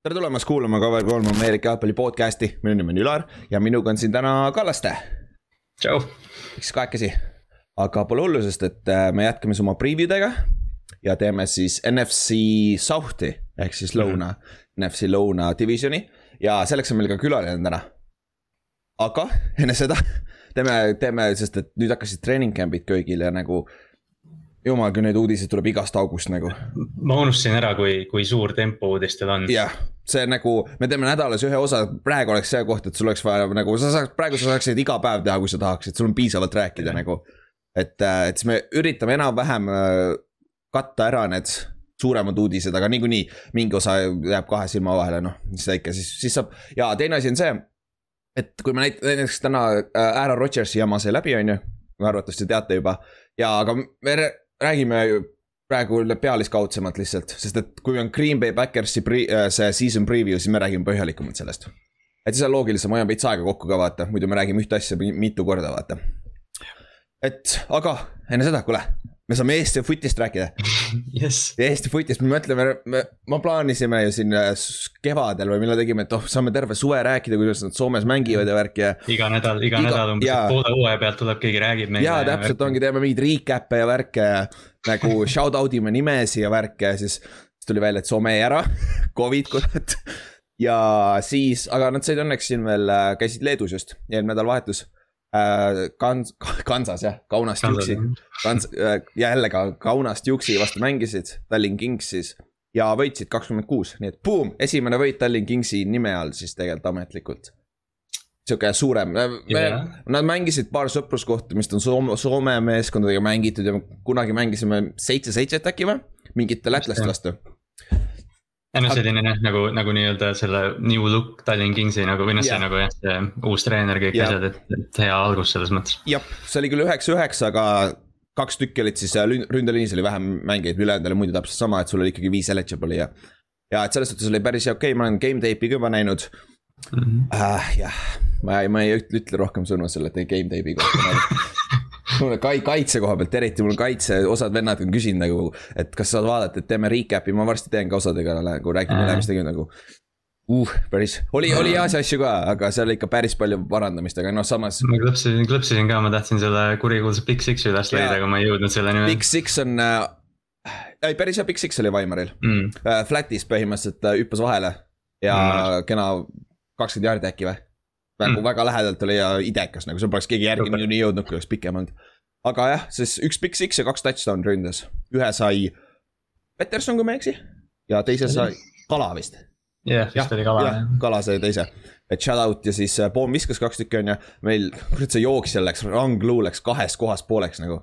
tere tulemast kuulama Cover kolm Ameerika jalgpalli podcast'i, minu nimi on Ülar ja minuga on siin täna Kallaste. tšau. miks kahekesi, aga pole hullu, sest et äh, me jätkame siis oma preview dega. ja teeme siis NFC South'i ehk siis lõuna mm, -hmm. NFC lõuna divisioni ja selleks on meil ka külaline täna. aga enne seda teeme, teeme, sest et nüüd hakkasid treening camp'id köögil ja nagu jumal, kui neid uudiseid tuleb igast august nagu. ma unustasin ära, kui, kui suur tempo uudistel on. jah, see nagu, me teeme nädalas ühe osa, praegu oleks see koht, et sul oleks vaja nagu, sa saaks, praegu sa saaksid iga päev teha, kui sa tahaksid, sul on piisavalt rääkida nagu. et, äh, et siis me üritame enam-vähem äh, katta ära need suuremad uudised, aga niikuinii mingi osa jääb kahe silma vahele, noh, mis ta ikka siis, siis saab. ja teine asi on see, et kui me näiteks täna äh, Aaron Rodgersi jama sai läbi, on ju, arvatavasti teate juba ja aga me räägime praegu pealiskaudsemalt lihtsalt, sest et kui on Green Bay Backersi äh, see season preview, siis me räägime põhjalikumalt sellest. et siis on loogilisem, hoiame veits aega kokku ka vaata, muidu me räägime ühte asja mitu korda, vaata. et aga enne seda, kuule, me saame Eesti footist rääkida yes.. Eesti footist, me mõtleme, me, me plaanisime ju siin äh, kevadel või millal tegime, et oh, saame terve suve rääkida, kuidas nad Soomes mängivad ja värki ja. iga nädal, iga nädal umbes poole hooaja pealt tuleb keegi räägib meile. jaa, täpselt ongi, teeme mingeid recap'e ja värke ja nagu shout out ime nimesi ja värke ja siis. siis tuli välja, et Soome jäi ära Covid kurat. ja siis, aga nad said õnneks siin veel, äh, käisid Leedus just, eelmine nädalavahetus. Kans-, Kansas jah, Kaunast Juksi. Kans- äh,, jälle ka Kaunast Juksi vastu mängisid, Tallinn Kings siis. ja võitsid kakskümmend kuus, nii et boom, esimene võit Tallinn Kingsi nime all siis tegelikult ametlikult. sihuke suurem yeah., nad mängisid paar sõpruskohtumist on Soome, Soome meeskondadega mängitud ja kunagi mängisime seitse-seitset äkki või, mingite lätlaste vastu ei noh, selline jah, nagu, nagu nii-öelda selle new look Tallinn Kingsi nagu või noh, see nagu jah, see uus treener, kõik ja. asjad, et, et hea algus selles mõttes. jah, see oli küll üheksa-üheksa, aga kaks tükki olid siis ründeliinis oli vähem mängijaid, ülejäänud oli muidu täpselt sama, et sul oli ikkagi viis eligible ja. ja et selles suhtes oli päris okei okay,, ma olen game tape'i ka juba näinud mm. -hmm. Uh, jah, ma, ma ei ütle rohkem sõnu selle game tape'i kohta mul kai-, kaitse koha pealt eriti, mul kaitse, osad vennad on küsinud nagu, et kas saad vaadata, et teeme recap'i, ma varsti teen ka osadega nagu räägime üle, mis tegime nagu. Uh, päris, oli, oli heasi asju ka, aga seal ikka päris palju parandamist, aga noh, samas. ma klõpsisin, klõpsisin ka, ma tahtsin selle kurikuulsa Big Six'i üles leida, aga ma ei jõudnud selleni. Big Six on äh,, ei päris hea Big Six oli Weimaril mm.. Uh, Flatis põhimõtteliselt uh, hüppas vahele ja mm. kena kakskümmend jaardi äkki või nagu mm. väga lähedalt oli ja idekas, nagu seal poleks keegi järgi niikuinii jõudnud, kui oleks pikem olnud aga jah, siis üks Big Six ja kaks touchdown ründas, ühe sai Peterson, kui ma ei eksi. ja teise sai Kala vist. jah, vist oli Kala jah. Kala sai teise, et shout out ja siis äh, Poom viskas kaks tükki on ju, meil, kurat see jooksjal läks, Ranglu läks kahest kohast pooleks nagu.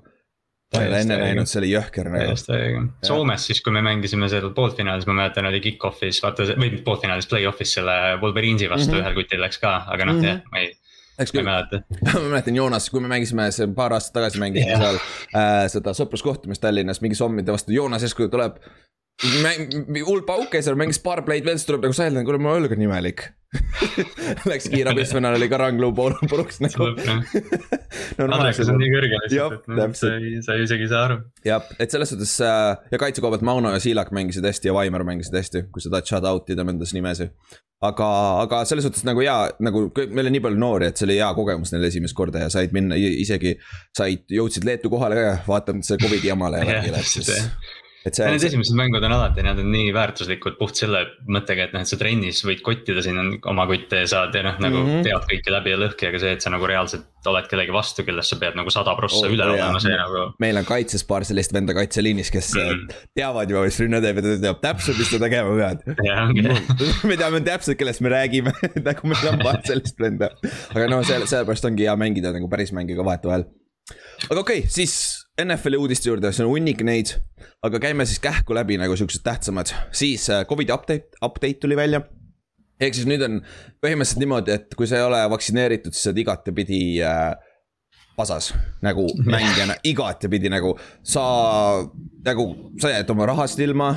Ma ei ole enne näinud, see oli jõhker nagu. täiesti õige, Soomes siis, kui me mängisime seal poolfinaalis, ma mäletan, oli kick-off'is, vaata või mitte poolfinaalis, play-off'is selle Wolverine'i vastu mm -hmm. ühel kutil läks ka, aga noh mm -hmm., jah, ma ei eks küll, ma mäletan Joonas, kui me mängisime see paar aastat tagasi mängisime yeah. seal äh, seda sõpruskohtumist Tallinnas mingi sommide vastu, Joonas järsku tuleb. Hull pauk käis seal, mängis paar play'd veel, siis tuleb nagu Silent, kuule, mu õlg on imelik Läks kiirabis, vennal oli ka rangluu pool puruks nagu. Andrekas on nii kõrge lihtsalt, et noh, sa ei, sa ei isegi ei saa aru. jah, et selles suhtes äh, ja kaitse koha pealt Mauno ja Siilak mängisid hästi ja Vaimar mängisid hästi, kui sa tahad shout out ida nendes nimesid aga, aga selles suhtes nagu jaa, nagu meil on nii palju noori, et see oli hea kogemus neil esimest korda ja said minna isegi. said, jõudsid Leetu kohale ka vaatamata see Covidi jamale ja värgile, et siis et see. Need esimesed mängud on alati, nad on nii väärtuslikud puht selle mõttega, et noh, et sa trennis võid kottida siin oma kotte ja saad ja noh, nagu mm -hmm. tead kõike läbi ja lõhki, aga see, et sa nagu reaalselt oled kellegi vastu, kellest sa pead nagu sada prossa oh, üle olema, see nagu. meil on kaitses paar sellist venda kaitseliinis, kes mm -hmm. teavad juba, mis rünne teeb ja ta teab täpselt, mis ta tegema peab. me teame täpselt, kellest me räägime nagu meil on paar sellist venda. aga no selle, sellepärast ongi hea mängida nagu päris mänge ka vahetevahel. aga okei okay,, siis NFL-i uudiste juurde, see on hunnik neid, aga käime siis kähku läbi nagu siuksed tähtsamad, siis äh, Covidi update, update tuli välja. ehk siis nüüd on põhimõtteliselt niimoodi, et kui sa ei ole vaktsineeritud, siis sa oled igatepidi äh, pasas nagu mängijana, igatepidi nagu sa, nagu sa jääd oma rahast ilma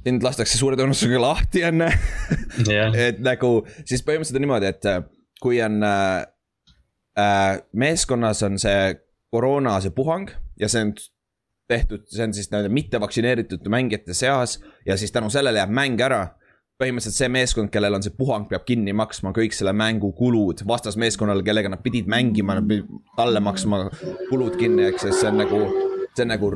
sind lastakse suure tõenäosusega lahti enne yeah. et nagu siis põhimõtteliselt on niimoodi, et äh, kui on äh, äh, meeskonnas on see koroona see puhang ja see on tehtud, see on siis nii-öelda mittevaktsineeritud mängijate seas ja siis tänu sellele jääb mäng ära. põhimõtteliselt see meeskond, kellel on see puhang, peab kinni maksma kõik selle mängu kulud vastasmeeskonnale, kellega nad pidid mängima, nad pidid talle maksma kulud kinni, eks, sest see on nagu see on nagu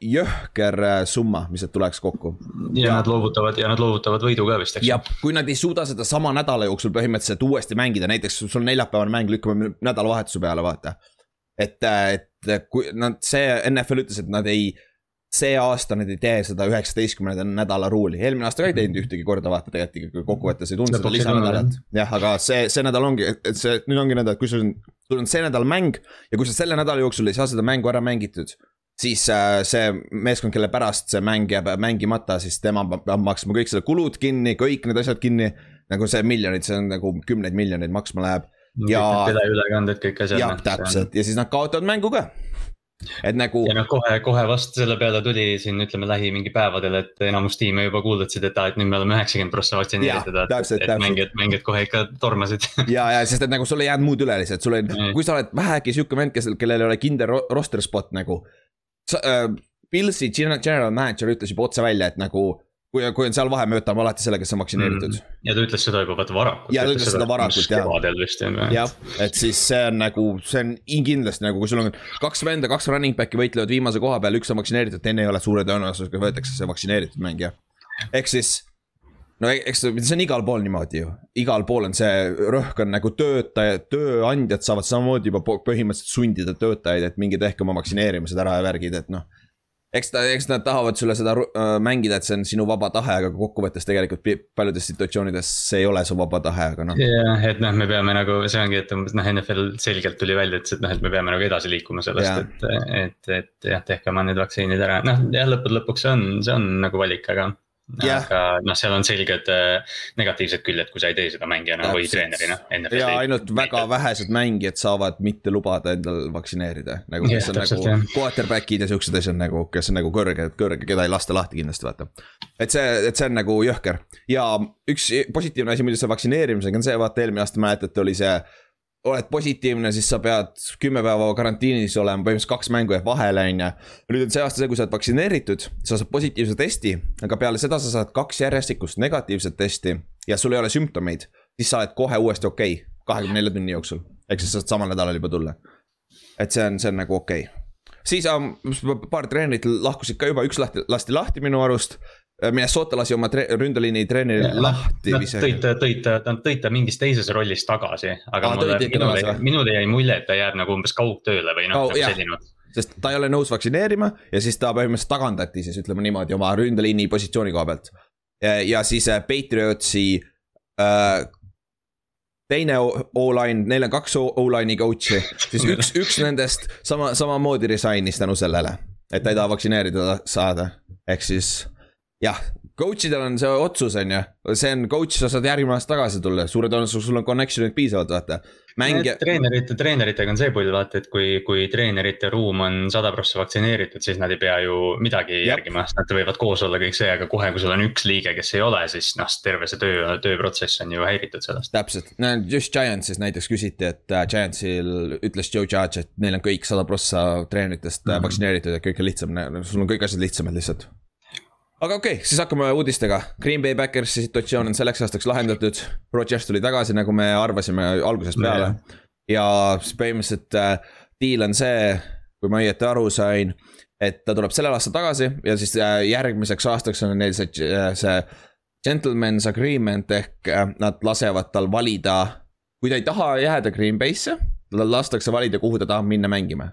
jõhker äh, summa, mis sealt tuleks kokku. ja nad loovutavad ja nad loovutavad võidu ka vist, eks. ja kui nad ei suuda seda sama nädala jooksul põhimõtteliselt uuesti mängida, näiteks sul on neljapäevane mäng, lükkame nädalavahetuse peale, vaata. et, äh, et kui nad, see NFL ütles, et nad ei see aasta nad ei tee seda üheksateistkümnenda nädala ruuli, eelmine aasta ka ei teinud ühtegi korda, vaata tegelikult ikkagi kokkuvõttes ei tulnud seda lisanädalat. jah, aga see, see nädal ongi, et see, nüüd ongi et kui sul on, sul on see nädal mäng ja kui sa selle nädala jooksul ei saa seda mängu ära mängitud siis äh, see meeskond, kelle pärast see mäng jääb mängimata, siis tema peab maksma kõik selle kulud kinni, kõik need asjad kinni. nagu see miljonid, see on nagu kümneid miljoneid maksma läheb. Ja. teleülekanded, kõik asjad. jah, täpselt ja siis nad kaotavad mängu ka et nagu. ja noh, kohe, kohe vastu selle peale tuli siin ütleme lähi mingi päevadel, et enamus tiime juba kuulutasid, et aa, et nüüd me oleme üheksakümmend prossa vaktsineeritud. et mängijad, mängijad kohe ikka tormasid ja, ja sest et nagu sul ei jäänud muud üle lihtsalt, sul ei, kui sa oled vähegi sihuke vend, kes, kellel ei ole kindel roster spot nagu äh, Pilsi general manager ütles juba otse välja, et nagu kui, kui on seal vahe, me võtame alati selle, kes on vaktsineeritud mm.. ja ta ütles seda juba vaata varakult. ja ta ütles seda varakult jah. kevadel vist on ju. jah, et siis see on nagu, see on kindlasti nagu, kui sul on kaks venda, kaks running back'i võitlevad viimase koha peal, üks on vaktsineeritud, teine ei ole, suure tõenäosusega võetakse see vaktsineeritud mängija. ehk siis no e-, eks see on igal pool niimoodi ju, igal pool on see rõhk on nagu töötajad, tööandjad saavad samamoodi juba põhimõtteliselt sundida töötajaid, et minge tehke oma vaktsineerimised ära ja värgid, et noh. Eks ta, eks nad tahavad sulle seda äh, mängida, et see on sinu vaba tahe, aga kokkuvõttes tegelikult paljudes situatsioonides see ei ole su vaba tahe, aga noh. jah, et noh, me peame nagu, see ongi, et noh, NFL selgelt tuli välja, ütles, et noh, et me peame nagu edasi liikuma sellest, et, et, et jah, tehke oma need vaktsiinid ära, noh jah, lõppude lõpuks see on, see on nagu valik, aga Yeah. aga noh, seal on selged äh, negatiivsed küljed, kui sa ei tee seda mängijana või treenerina. ja ainult väga vähesed mängijad saavad mitte lubada endal vaktsineerida, nagu kes yeah, on täpselt, nagu quarterback'id ja siuksed asjad nagu, kes on nagu kõrge, kõrge, keda ei lasta lahti kindlasti vaata. et see, et see on nagu jõhker ja üks positiivne asi muidu selle vaktsineerimisega on see, vaata eelmine aasta mäletate, oli see oled positiivne, siis sa pead kümme päeva karantiinis olema, põhimõtteliselt kaks mängu jääb vahele, on ju. nüüd on see aasta see, kui sa oled vaktsineeritud, sa saad positiivse testi, aga peale seda sa saad kaks järjestikust negatiivset testi ja sul ei ole sümptomeid, siis sa oled kohe uuesti okei okay,, kahekümne nelja tunni jooksul. ehk siis sa saad samal nädalal juba tulla. et see on, see on nagu okei okay. siis um, paar treenerit lahkusid ka juba, üks lahti, lasti lahti minu arust. Äh, Minnesota lasi oma tre ründeliini treeneri lahti. Nad tõid tõid nad tõid ta mingis teises rollis tagasi, aga Aa, mulle, minule, minule jäi mulje, et ta jääb nagu umbes kaugtööle või noh oh,, nagu selline. Sest ta ei ole nõus vaktsineerima ja siis ta põhimõtteliselt tagandati siis ütleme niimoodi oma ründeliini positsiooni koha pealt. ja siis äh, Patriotsi äh, teine O-line, neil on kaks O-line'i coach'i, siis üks, üks nendest sama, samamoodi resign'is tänu sellele, et ta ei taha vaktsineerida saada, ehk siis jah, coach idel on see otsus, on ju, see on coach, sa saad järgmine aasta tagasi tulla, suure tõenäosusega sul on connection'id piisavalt, vaata. mängija. treenerite, treeneritega on see pull, vaata, et kui, kui treenerite ruum on sada prossa vaktsineeritud, siis nad ei pea ju midagi Jab. järgima, sest nad võivad koos olla kõik see, aga kohe, kui sul on üks liige, kes ei ole, siis noh, terve see töö, tööprotsess on ju häiritud sellest. täpselt, no just Giantsis näiteks küsiti, et uh, Giantsil ütles Joe Judge, et neil on kõik sada prossa treeneritest mm -hmm. vaktsineeritud ja kõik on lihtsam, sul on kõik asjad lihtsamad lihtsalt aga okei okay,, siis hakkame uudistega. Green Bay Backersi situatsioon on selleks aastaks lahendatud. Rodgers tuli tagasi, nagu me arvasime algusest peale no,. ja siis põhimõtteliselt äh, deal on see, kui ma õieti aru sain, et ta tuleb sellel aastal tagasi ja siis äh, järgmiseks aastaks on neil see, äh, see gentleman's agreement ehk äh, nad lasevad tal valida. kui ta ei taha jääda Green Bay'sse, tal lastakse valida, kuhu ta tahab minna mängima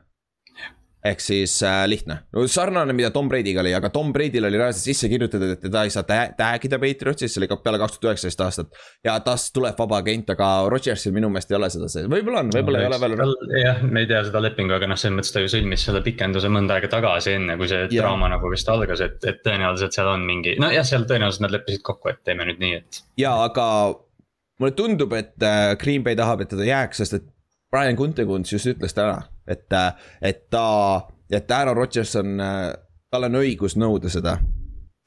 ehk siis äh, lihtne, no sarnane, mida Tom Brady'ga oli, aga Tom Brady'l oli reaalselt sisse kirjutatud, et teda ei saa tag ida Patriotsis, see oli ka peale kaks tuhat üheksateist aastat. ja tast tuleb vaba agent, aga Rodgersil minu meelest ei ole seda sees, võib-olla on, võib-olla no, ei ole veel. jah, me ei tea seda lepingu, aga noh, selles mõttes ta ju sõlmis selle pikenduse mõnda aega tagasi, enne kui see ja. draama nagu vist algas, et, et tõenäoliselt seal on mingi, nojah, seal tõenäoliselt nad leppisid kokku, et teeme nüüd nii, et. ja, aga mulle tundub, et äh, Green Bay tahab, et ta jääks, sest et Brian Kuntekunst just ütles täna, et, et ta, et Aaron Rodgers on, tal on õigus nõuda seda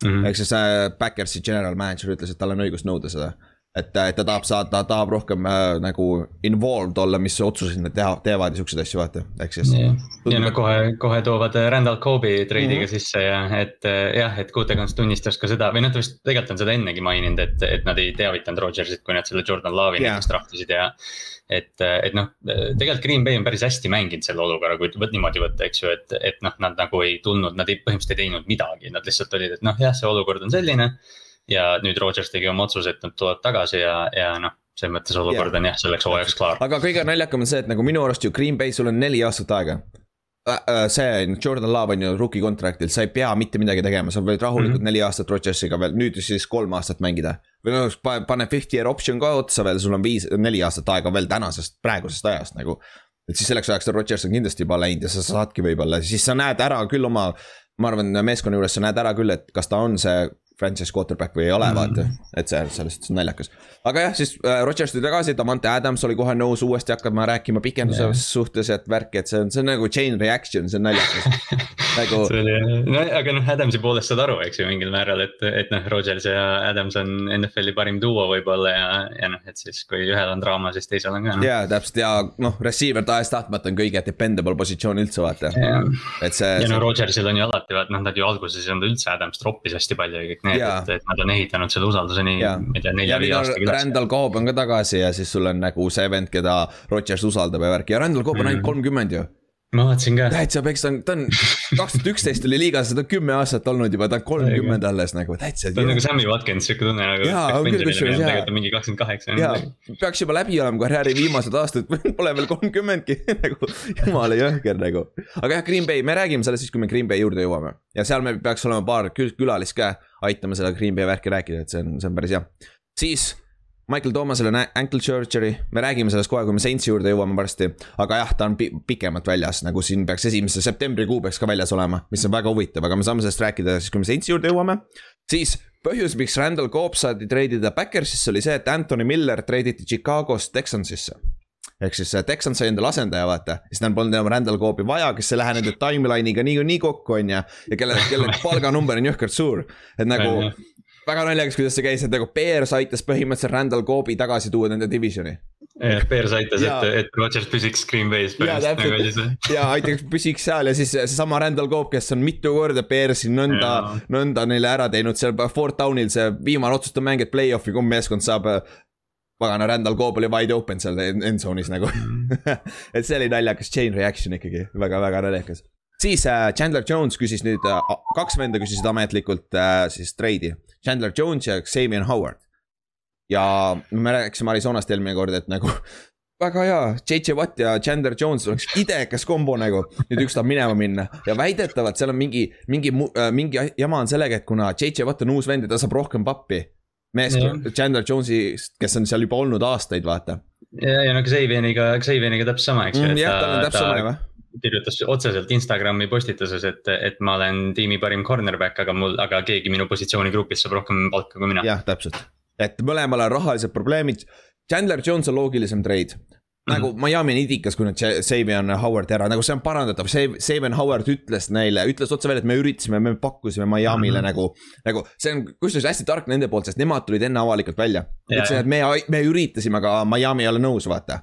mm -hmm.. ehk siis äh, Backersi general manager ütles, et tal on õigus nõuda seda. Et, et ta tahab saada, ta tahab rohkem äh, nagu involved olla, mis otsuseid nad teha, teevad ja siukseid asju, vaata, ehk siis. ja no kohe, kohe toovad äh, Randall Cobi treidiga mm -hmm. sisse ja et äh, jah, et Gutekunst tunnistas ka seda või noh, ta vist tegelikult on seda ennegi maininud, et, et nad ei teavitanud Rodgersit, kui nad selle Jordan Love'i yeah. näiteks trahvisid ja. et, et noh, tegelikult Green Bay on päris hästi mänginud selle olukorra, kui võt, niimoodi võtta, eks ju, et, et noh, nad nagu ei tulnud, nad ei, põhimõtteliselt ei teinud midagi, nad lihtsalt olid, et noh, jah, see olukord on selline ja nüüd Rodgers tegi oma otsuse, et nad tulevad tagasi ja, ja noh selles mõttes olukord yeah. on jah, selleks hooajaks klaar. aga kõige naljakam on see, et nagu minu arust ju Green Bay, sul on neli aastat aega äh,. äh see Jordan Love on ju rookie contract'il, sa ei pea mitte midagi tegema, sa võid rahulikult mm -hmm. neli aastat Rodgersiga veel, nüüd siis kolm aastat mängida. või noh, pane fifty year option ka otsa veel, sul on viis, neli aastat aega veel tänasest, praegusest ajast nagu. et siis selleks ajaks Rodgers on kindlasti juba läinud ja sa saadki võib-olla, siis sa näed ära küll oma ma arvan, meeskonna juures sa näed ära küll, et kas ta on see franchise quarterback või ei ole mm., vaata. et see, selles suhtes on naljakas. aga jah, siis äh, Rodgers tuli tagasi, Davante Adams oli kohe nõus uuesti hakkama rääkima pikenduse yeah. suhtes, et värki, et see on, see on nagu chain reaction, see on naljakas nagu. see oli, no aga noh, Adamsi poolest saad aru, eks ju, mingil määral, et, et noh, Rodgers ja Adams on NFL-i parim duo võib-olla ja, ja noh, et siis kui ühel on draama, siis teisel on ka no.. jaa, täpselt ja noh, receiver tahes-tahtmata on kõige dependable positsioon üldse, vaata yeah.. et see. ja no Rodgersil on ju alati, vaata noh, nad ju alguses ei saanud üldse Adams troppis hästi palju ja kõik need, et, et nad on ehitanud selle usalduse nii, ma ei tea, nelja-viie aastaga üles. Randall Cobb on ka tagasi ja siis sul on nagu see vend, keda Rodgers usaldab ja värk ja Randall Cobb on ainult mm. kolmkümmend ju ma vaatasin ka. täitsa peks, ta on, ta on kaks tuhat üksteist oli liigas, ta on kümme aastat olnud juba, ta on kolmkümmend alles nagu täitsa. ta on nagu Sammy Watkins, sihuke tunne nagu. jaa, on küll kusjuures jaa. mingi kakskümmend kaheksa. jaa, peaks juba läbi olema karjääri viimased aastad, pole veel kolmkümmendki nagu jumala jõhker nagu. aga jah, Green Bay, me räägime sellest siis, kui me Green Bay juurde jõuame. ja seal meil peaks olema paar külalist ka aitama seda Green Bay värki rääkida, et see on, see on päris hea. siis Michael Thomasel on ankle surgery, me räägime sellest kohe, kui me Saintsi juurde jõuame varsti. aga jah, ta on pi pikemalt väljas, nagu siin peaks esimese septembrikuu peaks ka väljas olema, mis on väga huvitav, aga me saame sellest rääkida siis, kui me Saintsi juurde jõuame. siis põhjus, miks Randall Coop saadi treidida Backersisse oli see, et Anthony Miller treiditi Chicagost Texansisse ehk siis Texans sai endale asendaja, vaata, siis neil polnud enam Randall Coopi vaja, kes ei lähe nende timeline'iga niikuinii kokku, on ju. ja kelle, kelle palganumber on jõhkralt suur, et nagu väga naljakas, kuidas see käis, et nagu Bears aitas põhimõtteliselt Randall Coobi tagasi tuua nende divisioni. jah, Bears aitas, et, et Rodgers püsiks Green Bay's põhimõtteliselt nagu oli see. ja aitaks püsiks seal ja siis seesama Randall Coop, kes on mitu korda Bearsi nõnda, nõnda neile ära teinud seal Fort Downil see viimane otsustav mäng, et play-off'i kumb meeskond saab pagana, Randall Coop oli wide open seal end zone'is nagu et see oli naljakas chain reaction ikkagi väga,, väga-väga naljakas. Siis äh, Chandler Jones küsis nüüd äh,, kaks venda küsisid ametlikult äh, siis treidi Chandler Jones ja Xavier Howard. ja me rääkisime Arizonast eelmine kord, et nagu väga hea, JJ Watt ja Chandler Jones oleks idekas kombo nagu. nüüd üks tahab minema minna ja väidetavalt seal on mingi, mingi, mingi jama on sellega, et kuna JJ Watt on uus vend ja ta saab rohkem pappi. mees yeah. Chandler Jonesi, kes on seal juba olnud aastaid, vaata. ja, ja no Xavieriga, Xavieriga täpselt sama, eks ju mm,. jah, tal on täpselt sama jah kirjutas otseselt Instagrami postituses, et, et ma olen tiimi parim cornerback, aga mul, aga keegi minu positsioonigrupis saab rohkem palka kui mina. jah, täpselt, et mõlemal on rahalised probleemid. Chandler Jones on loogilisem trade, nagu -hmm. Miami on idikas, kui nad Savion Howard ära, nagu see on parandatav, Savion Howard ütles neile, ütles otse välja, et me üritasime, me pakkusime Miami'le mm -hmm. nagu. nagu see on kusjuures hästi tark nende poolt, sest nemad tulid enne avalikult välja. ütlesid, et me, me üritasime, aga Miami ei ole nõus, vaata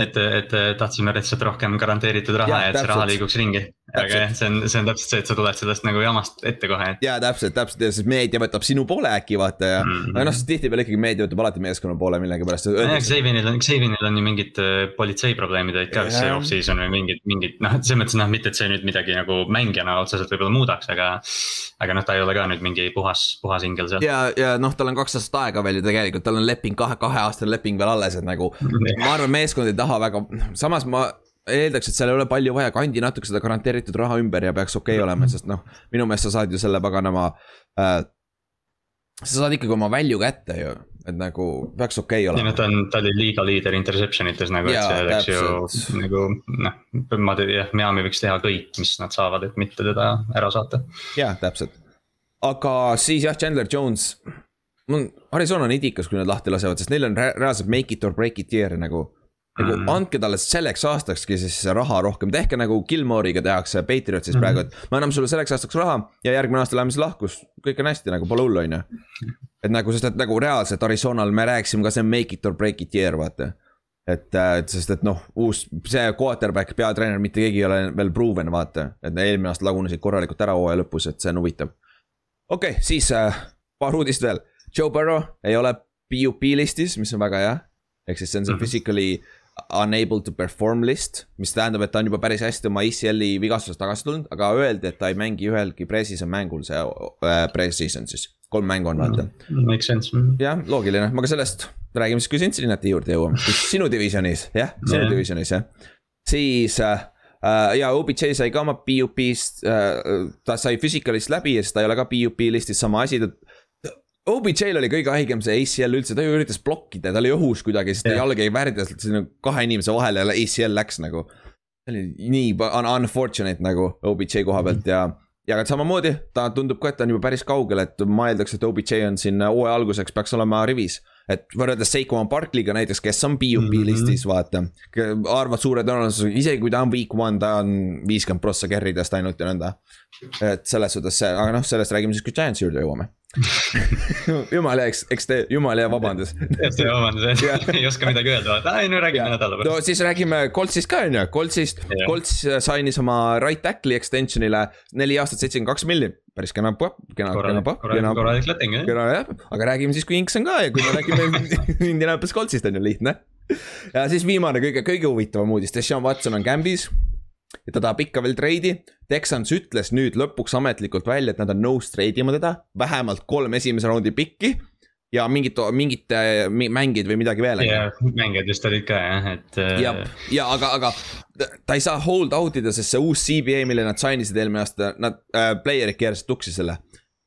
et, et tahtsime lihtsalt rohkem garanteeritud raha ja, ja et see raha liiguks ringi. aga jah, see on, see on täpselt see, et sa tuled sellest nagu jamast ette kohe. ja täpselt, täpselt ja siis meedia võtab sinu poole äkki vaata ja mm, -hmm. aga noh, tihtipeale ikkagi meedia võtab alati meeskonna poole millegipärast. Xavianil on, Xavianil on ju mingid äh, politseiprobleemid olid ka vist see off-season või mingid, mingid noh, selles mõttes noh, mitte et see nüüd midagi nagu mängijana otseselt võib-olla muudaks, aga. aga noh, ta ei ole ka nüüd mingi puhas, puhas ingel seal. ja, ja noh, tal on kaks aastat aega veel ju tegelikult, tal on leping kahe, kaheaastane leping veel alles, et nagu ma arvan, meeskond ei taha väga, samas ma eeldaks, et seal ei ole palju vaja, kandi natuke seda garanteeritud raha ümber ja peaks okei okay olema, sest noh, minu meelest sa saad ju selle paganama äh,. sa saad ikkagi oma value kätte ju, et nagu peaks okei okay olema. ta on, ta oli liiga liider interception ites nagu, et see oleks ju nagu noh, ma jah, Miami võiks teha kõik, mis nad saavad, et mitte teda ära saata. jah, täpselt, aga siis jah, Chandler Jones mul, Arizona on idikas, kui nad lahti lasevad, sest neil on reaalselt make it or break it year nagu nagu mm. andke talle selleks aastakski siis raha rohkem, tehke nagu Gilmore'iga tehakse Patriotsis mm. praegu, et me anname sulle selleks aastaks raha ja järgmine aasta läheme siis lahku, kõik on hästi, nagu pole hullu, on ju. Et nagu, sest et nagu reaalselt Arizonal me rääkisime ka see make it or break it year, vaata. et, et sest, et noh, uus, see quarterback, peatreener, mitte keegi ei ole veel proven, vaata. et eelmine aasta lagunesid korralikult ära hooaja lõpus, et see on huvitav. okei okay,, siis äh, paar uudist veel. Joe Burrow ei ole PUP listis, mis on väga hea. ehk siis see on see -hmm. physically unable to perform list, mis tähendab, et ta on juba päris hästi oma ACL-i vigastusest tagasi tulnud, aga öeldi, et ta ei mängi ühelgi pre-season mängul, see äh, pre-season siis kolm mängu on vaata mm,. Makes sense. jah, loogiline, aga sellest räägime siis, kui Cincinnati juurde jõuame, sinu divisionis, jah, sinu yeah. divisionis jah. siis äh, äh ja OBJ sai ka oma PUP-st äh,, ta sai physical'ist läbi ja siis ta ei ole ka PUP listis, sama asi, ta OBJ-l oli kõige haigem see ACL üldse, ta ju üritas blokkida, ta oli õhus kuidagi, siis ta jalg jäi värdjas sinna kahe inimese vahele ja ACL läks nagu. see oli nii un unfortunate nagu OBJ koha pealt ja ja aga samamoodi ta tundub ka, et ta on juba päris kaugel, et ma eeldaks, et OBJ on siin hooaja alguseks peaks olema rivis. et võrreldes Seikon Barkley'ga näiteks, kes on PUP mm -hmm. listis, vaata. arvad suure tõenäosusega, isegi kui ta on week one, ta on viiskümmend prossa carry'dest ainult ja nõnda. et selles suhtes see, aga noh, sellest räägime siis, kui Giantsi juurde jõuame jumal hea, eks, eks te, jumal hea, vabandust. tõesti vabandust, ei oska midagi öelda, ei no räägime nädala pärast. no siis räägime Coltsist ka on ju, Coltsist, Colts sainis oma right tackle'i extension'ile neli aastat, seitsekümmend kaks miljonit päris kena popp, kena, kena popp. korralik leping jah. kena jah, aga räägime siis, kui Inks on ka ja kui me räägime Indianapolis Coltsist on ju lihtne. ja siis viimane kõige, kõige huvitavam uudis, Deshaun Watson on Gambis ja ta tahab ikka veel treidi. Texans ütles nüüd lõpuks ametlikult välja, et nad on nõus treidima teda, vähemalt kolm esimese raundi pikki. ja mingit, mingit mängid või midagi veel. jah, mängijad vist olid ka jah, et. Äh, ja, ja aga, aga ta ei saa hold out ida, sest see uus CBA, mille nad sign isid eelmine aasta, nad äh,, player'id keerasid tuksi selle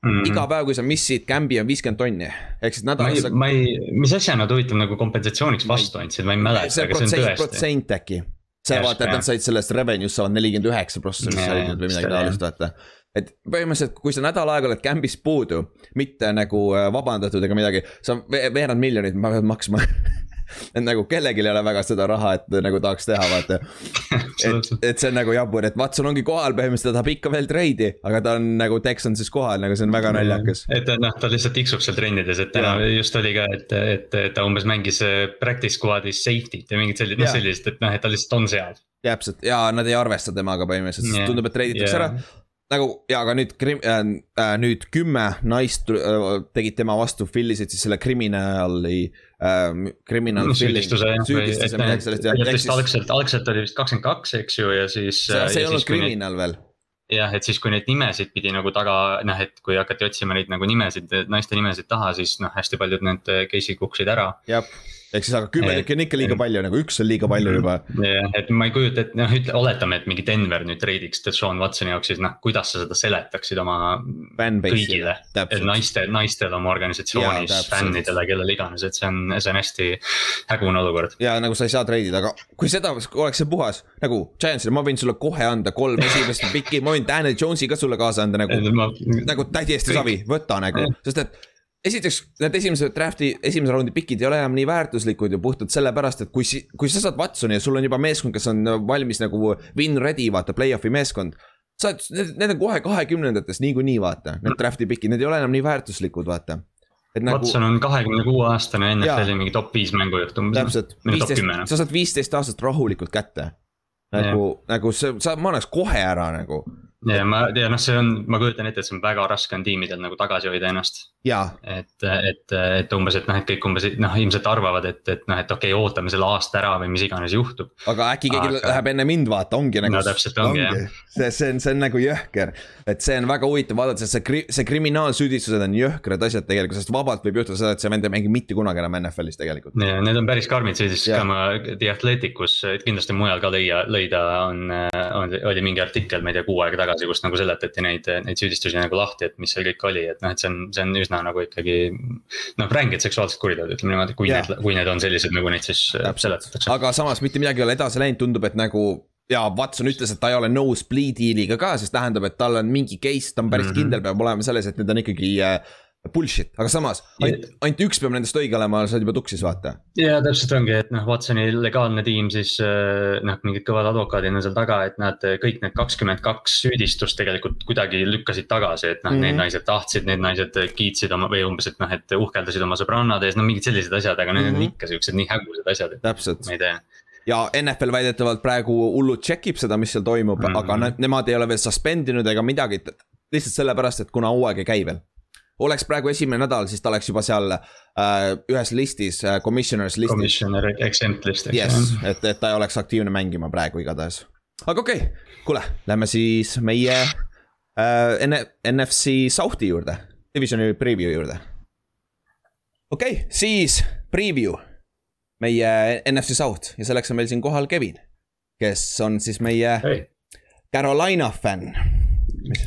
Mm -hmm. iga päev, kui sa missid Gambi on viiskümmend tonni, ehk siis nädalas. ma ei, mis asja nad huvitav nagu kompensatsioonitsiooniks vastu andsid, ma ei mäleta. see protsent, protsent äkki see vaata, et nad said sellest revenue'st saavad nelikümmend üheksa prossa või midagi taolist, vaata. et põhimõtteliselt, kui sa nädal aega oled camp'ist puudu, mitte nagu äh, vabandatud ega midagi, sa veerand miljonit pead maksma et nagu kellelgi ei ole väga seda raha, et nagu tahaks teha, vaata. et, et see on nagu jabur, et Watson ongi kohal, põhimõtteliselt ta tahab ikka veel treidi, aga ta on nagu Texansis kohal, nagu see on väga naljakas. et noh, ta lihtsalt tiksub seal trennides, et täna just oli ka, et, et ta umbes mängis äh, practice squad'is safety't ja mingit sellist, noh sellist, et noh, et ta lihtsalt on seal. täpselt ja nad ei arvesta temaga põhimõtteliselt, sest tundub, et treiditakse ära. Nagu ja, aga nüüd krim- äh,, äh, nüüd kümme naist äh, tegid tema vastu, fillisid siis selle kriminaali äh,, kriminaal. süüdistuse jah, süüdistuse midagi sellest jah. vist algselt, algselt oli vist kakskümmend kaks, eks ju, ja siis. see, see ei olnud kriminaal veel jah, et siis, kui neid nimesid pidi nagu taga, noh, et kui hakati otsima neid nagu nimesid, naiste nimesid taha, siis noh, hästi paljud need case'id kukkusid ära. Ehk siis, aga kümme tükki on ikka liiga palju, nagu üks on liiga palju juba. et ma ei kujuta, et noh, ütle, oletame, et mingi Denver nüüd treidiks Deshaun Watsoni jaoks, siis noh, kuidas sa seda seletaksid oma kõigile. et naiste, naistel oma organisatsioonis, fännidele, kellele iganes, et see on, see on hästi hägune olukord. ja nagu sa ei saa treidida, aga kui seda oleks see puhas nagu Giantsile, ma võin sulle kohe anda kolm esimest pikki, ma võin Daniel Jones'i ka sulle kaasa anda nagu, nagu täiesti savi, võta nagu, sest et esiteks, need esimese draft'i, esimese raundi pikid ei ole enam nii väärtuslikud ju puhtalt sellepärast, et kui si-, kui sa saad Watsoni ja sul on juba meeskond, kes on valmis nagu win ready, vaata, play-off'i meeskond. sa oled, need, need on kohe kahekümnendates niikuinii, vaata, need draft'i pikid, need ei ole enam nii väärtuslikud, vaata. Nagu... Watson on kahekümne kuue aastane NFL-i mingi top viis mängujuht umbes. täpselt, viisteist, sa saad viisteist aastat rahulikult kätte. nagu, nagu see, sa, ma annaks kohe ära nagu ja ma, ja noh, see on, ma kujutan ette, et see on väga raske on tiimidel nagu tagasi hoida ennast. et, et, et umbes, et noh, et kõik umbes noh, ilmselt arvavad, et, et noh, et okei okay,, ootame selle aasta ära või mis iganes juhtub. aga äkki keegi aga... läheb enne mind vaata, ongi nagu. no täpselt ongi, ongi. jah. see, see on, see on nagu jõhker, et see on väga huvitav vaadata, sest see kri-, see kriminaalsüüdistused on jõhkrad asjad tegelikult, sest vabalt võib juhtuda seda, et see vend ei mängi mitte kunagi enam NFL-is tegelikult. need on päris karmid süüdistused ka, ma The Athleticus, kindlasti mujal ka leia, leida on, on, oli mingi artikkel, ma ei tea, kuu aega tagasi, kus nagu seletati neid, neid süüdistusi nagu lahti, et mis seal kõik oli, et noh, et see on, see on üsna nagu ikkagi noh, ränged seksuaalsed kuriteod, ütleme niimoodi, kui yeah. need, kui need on sellised, nagu neid siis äh, Täpselt. seletatakse. aga samas mitte midagi ei ole edasi läinud, tundub, et nagu ja Watson ütles, et ta ei ole nõus plea deal'iga ka, sest tähendab, et tal on mingi case, ta on päris mm -hmm. kindel, peab olema selles, et need on ikkagi äh, bullshit, aga samas ainult, ainult üks peab nendest õige olema, sa oled juba tuksis, vaata. ja täpselt ongi, et noh, Watsoni legaalne tiim siis äh, noh, mingid kõvad advokaadid on seal taga, et nad kõik need kakskümmend kaks süüdistust tegelikult kuidagi lükkasid tagasi, et noh mm, -hmm. need mhm. naised tahtsid, need naised kiitsid oma või umbes, et noh, et uhkeldasid oma sõbrannade ees, no mingid sellised asjad, aga mm -hmm. need on mhm. ikka siuksed nii hägusad asjad, et täpselt. ma ei tea ja NFL väidetavalt praegu hullult check ib seda, mis seal toimub mm, -hmm. aga ne nemad ei ole veel suspendinud ega midagi, lihtsalt sellepärast, et kuna hooaeg ei käi veel oleks praegu esimene nädal, siis ta oleks juba seal äh, ühes listis äh,, commissioners listis. Commissioner exempt list, eks yes, ju. et, et ta ei oleks aktiivne mängima praegu igatahes. aga okei okay., kuule, lähme siis meie äh, NFC South'i juurde, divisioni preview juurde. okei okay,, siis preview, meie NFC South ja selleks on meil siin kohal Kevin, kes on siis meie hey. Carolina fänn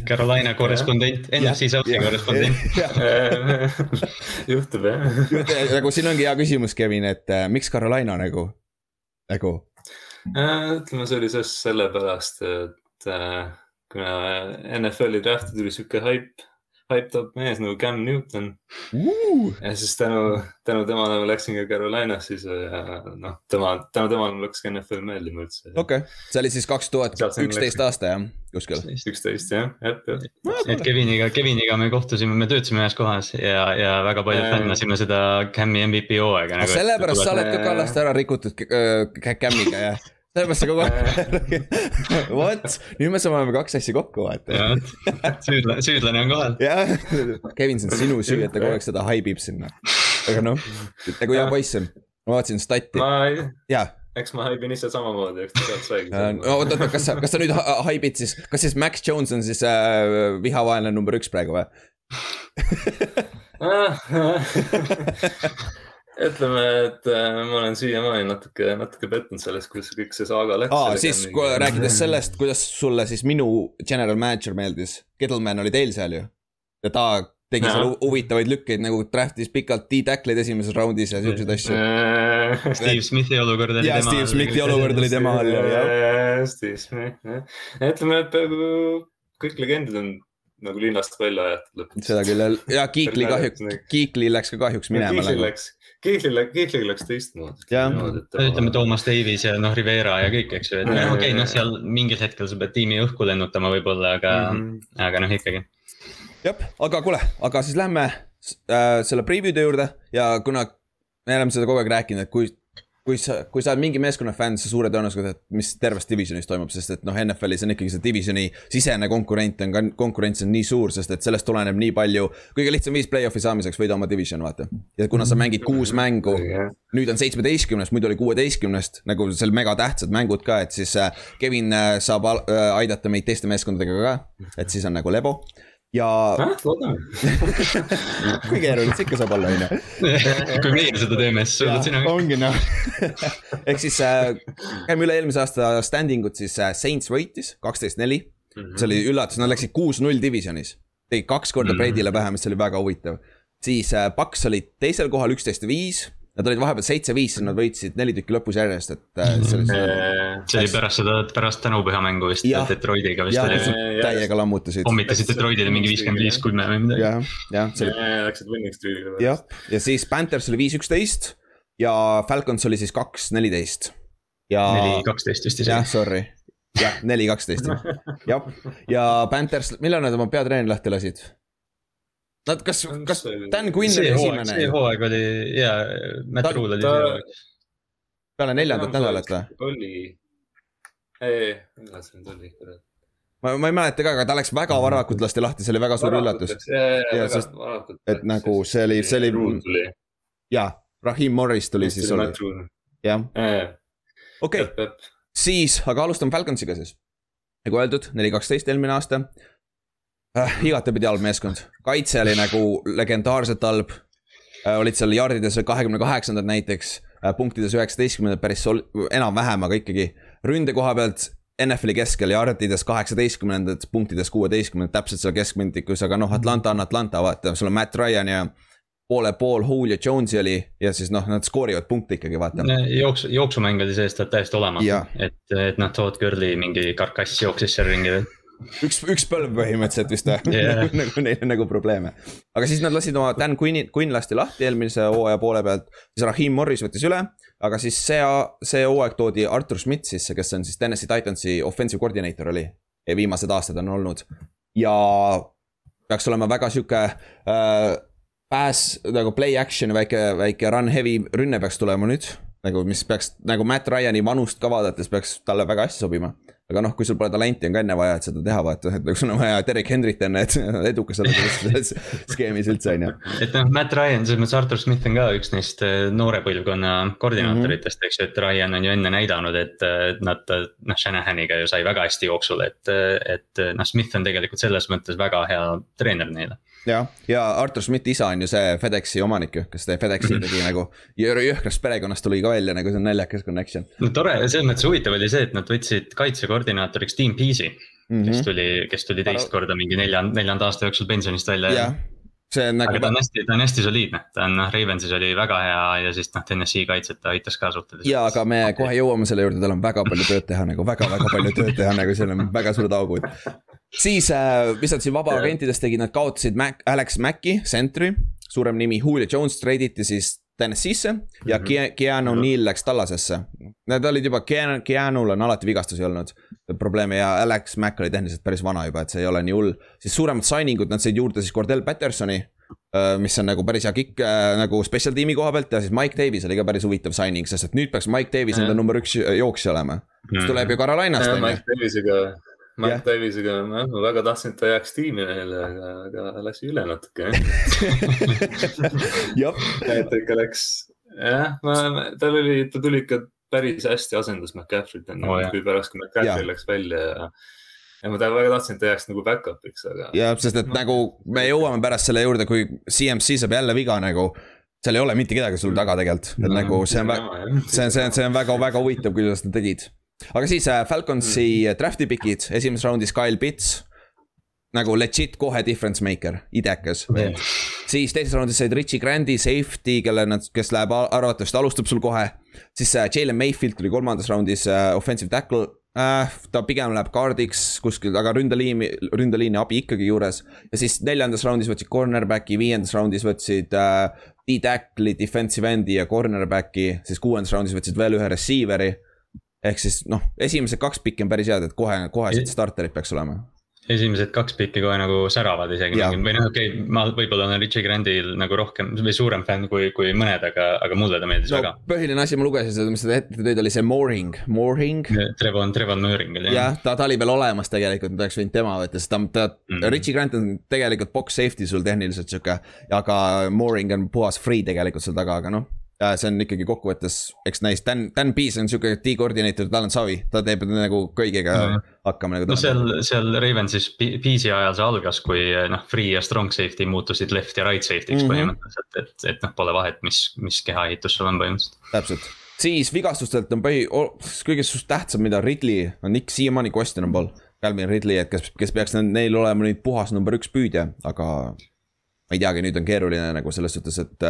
Carolina korrespondent, NFC South'i korrespondent. juhtub jah. nagu siin ongi hea küsimus, Kevin, et äh, miks Carolina nagu, nagu äh,? ütleme, see oli siis sellepärast, et äh, kuna NFL-i draft'i tuli sihuke haip hyped up mees nagu Cam Newton uh.. ja siis tänu, tänu temale ma läksin ka Carolinasse siis ja noh, tema, tänu temale mul hakkas ka NFL meeldima üldse. okei okay., see oli siis kaks tuhat üksteist aasta jah, kuskil? üksteist jah, jah, jah. et Keviniga, Keviniga me kohtusime, me töötasime ühes kohas ja, ja väga palju fännasime seda Cam'i MVP hooaega nagu,. sellepärast sa oled ka Kallast ära rikutud äh, Cam'iga jah sellepärast sa kogu aeg, vot, nüüd me saame kaks asja kokku vaata. süüdlane, süüdlane on kohal. jah, Kevin, see on sinu süü, et ta kogu aeg seda haibib sinna. aga noh, nagu hea poiss on, ma vaatasin stati. jaa eks ma haibin ise samamoodi, eks te sealt saigi. oot, oot, kas sa, kas sa nüüd haibid siis, kas siis Max Jones on siis äh, vihavaenlane number üks praegu või ütleme, et äh, ma olen siiamaani natuke, natuke pettunud selles, kuidas kõik see saaga läks. aa, siis mingi... rääkides sellest, kuidas sulle siis minu general manager meeldis, Kettleman oli teil seal ju. ja ta tegi seal huvitavaid lükkeid nagu draft'is pikalt D-tackleid esimeses raundis ja siukseid asju. Steve Smithi olukord oli tema all. Steve Smithi olukord oli tema all, jah. Steve Smith, jah. ütleme, et peaaegu kõik legendid on nagu linnast välja aetud lõpuks. seda küll, ja Kiikli kahjuks, Kiikli läks ka kahjuks minema. Kiikli nagu. läks, Kiiklil läks teistmoodi. ütleme Toomas Davis ja noh, Rivera ja kõik, eks ju, et noh, okei okay,, noh, seal mingil hetkel sa pead tiimi õhku lennutama võib-olla, aga mm, -hmm. aga noh, ikkagi. jah, aga kuule, aga siis lähme äh, selle preview'de juurde ja kuna me oleme seda kogu aeg rääkinud, et kui kui sa, kui sa oled mingi meeskonna fänn, sa suure tõenäosusega tead, mis terves divisionis toimub, sest et noh, NFL-is on ikkagi see divisioni sisene konkurent on ka, konkurents on nii suur, sest et sellest tuleneb nii palju. kõige lihtsam viis play-off'i saamiseks, võida oma division, vaata. ja kuna sa mängid kuus mängu, nüüd on seitsmeteistkümnest, muidu oli kuueteistkümnest, nagu seal megatähtsad mängud ka, et siis äh, Kevin äh, saab äh, aidata meid teiste meeskondadega ka, et siis on nagu lebo ja kui keeruline see ikka saab olla, on ju. kui meie seda teeme, siis suudad sina ongi noh ehk siis äh, käime üle eelmise aasta standing ut, siis äh, Saints võitis kaksteist neli. Mhm. see oli üllatus, nad läksid kuus-null divisionis. tegi kaks korda -hmm. Brady'le vähem, mis oli väga huvitav. siis äh, Paks olid teisel kohal üksteist viis Nad olid vahepeal seitse-viis, nad võitsid neli tükki lõpus järjest, et äh, see oli. see oli pärast seda, pärast tänupüha mängu vist Detroitiga vist oli. täiega lammutasid. pommitasid Detroitile mingi viiskümmend viis, kümme või midagi. jah, jah, see oli. Läksid winning streak'iga. jah, ja siis Panthers oli viis, üksteist ja Falcons oli siis kaks, neliteist. ja. neli, kaksteist vist isegi. jah, sorry jah, neli, kaksteist jah, ja Panthers, millal nad oma peatreeneri lahti lasid? Nad, kas, kas Dan Quinn oli esimene? see hooaeg oli ja, Matt Rule oli see hooaeg. peale neljandat nädalat või? oli, ei, millal see nüüd oli, kurat ma, ma ei mäleta ka, aga ta läks väga varakult lasti lahti, see oli väga suur üllatus. et nagu see oli, see oli. jaa, Rahim Morris tuli siis oli. jah. okei, siis, aga alustame Falconsiga siis. nagu öeldud, neli kaksteist eelmine aasta äh,. igatepidi halb meeskond, kaitse oli nagu legendaarselt halb äh,. olid seal jardides kahekümne kaheksandad näiteks äh,, punktides üheksateistkümnendad päris sol-, enam-vähem, aga ikkagi. ründe koha pealt NFL-i keskel jardides kaheksateistkümnendad, punktides kuueteistkümnendad, täpselt seal keskmändikus, aga noh, Atlanta on Atlanta, vaata, sul on Matt Ryan ja poole pool Julio Jones'i oli ja siis noh, nad skoorivad punkte ikkagi, vaata. jooksu, jooksumäng oli seest täiesti olematu, et, et noh, Todd Gurley mingi karkass jooksis seal ringi veel üks, üks põlv põhimõtteliselt vist yeah. nagu, neil on nagu probleeme. aga siis nad lasid oma Dan Quinni, Quinn lasti lahti eelmise hooaja poole pealt, siis Raheem Morris võttis üle. aga siis see, see hooaeg toodi Artur Schmidt sisse, kes on siis Tennessee Titansi offensive coordinator oli. ja viimased aastad on olnud ja peaks olema väga sihuke äh, pass nagu play action, väike, väike run heavy rünne peaks tulema nüüd. nagu, mis peaks nagu Matt Ryan'i vanust ka vaadates peaks talle väga hästi sobima. Aga noh, kui sul pole talenti, on ka enne vaja, et seda teha, vaata, et nagu sul on vaja Derek Henryt enne, et edukas olla selles skeemis üldse, on ju. et noh, Matt Ryan, selles mõttes Artur Smith on ka üks neist äh, noore põlvkonna koordinaatoritest mm, -hmm. eks ju, et Ryan on ju enne näidanud, et nad noh, Shanahaniga ju sai väga hästi jooksul, et, et noh, Smith on tegelikult selles mõttes väga hea treener neile jah, ja Artur Schmidti isa on ju see FedExi omanik ju, kes FedExi tegi nagu jõhkrast perekonnast tuli ka välja, nagu see on naljakas connection. no tore, selles mõttes huvitav oli see, et nad võtsid kaitsekoordinaatoriks Team Peace'i mm. -hmm. kes tuli, kes tuli teist korda mingi nelja, neljanda aasta jooksul pensionist välja ja see on nagu. aga ta on hästi, ta on hästi soliidne, ta on noh, Ravensis oli väga hea ja siis noh, TNS-i kaitset ta aitas ka suhteliselt. ja, aga me okay. kohe jõuame selle juurde, tal on väga palju tööd teha nagu väga-väga palju tööd teha nagu seal on väga suured augud siis äh,, mis nad siin vabaagentidest tegid, nad kaotasid Mac, Alex Maci, sentri, suurem nimi, Julio Jones treiditi siis TNS-isse ja mm -hmm. Keanu Neil läks Tallasesse. Need olid juba, Keanul on alati vigastusi olnud, probleeme ja Alex Mack oli tehniliselt päris vana juba, et see ei ole nii hull. siis suuremad signing ud, nad said juurde siis Cordell Pattersoni äh, mis on nagu päris hea kikk äh, nagu special tiimi koha pealt ja siis Mike Davis oli ka päris huvitav signing, sest et nüüd peaks Mike Davis enda number üks jooksja olema. kes tuleb ju Carolinast on ju. Mike Davisega Yeah. Davisega, ma väga tahtsin, et ta jääks tiimi meile, aga, aga lasi üle natuke et ikka läks, jah, ma, tal oli, ta tuli ikka päris hästi asendas McCaffrey't enne oh,, kui pärast, kui McCaffrey läks välja ja ja ma väga tahtsin, et ta jääks nagu back-up'iks, aga. jah, sest et no. nagu me jõuame pärast selle juurde, kui CMC saab jälle viga nagu. seal ei ole mitte kedagi sul taga tegelikult, et no, nagu see on väga, see on, see on, see on väga-väga huvitav, kuidas nad tegid aga siis äh, Falconsi mm. draft'i pick'id, esimeses raundis Kyle Pitts. nagu legit kohe difference maker, idekas mm.. siis teises raundis said Richie Grandi safety, kelle nad, kes läheb arvatavasti alustab sul kohe. siis äh, Jalen Mayfield tuli kolmandas raundis äh, offensive tackle äh,. ta pigem läheb kaardiks kuskil, aga ründeliini, ründeliini abi ikkagi juures. ja siis neljandas raundis võtsid cornerback'i, viiendas raundis võtsid äh, D-tackle'i, defensive end'i ja cornerback'i, siis kuuendas raundis võtsid veel ühe receiver'i ehk siis noh, esimesed kaks pikki on päris head, et kohe, kohesed starterid peaks olema. esimesed kaks pikki kohe nagu säravad isegi või noh, okei okay,, ma võib-olla olen Richie Grandil nagu rohkem või suurem fänn kui, kui mõned, aga, aga mulle ta meeldis no, väga. põhiline asi, ma lugesin seda, mis sa ette tõid, oli see mooring, mooring. Trevon, Trevon Mooring oli jah. jah, ta, ta oli veel olemas tegelikult, ma oleks võinud tema võtta, sest ta, ta mm, -hmm. Richie Grant on tegelikult box safety sul tehniliselt sihuke. aga mooring on puhas free tegelikult seal taga, aga noh see on ikkagi kokkuvõttes, eks näis, Dan, Dan Pease on sihuke D-koordineeter, tal on savi, ta teeb nagu kõigega mm. hakkama nagu. no seal, seal Ravensis Pease'i ajal see algas, kui noh, free ja strong safety muutusid left ja right safety'ks mm -hmm. põhimõtteliselt, et, et noh, pole vahet, mis, mis kehaehitus sul on põhimõtteliselt. täpselt, siis vigastustelt on põhi, kõige tähtsam, mida Ridley on ikka siiamaani questionable. Calvin Ridley, et kes, kes peaks neil olema nüüd puhas number üks püüdja, aga ma ei teagi, nüüd on keeruline nagu selles suhtes, et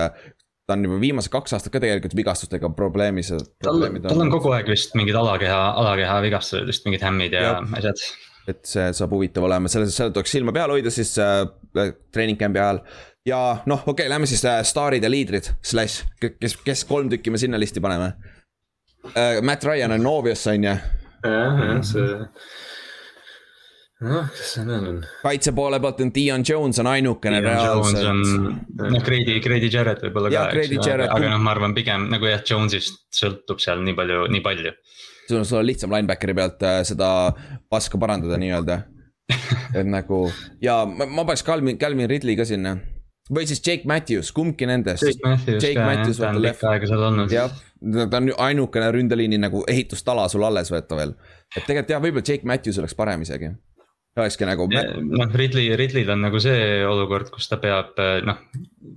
ta on juba viimased kaks aastat ka tegelikult vigastustega probleemis. tal, tal on kogu aeg vist mingid alakeha, alakeha vigastused, vist mingid hämmid ja, ja asjad. et see saab huvitav olema, selles, selle tuleks silma peal hoida siis äh, treening camp'i ajal. ja noh, okei okay,, lähme siis äh, staarid ja liidrid, slash, kes, kes kolm tükki me sinna listi paneme äh,. Matt Ryan on Novios on ju. jah, jah, see noh, kes see veel on? kaitse poole pealt on Dion Jones on ainukene reaalselt. noh, Grady, Grady Jarrett võib-olla ka, eks ju, aga, noh, ma arvan, pigem nagu jah, Jones'ist sõltub seal nii palju, nii palju. sul on, sul on lihtsam linebackeri pealt äh, seda paska parandada nii-öelda et nagu ja ma, ma paneks Calvin, Calvin Ridley ka sinna. või siis Jake Matthews, kumbki nendest. Jake Matthews Jake ka Matthews, jah, ta on pikka aega seal olnud. jah, ta on ainukene ründeliini nagu ehitustala sul alles võtta veel. et tegelikult jah, võib-olla Jake Matthews oleks parem isegi olekski nagu. noh, Ridley, Ridley'l on nagu see olukord, kus ta peab noh,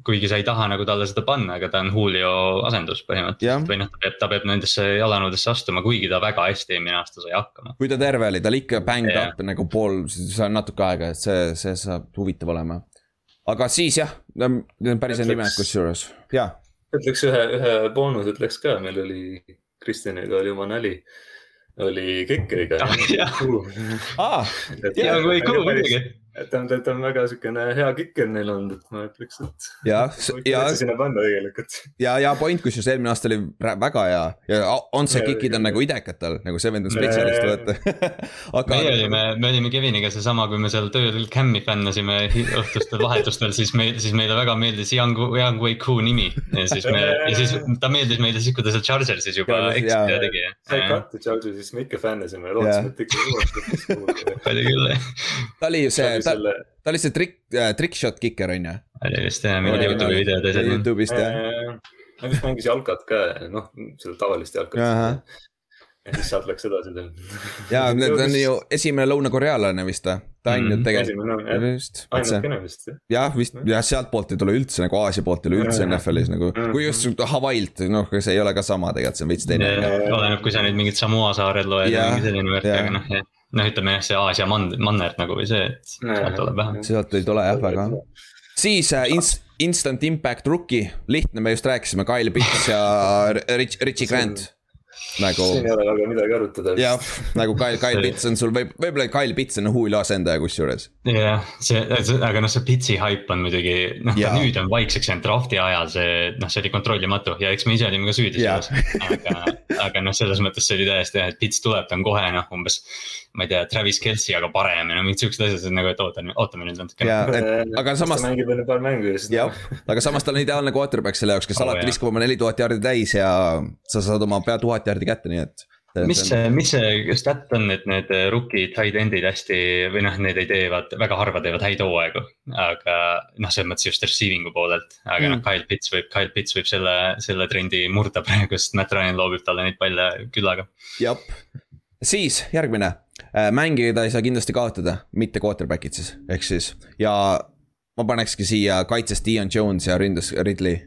kuigi sa ei taha nagu talle seda panna, aga ta on Julio asendus põhimõtteliselt või noh, ta peab, ta peab nendesse jalanõudesse astuma, kuigi ta väga hästi eelmine aasta sai hakkama. kui ta terve oli, ta oli ikka banged yeah. up nagu pool, see on natuke aega, et see, see saab huvitav olema. aga siis jah, need on päris head nimed kusjuures, jaa. ütleks ühe, ühe boonuse ütleks ka, meil oli Kristjaniga oli oma nali oli Kekeriga Ah, aa, Young Wei Koo muidugi. Et ta on, ta on väga siukene hea kikker neil olnud, et ma ütleks, et. ja, ja, sinna panna tegelikult. ja, ja point, kusjuures eelmine aasta oli väga hea ja on-set kick'id on nagu idekat tal, nagu see vend on spetsialist, vaata. aga meie olime, me olime Keviniga seesama, kui me seal tööl Cam'i fännasime õhtustel vahetustel, siis meil, siis meile väga meeldis Young, Young Wei Koo nimi. ja siis me, ja siis ta meeldis meile siis, kui ta seal Chargersis juba ekstra tegi. sai katte Charger'i, siis me ikka fännasime ja lootsime, et ikka kuhugi. oli küll, ta oli ju see, ta, selle, ta oli see trick, trickshot kicker on ju. oli vist jah, mingid Youtube'i videod ja asjad. Youtube'ist jah. ta vist mängis jalkat ka, noh, seda tavalist jalkat. ja siis sealt läks edasi tal. ja need on ju esimene lõunakorealane vist või? ta on ju Mhm. tegelikult, jah, see ainukene vist, jah. jah, vist jah, sealtpoolt ei tule üldse nagu Aasia poolt ei tule üldse ja. NFL-is nagu, Mhm. kui just Hawaii'lt, noh, see ei ole ka sama tegelikult, see on veits teine. oleneb, kui sa nüüd mingid Samoa saared loed ja Jah, mingi selline värk, jah. aga noh, noh, ütleme jah, see Aasia mand-, manner nagu või see, et sealt tuleb vähem. sealt ei tule jah väga. siis äh, ins-, Instant Impact Rookie, lihtne, me just rääkisime, Kyle Pitts ja Rich, Richie Grant. nagu siin ei ole väga midagi arutada. jah, nagu Kyle, Kyle Pitts on sul võib, võib-olla Kyle Pitts on Julio asendaja kusjuures. jah, see, aga noh, see pitsi haip on muidugi, noh, ta nüüd on vaikseks jäänud draft'i ajal, see, noh, see oli kontrollimatu ja eks me ise olime ka süüdi selles. aga, aga noh, selles mõttes see oli täiesti jah, et pits tuleb, ta on kohe noh, umbes. Ma ei tea, Travis Kelci, aga parem ja no mingid siuksed asjad, nagu, et ootame, ootame nüüd natuke. ja, et aga samas mängib veel paar mängu ja siis. jah, aga samas ta on ideaalne quarterback selle jaoks, kes Oh, alati viskab oma neli tuhat jaardi täis ja sa saad oma pea tuhat jaardi kätte, nii et. mis see, mis see stat on, et need rookie tight end'id hästi või noh, need ei tee, vaata väga harva teevad häid hooaegu. aga noh, selles mõttes just receiving'u poolelt, aga Mm. noh, Kyle Pitts võib, Kyle Pitts võib selle, selle trendi murda praegu, sest Matt Ryan loobib talle neid palle küllaga. jah, siis järgmine, mängida ei saa kindlasti kaotada, mitte quarterback'id siis, ehk siis ja ma panekski siia kaitses Dion Jones ja ründas Ridley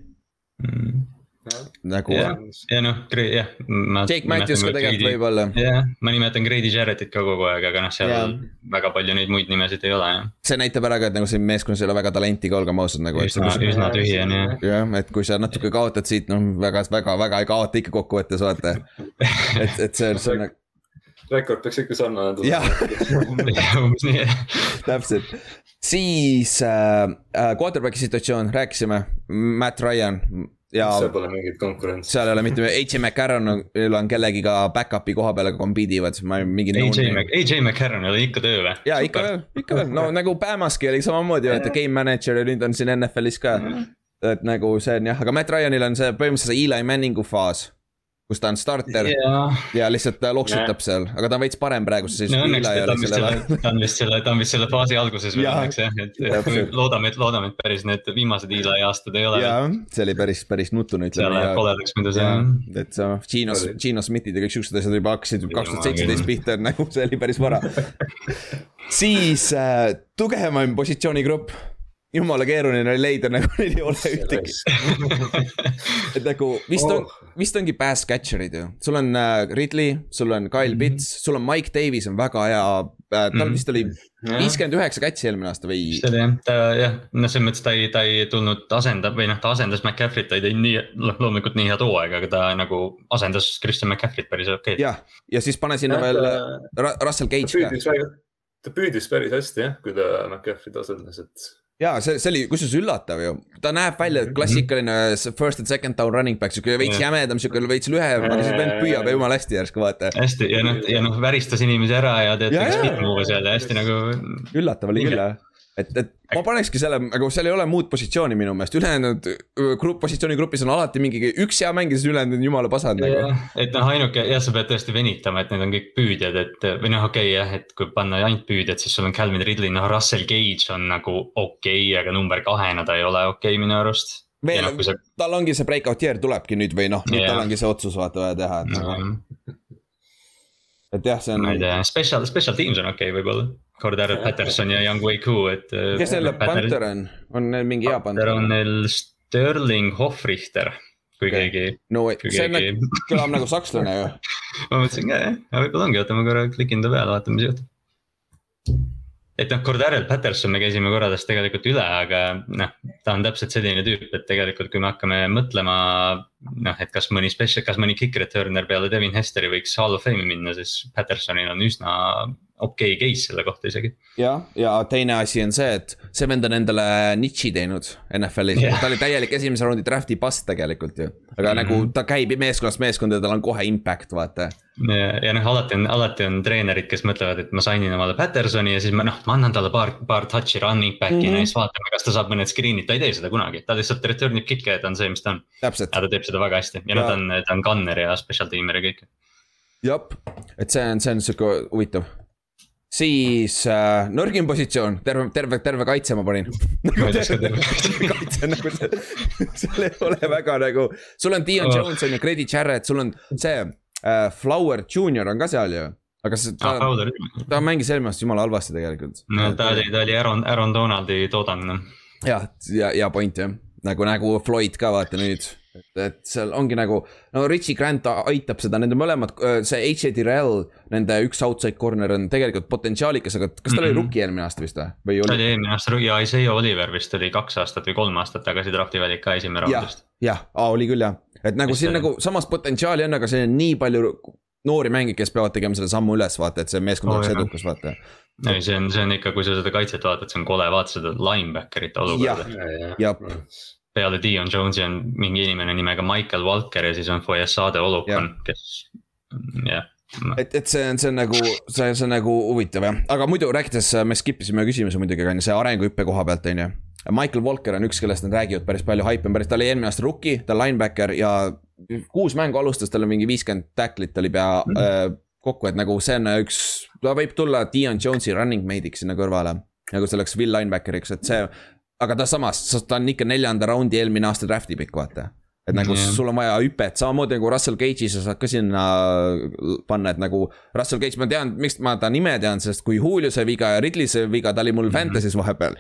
nagu jah, ja noh, jah. Jake Matthews ka tegelikult võib-olla. jah, ma nimetan Grady Jarrettit ka kogu aeg, aga noh, seal Jaa. väga palju neid muid nimesid ei ole jah. see näitab ära ka, et nagu siin meeskonnas ei ole väga talenti ka, olgem ausad nagu. üsna, üsna tühi on jah. jah, et kui sa natuke kaotad siit, noh väga, väga, väga ei kaota ikka kokkuvõttes vaata. et, et see, see on nagu rekord peaks ikka sarnane nii. täpselt. siis äh, äh, quarterback'i situatsioon, rääkisime, Matt Ryan ja seal pole mingit konkurentsi. seal ei ole mitte, AJ McCarron on, on kellegiga back-up'i koha peale ka compete ivad, ma ei mingi. AJ AJ McCarron oli ikka töö või? ja ikka veel, ikka veel, no nagu Bamaski oli samamoodi, vaata game manager ja nüüd on siin NFL-is ka. et nagu see on jah, aga Matt Ryanil on see põhimõtteliselt see Eli Manningu faas, kus ta on starter jaa, ja lihtsalt ta loksutab seal, aga ta on veits parem praeguse no seisuga. õnneks ta on vist selle, ta on vist selle, ta on vist selle faasi alguses veel Jaa. õnneks jah, et loodame, et loodame, et päris need viimased Eli aastad ei ole. jah, see oli päris, päris nutune seal ütleme läheb. koledaks muidu see et sa Gino. Gino Smithid ja kõik siuksed asjad juba hakkasid kaks tuhat seitseteist pihta, nagu see oli päris vara. siis äh, tugevaim positsioonigrupp, jumala keeruline oli leida, nagu neil ei ole ühtegi, et nagu vist on, vist ongi pass catcher'id ju, sul on äh, Ridley, sul on Kyle Pitts, sul on Mike Davis on väga hea äh,, tal Mhm. vist oli viiskümmend üheksa catch'i eelmine aasta või vist oli jah, ta jah, noh, selles mõttes ta ei, ta ei tulnud asendab või noh, ta asendas McCaffrey't, ta ei teinud nii, noh loomulikult nii head hooaega, aga ta nagu asendas Christian McCaffrey't päris okei. jah, ja siis pane sinna veel Ra Russell ta Cage ka. ta püüdis päris hästi jah, kui ta McCaffrey't asendas, et jaa, see, see oli kusjuures üllatav ju, ta näeb välja klassikaline s- first and second down running back, sihuke veits jämedam, sihuke veits lühem, aga siis vend püüab jumala hästi järsku vaata. hästi ja noh, ja noh väristas inimesi ära ja tead Ja, üks ja. spin move'e seal ja hästi nagu. üllatav oli küll jah, et, et ma panekski selle, aga seal ei ole muud positsiooni minu meelest, ülejäänud öö, grupp, positsioonigrupis on alati mingi üks hea mängija, siis ülejäänud on jumala pasad nagu. et noh, ainuke jah, sa pead tõesti venitama, et need on kõik püüdjad, et või noh, okei okay, jah, et kui panna ainult püüdjad, siis sul on Calvin Ridley, noh Russell Gage on nagu okei okay,, aga number kahena ta ei ole okei okay, minu arust. veel noh, sa, tal ongi see breakout year tulebki nüüd või noh, nüüd Jah. tal ongi see otsus vaata vaja teha, et nagu, et jah, see on ma ei. tea, special, special teams on okei okay, võib-olla. Cordero Patterson ja Young Wei Koo, et. kes selle Panther on, on neil mingi hea Panther on neil Sterling Hofrichter, kui okay. keegi, no kui see on, keegi. kõlab nagu sakslane ju. ma mõtlesin ka jah, aga võib-olla ongi, oota ma korra klikin ta peale, vaatame mis juhtub. et noh, Cordarel Patterson me käisime korra tast tegelikult üle, aga noh, ta on täpselt selline tüüp, et tegelikult kui me hakkame mõtlema noh, et kas mõni special, kas mõni kick returner peale Devin Hesteri võiks hall of fame'i minna, siis Pattersonil on üsna okei okay case selle kohta isegi. jah, ja teine asi on see, et see vend on endale niši teinud NFL-is yeah., ta oli täielik esimese raundi draft'i bust tegelikult ju. aga mm -hmm. nagu ta käib meeskonnast meeskonda ja tal on kohe impact, vaata. ja, ja noh, alati on, alati on treenerid, kes mõtlevad, et ma sain in omale Pattersoni ja siis ma noh, ma annan talle paar, paar touch'i running back'i mm -hmm. ja siis vaatame, kas ta saab mõned screen'id, ta ei tee seda kunagi, ta lihtsalt return ib kick'e ja ta on see, mis ta on. aga ta teeb seda väga hästi ja, ja. noh, ta on, ta on gunner ja special teamer ja kõik. jah, et see on, see on sihuke huvitav siis äh, nõrgim positsioon, terve, terve, terve kaitse ma panin. Nagu terve kaitse. nagu see, seal ei ole väga nagu, sul on Dion oh. Jones on ju, Grady Jarrett, sul on see äh, Flower Junior on ka seal ju. Aga see, ta ah,, ta mängis eelmine aasta jumala halvasti tegelikult. no ta oli, ta oli Aaron, Aaron Donaldi toodang noh. jah, ja, ja point jah, nagu, nagu Floyd ka vaata nüüd et, seal ongi nagu, no Richie Grant aitab seda, nende mõlemad, see H.A. Dirrell, nende üks outside corner on tegelikult potentsiaalikas, aga kas ta mm -hmm. oli mhm. rookie eelmine aasta vist või? ta oli eelmine aasta ja Isaiah Oliver vist oli kaks aastat või kolm aastat tagasi drafti valik ka esimene raundist. jah, oli küll jah, et nagu Vist siin oli. nagu samas potentsiaali on, aga siin on nii palju noori mängijaid, kes peavad tegema selle sammu üles, vaata, et see meeskond oleks oh, edukas, vaata. ei, see on, see on ikka, kui sa seda kaitset vaatad, see on kole, vaata seda linebacker'ite olukorda. jah, jah peale Dion Jones'i on mingi inimene nimega Michael Walker ja siis on Foyesade Olukon, kes, jah et, et see on, see on nagu, see, see on nagu huvitav jah, aga muidu rääkides, me skip isime küsimuse muidugi, on ju, see arenguhüppe koha pealt, on ju. Michael Walker on üks, kellest nad räägivad päris palju, haip on päris, ta oli eelmine aasta rookie, ta on linebacker ja kuus mängu alustas, tal on mingi viiskümmend tacklit oli pea mm -hmm. äh, kokku, et nagu see on üks, ta võib tulla Dion Jones'i running mate'iks sinna kõrvale. nagu selleks will linebackeriks, et see aga ta samas, ta on ikka neljanda raundi eelmine aasta draft'i pikk, vaata et nagu yeah. sul on vaja hüpet, samamoodi nagu Russell Cage'i sa saad ka sinna panna, et nagu Russell Cage, ma tean, miks ma ta nime tean, sest kui Julio sai viga ja Ridley sai viga, ta oli mul mm -hmm. Fantasy's vahepeal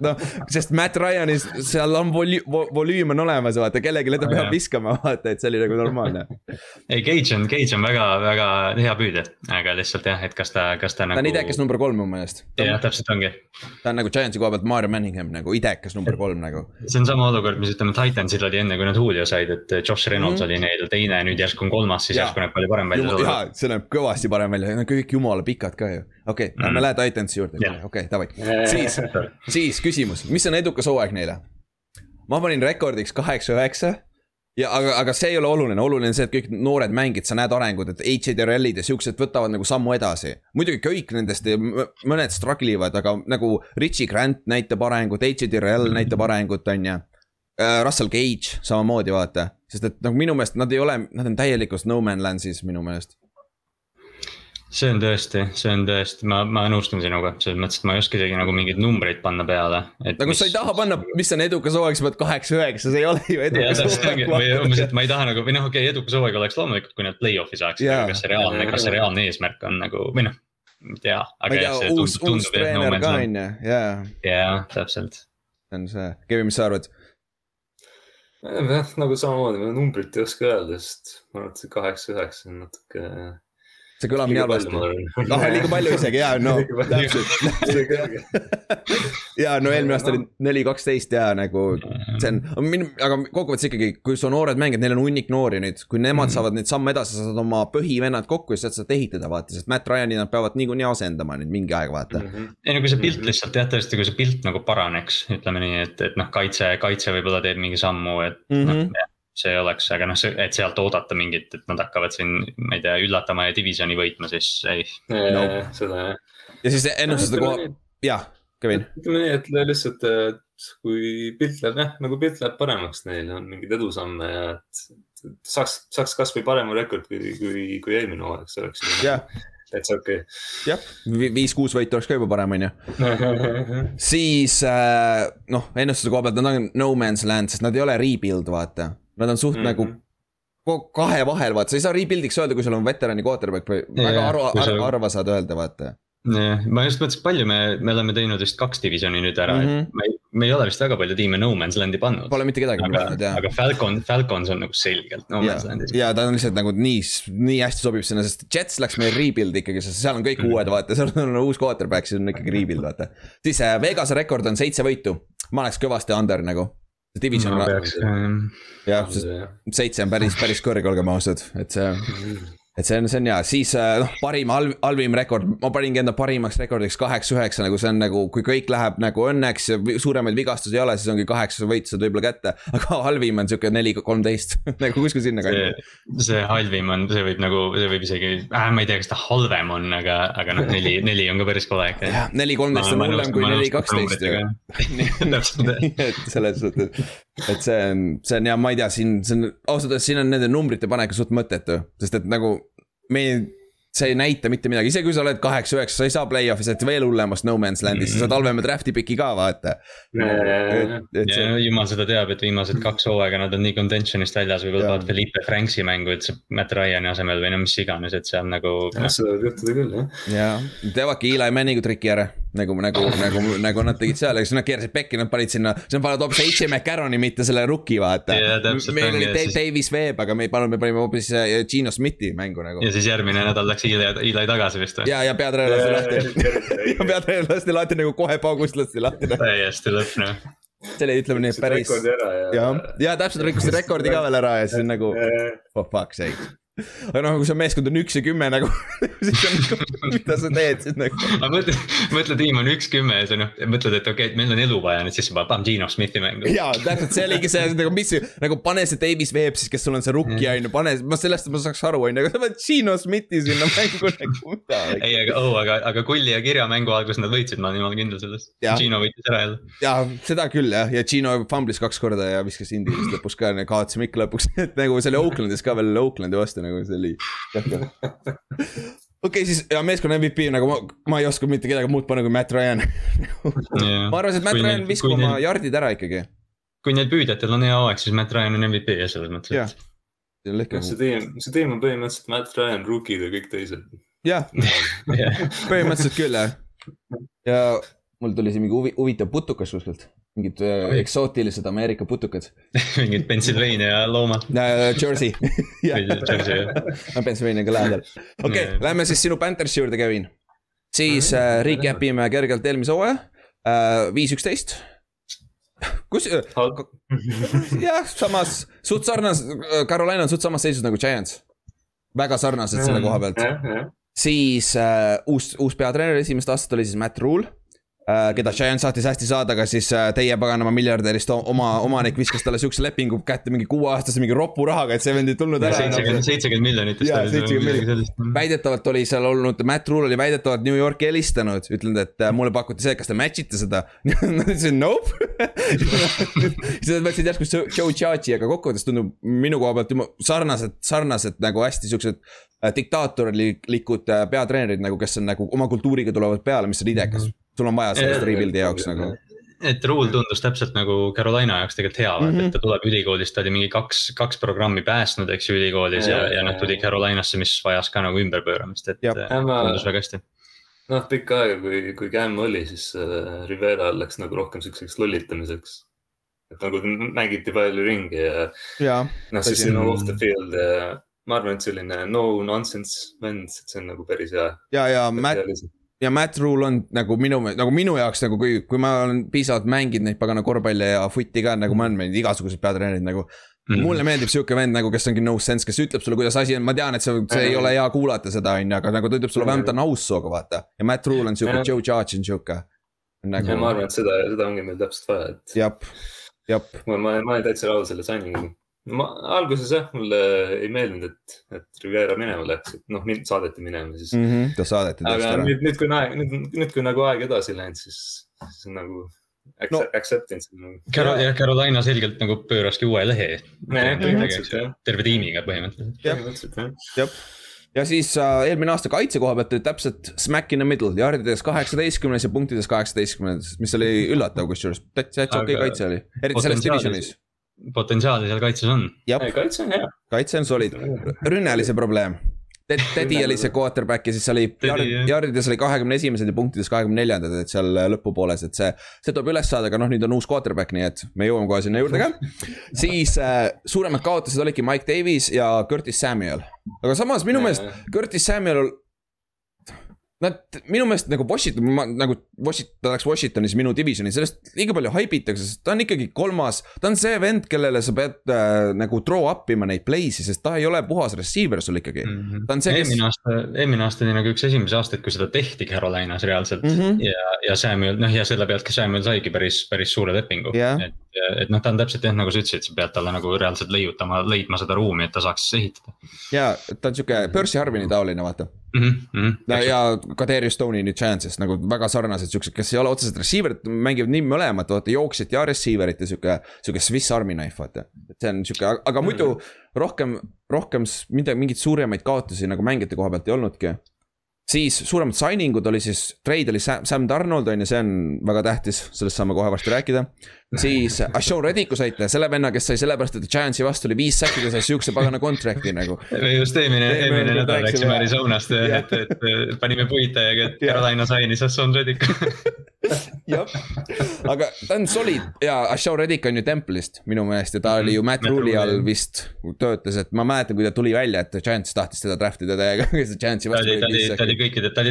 noh, sest Matt Ryan'is seal on volüü-, volüüm on olemas, vaata, kellelegi ta peab viskama, vaata, et see oli nagu normaalne. ei, Cage on, Cage on väga, väga hea püüdja, aga lihtsalt jah, et kas ta, kas ta nagu. ta on idekas number kolm mu meelest. jah, täpselt ongi. ta on nagu Giantsi koha pealt Mario Manningham nagu idekas number kolm nagu. see on sama olukord, mis ütleme Titansil oli enne, kui nad Julio said, et Josh Reynolds mm -hmm. oli neil teine, nüüd järsku on kolmas, siis järsku näeb palju parem välja. jaa, see näeb kõvasti parem välja, nad kõik jumala pikad ka ju. okei okay, mm, -hmm. lähme lähe Titansi juurde, okei davai. siis, siis küsimus, mis on edukas hooaeg neile? ma panin rekordiks kaheksa-üheksa ja aga, aga see ei ole oluline, oluline on see, et kõik noored mängijad, sa näed arengut, et HDRL-id ja siuksed võtavad nagu sammu edasi. muidugi kõik nendest, mõned struggle ivad, aga nagu Richie Grant näitab arengut, HDRL näitab arengut, on ju Russell Cage samamoodi vaata, sest et nagu minu meelest nad ei ole, nad on täielikus no man land'is minu meelest. see on tõesti, see on tõesti, ma, ma nõustun sinuga, selles mõttes, et ma ei oska isegi nagu mingeid numbreid panna peale. nagu mis... sa ei taha panna, mis on edukas hooaeg, sa pead kaheksa-üheksa, see ei ole ju edukas hooaeg. või umbes, et ma ei taha nagu või noh, okei okay,, edukas hooaeg oleks loomulikult, kui nad play-off'i saaksid, aga kas see reaalne, kas see reaalne eesmärk on nagu või noh. ei tea, aga jah, see uus, tundub, uus treener ka on ju, jaa. jaa, täpselt. see on see, Kevin, mis sa arvad? Jah, nagu samamoodi, ma numbrit ei oska öelda, sest ma arvan, et see kaheksa-üheksa on natuke. See kõlab nii halvasti. noh, liiga palju isegi ja no täpselt. ja no eelmine aasta oli neli, kaksteist ja nagu see on, aga kokkuvõttes ikkagi, kui su noored mängijad, neil on hunnik noori nüüd, kui nemad mm. saavad neid samme edasi, sa saad oma põhivennad kokku ja sealt saad ehitada, vaata, sest Matt Ryan'i nad peavad niikuinii asendama nüüd mingi aeg, vaata mm. -hmm. ei no kui see pilt lihtsalt jah, tõesti, kui see pilt nagu paraneks, ütleme nii, et, et noh, kaitse, kaitse võib-olla teeb mingi sammu, et mm -hmm. noh see oleks, aga noh, see, et sealt oodata mingit, et nad hakkavad siin, ma ei tea, üllatama ja divisioni võitma, siis ei no.. seda jah. ja siis ennustada kohe, jah, Kevin. ütleme nii, et lihtsalt, et kui pilt läheb jah, nagu pilt läheb paremaks, neil on mingeid edusamme ja et saaks, saaks kasvõi parema rekord kui, kui, kui eelmine hooaeg, see oleks yeah. täitsa okei okay.. jah, viis-kuus võitu oleks ka juba parem, on ju. siis äh, noh, ennustuse koha pealt nad on no man's land, sest nad ei ole rebuild, vaata Nad on suht mm -hmm. nagu mhm. kahe vahel, vaata, sa ei saa rebuild'iks öelda, kui sul on veterani quarterback või ja, väga harva, harva, harva saad öelda, vaata jah, ma just mõtlesin, palju me, me oleme teinud vist kaks divisjoni nüüd ära mm, -hmm. et me ei, me ei ole vist väga palju tiime No Man's Land'i pannud. Pole mitte kedagi pannud jah. aga Falcon, Falcons on nagu selgelt No Man's Land'is. ja ta on lihtsalt nagu nii, nii hästi sobib sinna, sest Jets läks meil rebuild ikkagi, sest seal on kõik mm -hmm. uued, vaata, seal on uus quarterback, siis on ikkagi rebuild, vaata. siis äh, Vegas'e rekord on seitse võitu, ma oleks kõvasti under nagu Division jah. seitse on päris, päris kõrge, olgem ausad, et see, et see on, see on hea, siis äh, noh, parim, halv, halvim rekord, ma paningi enda parimaks rekordiks kaheksa-üheksa, nagu see on nagu, kui kõik läheb nagu õnneks ja suuremaid vigastusi ei ole, siis ongi kaheksa võitu saad võib-olla kätte. aga halvim on sihuke neli, kolmteist, nagu kuskil sinna see halvim on, see võib nagu, see võib isegi äh,, ma ei tea, kas ta halvem on, aga, aga noh, neli, neli on ka päris kole ikka. jah, neli, kolmteist on hullem kui neli, kaksteist täpselt, et selles suhtes, et see on, see on ja ma ei tea, siin, see on ausalt öeldes siin on nende numbrite panek suht mõttetu, sest et nagu me. see ei näita mitte midagi, isegi kui sa oled kaheksa-üheksa, sa ei saa play-off'i, sa oled veel hullemast no man's land'is, sa saad halvema draft'i piki ka vaata. see, jumal seda teab, et viimased kaks hooaega nad on nii contention'ist väljas, võib-olla Jaa. vaatavad Felipe Franksi mängu üldse Matt Ryan'i asemel või no mis iganes, et seal nagu. jah, seda võib juhtuda küll jah. ja teevadki Eli Manningu triki ära. nagu, nagu, nagu, nagu nad tegid seal, eks nad keerasid pekki, nad panid sinna, siis nad panevad hoopis H. McCarroni, mitte selle rookie vaata täpselt meil oli Dave siis- Davis Webb, aga me ei pannud, me panime hoopis äh, Gino Smithi mängu nagu. ja siis järgmine nädal läks Eli, Eli tagasi vist või? ja, ja peatreener lasti lahti. ja peatreener lasti lahti nagu kohe paugust lasti lahti. täiesti lõpp noh. see oli, ütleme nii, päris. ära ja. täpselt rikkus rekordi ka veel ära ja siis on nagu for fuck's sake. Aga noh, kui see meeskond on üks ja kümme nagu, siis on nagu, mida sa teed siis nagu. aga mõtle, mõtle, tiim on üks kümme ja sa noh, mõtled, et okei okay,, et meil on elu vaja, nüüd siis juba paneme Gino Smithi mängu. jaa, täpselt, see oligi see nagu, mis nagu pane see Davis Webb siis, kes sul on see rookie on ju, pane, ma sellest ma saaks aru, on ju, aga sa paned Gino Smithi sinna mängu nagu mida. ei, aga oh,, aga, aga Kulli ja Kirja mängu alguses nad võitsid, ma olen jumala kindel selles. Gino võitis ära jälle. jaa, seda küll jah, ja Gino fumblis kaks korda ja viskas Indi vist lõpus ka, kaotasime ikka lõpuks, et nagu see oli Oaklandis ka veel Oaklandi vastu nagu see oli. okei, siis ja meeskonna MVP nagu ma, ma ei oska mitte kedagi muud panna kui Matt Ryan. ma arvasin, et Matt Ryan viskab oma jardid ära ikkagi. kui neil püüdjatel on hea hooaeg, siis Matt Ryan on MVP ja selles mõttes, jah, et. see tiim, see tiim on põhimõtteliselt Matt Ryan, rookid ja kõik teised. jah, põhimõtteliselt küll jah. ja mul tuli siin mingi huvi, huvitav putukas kuskilt, mingid äh, eksootilised Ameerika putukad. mingid Pennsylvania loomad. Jersey. Jersey, Pennsylvania ka lähedal. okei okay, Jaa., lähme siis sinu Panthersi juurde, Kevin. siis äh, recap ime kergelt eelmise hooaja äh,, viis, üksteist. kus, jah, samas suht sarnas, Carolina on suht samas seisus nagu Giants. väga sarnased selle koha pealt. jah, jah. siis äh, uus, uus peatreener esimest aastat oli siis Matt Rule äh,. Keda Giants saatis hästi saada, aga siis äh, teie paganama miljardärist oma omanik viskas talle siukse lepingu kätte mingi kuueaastase mingi ropu rahaga, et see vend ei tulnud ära. seitsekümmend, seitsekümmend miljonit vist Jaa, oli 70 midagi sellist. väidetavalt oli seal olnud, Matt Rule oli väidetavalt New Yorki helistanud, ütlenud, et äh, mulle pakuti see, kas te match ite seda. Nad ütlesid nope. siis nad võtsid järsku Joe- Chachi, aga kokkuvõttes tundub minu koha pealt juba sarnased, sarnased nagu hästi siuksed äh, diktaatorlikud äh, peatreenerid nagu, kes on nagu oma kultuuriga tulevad peale, mis on idekas. Sul on vaja sellest Jaa, rebuild'i jaoks nagu. et Rule tundus täpselt nagu Carolina jaoks tegelikult hea mm, Mhm. -hmm. et ta tuleb ülikoolist, ta oli mingi kaks, kaks programmi päästnud, eks ju, ülikoolis ja, ja, ja noh, tuli Carolinasse, mis vajas ka nagu ümberpööramist, et Jah. äh, tundus väga hästi. noh, pikka aega, kui, kui Cam oli, siis äh, Rivera läks nagu rohkem siukseks lollitamiseks. et nagu mängiti palju ringi ja jaa, noh, siis on off the field ja ma arvan, et selline no nonsense vend, see on nagu päris hea. ja, ja Matt, ja Matt Rule on nagu minu, nagu minu jaoks nagu kui, kui ma olen piisavalt mänginud neid pagana korvpalli ja footi ka nagu ma olen mänginud igasugused peatreenerid nagu. Mhm. mulle meeldib sihuke vend nagu, kes ongi no sense, kes ütleb sulle, kuidas asi on, ma tean, et see, see ei ole hea kuulata seda, on ju, aga nagu ta ütleb sulle vähemalt ta on aus sinuga, vaata. ja Matt Rule on sihuke Jah., Joe Judge on sihuke. ja ma nagu, arvan, et seda, seda ongi meil täpselt vaja, et jep, jep, ma, ma, ma olen täitsa rahul selle signing'iga. Ma alguses jah, mulle ei meeldinud, et, et Rivera minema läks, et noh, mind saadeti minema siis mm. Mhm, ta saadeti -hmm. tõesti aga ära. nüüd, nüüd, kui on aeg, nüüd, nüüd, kui nagu aeg edasi läinud, siis, siis on nagu accept, No- no. acceptance on nagu. Caro-, jah, Carolina selgelt nagu pööraski uue lehe. põhimõtteliselt jah, terve tiimiga põhimõtteliselt. Jah. ja siis äh, eelmine aasta kaitse koha pealt oli täpselt smack in the middle, jardides kaheksateistkümnes ja punktides kaheksateistkümnes, mis oli üllatav kusjuures, täitsa okei okay kaitse oli, eriti selles divisionis. Potentsiaali seal kaitses on. kaitse on hea. kaitse on solid, rünne oli see probleem. Ted, Teddy oli see quarterback ja siis oli jardides oli kahekümne esimesed ja punktides kahekümne neljandad, et seal lõpupooles, et see. see tuleb üles saada, aga noh, nüüd on uus quarterback, nii et me jõuame kohe sinna juurde ka. siis äh, suuremad kaotused olidki Mike Davis ja Curtis Samuel. aga samas minu meelest Curtis Samuel Nad minu meelest nagu Washington, ma nagu Washington, ta läks Washingtonis minu divisioni, sellest liiga palju haibitakse, sest ta on ikkagi kolmas. ta on see vend, kellele sa pead äh, nagu throw up ima neid play'si, sest ta ei ole puhas receiver sul ikkagi mm. -hmm. ta on see, kes. eelmine aasta, eelmine aasta oli nagu üks esimesi aastaid, kui seda tehti Carolinas reaalselt mm -hmm. ja, ja Samuel, noh ja selle pealt ka Samuel saigi päris, päris suure lepingu yeah.. et, et noh, ta on täpselt jah, nagu sa ütlesid, sa pead talle nagu reaalselt leiutama, leidma seda ruumi, et ta saaks ehitada. ja ta on sihuke Percy Harvini taoline, vaata mm. -hmm, no, ja ka Darius Stone'i nüüd Chance'is nagu väga sarnased siuksed, kes ei ole otseselt receiver'id, mängivad nii mõlemat, vaata jooksjat ja receiver'it ja sihuke. sihuke Swiss Army knife, vaata, et see on sihuke, aga muidu rohkem, rohkem midagi, mingeid suuremaid kaotusi nagu mängijate koha pealt ei olnudki siis suuremad signing ud oli siis, trade oli Sam, Sam Donald on ju, see on väga tähtis, sellest saame kohe varsti rääkida. siis Ashon Reddiku saite, selle venna, kes sai sellepärast, et Giantsi vastu oli viis säkki, ta sai sihukese pagana contract'i nagu. me just eelmine, eelmine nädal läksime Arizonast, et, et, et panime puid täiega, et Carolina sainis Ashon Reddiku jah, aga ta on solid ja Ashon Reddick on ju Temple'ist minu meelest ja ta oli ju Matt Rule'i all vist töötas, et ma mäletan, kui ta tuli välja, et Giants tahtis teda draft ida täiega, Giantsi vastu. ta oli ta oli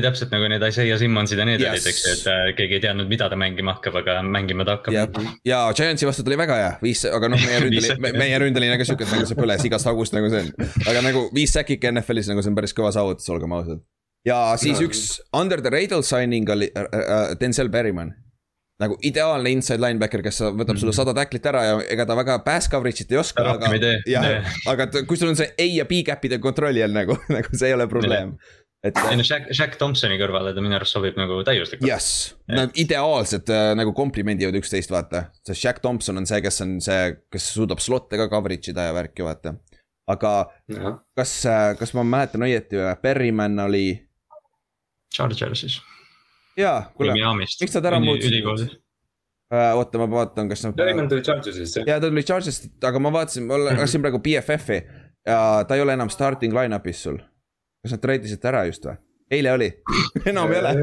täpselt nagu need Isaiah Simmonsid ja need yes. olid, eks ju, et äh, keegi ei teadnud, mida ta mängima hakkab, aga mängima ta hakkab ja Giantsi vastu tuli väga hea, viis, aga noh, meie ründeli meie ründeline ka siuke, et nagu see põles igast august nagu see on. aga nagu viis säkike NFL-is nagu see on päris kõva saavutus, olgem ausad. ja siis no. üks under the radar signing oli äh, äh, Denzel Berryman nagu ideaalne inside linebacker, kes võtab sulle sada tacklit ära ja ega ta väga pass coverage'it ei oska, aga. jah, aga kui sul on see A ja B cap'ide kontrolli all nagu, nagu see ei ole probleem et. ei no Jack, Jack Thompsoni kõrvale ta minu arust sobib nagu täiuslikult. jess, nad ideaalselt äh, nagu komplimendivad üksteist, vaata. sest Jack Thompson on see, kes on see, kes suudab slot'e ka coverage ida ja värki, vaata. aga ja. kas, äh, kas ma mäletan õieti või, Berryman oli. Chargersis. jaa, kuule, miks nad ära muutsid? Uh, oota, ma vaatan, kas nad. Berryman tuli Chargersist, jah? jaa, ta tuli Chargersist, aga ma vaatasin, ma lasin praegu BFF-i ja ta ei ole enam starting line-up'is sul kas nad treidisite ära just või? eile oli enam ei ole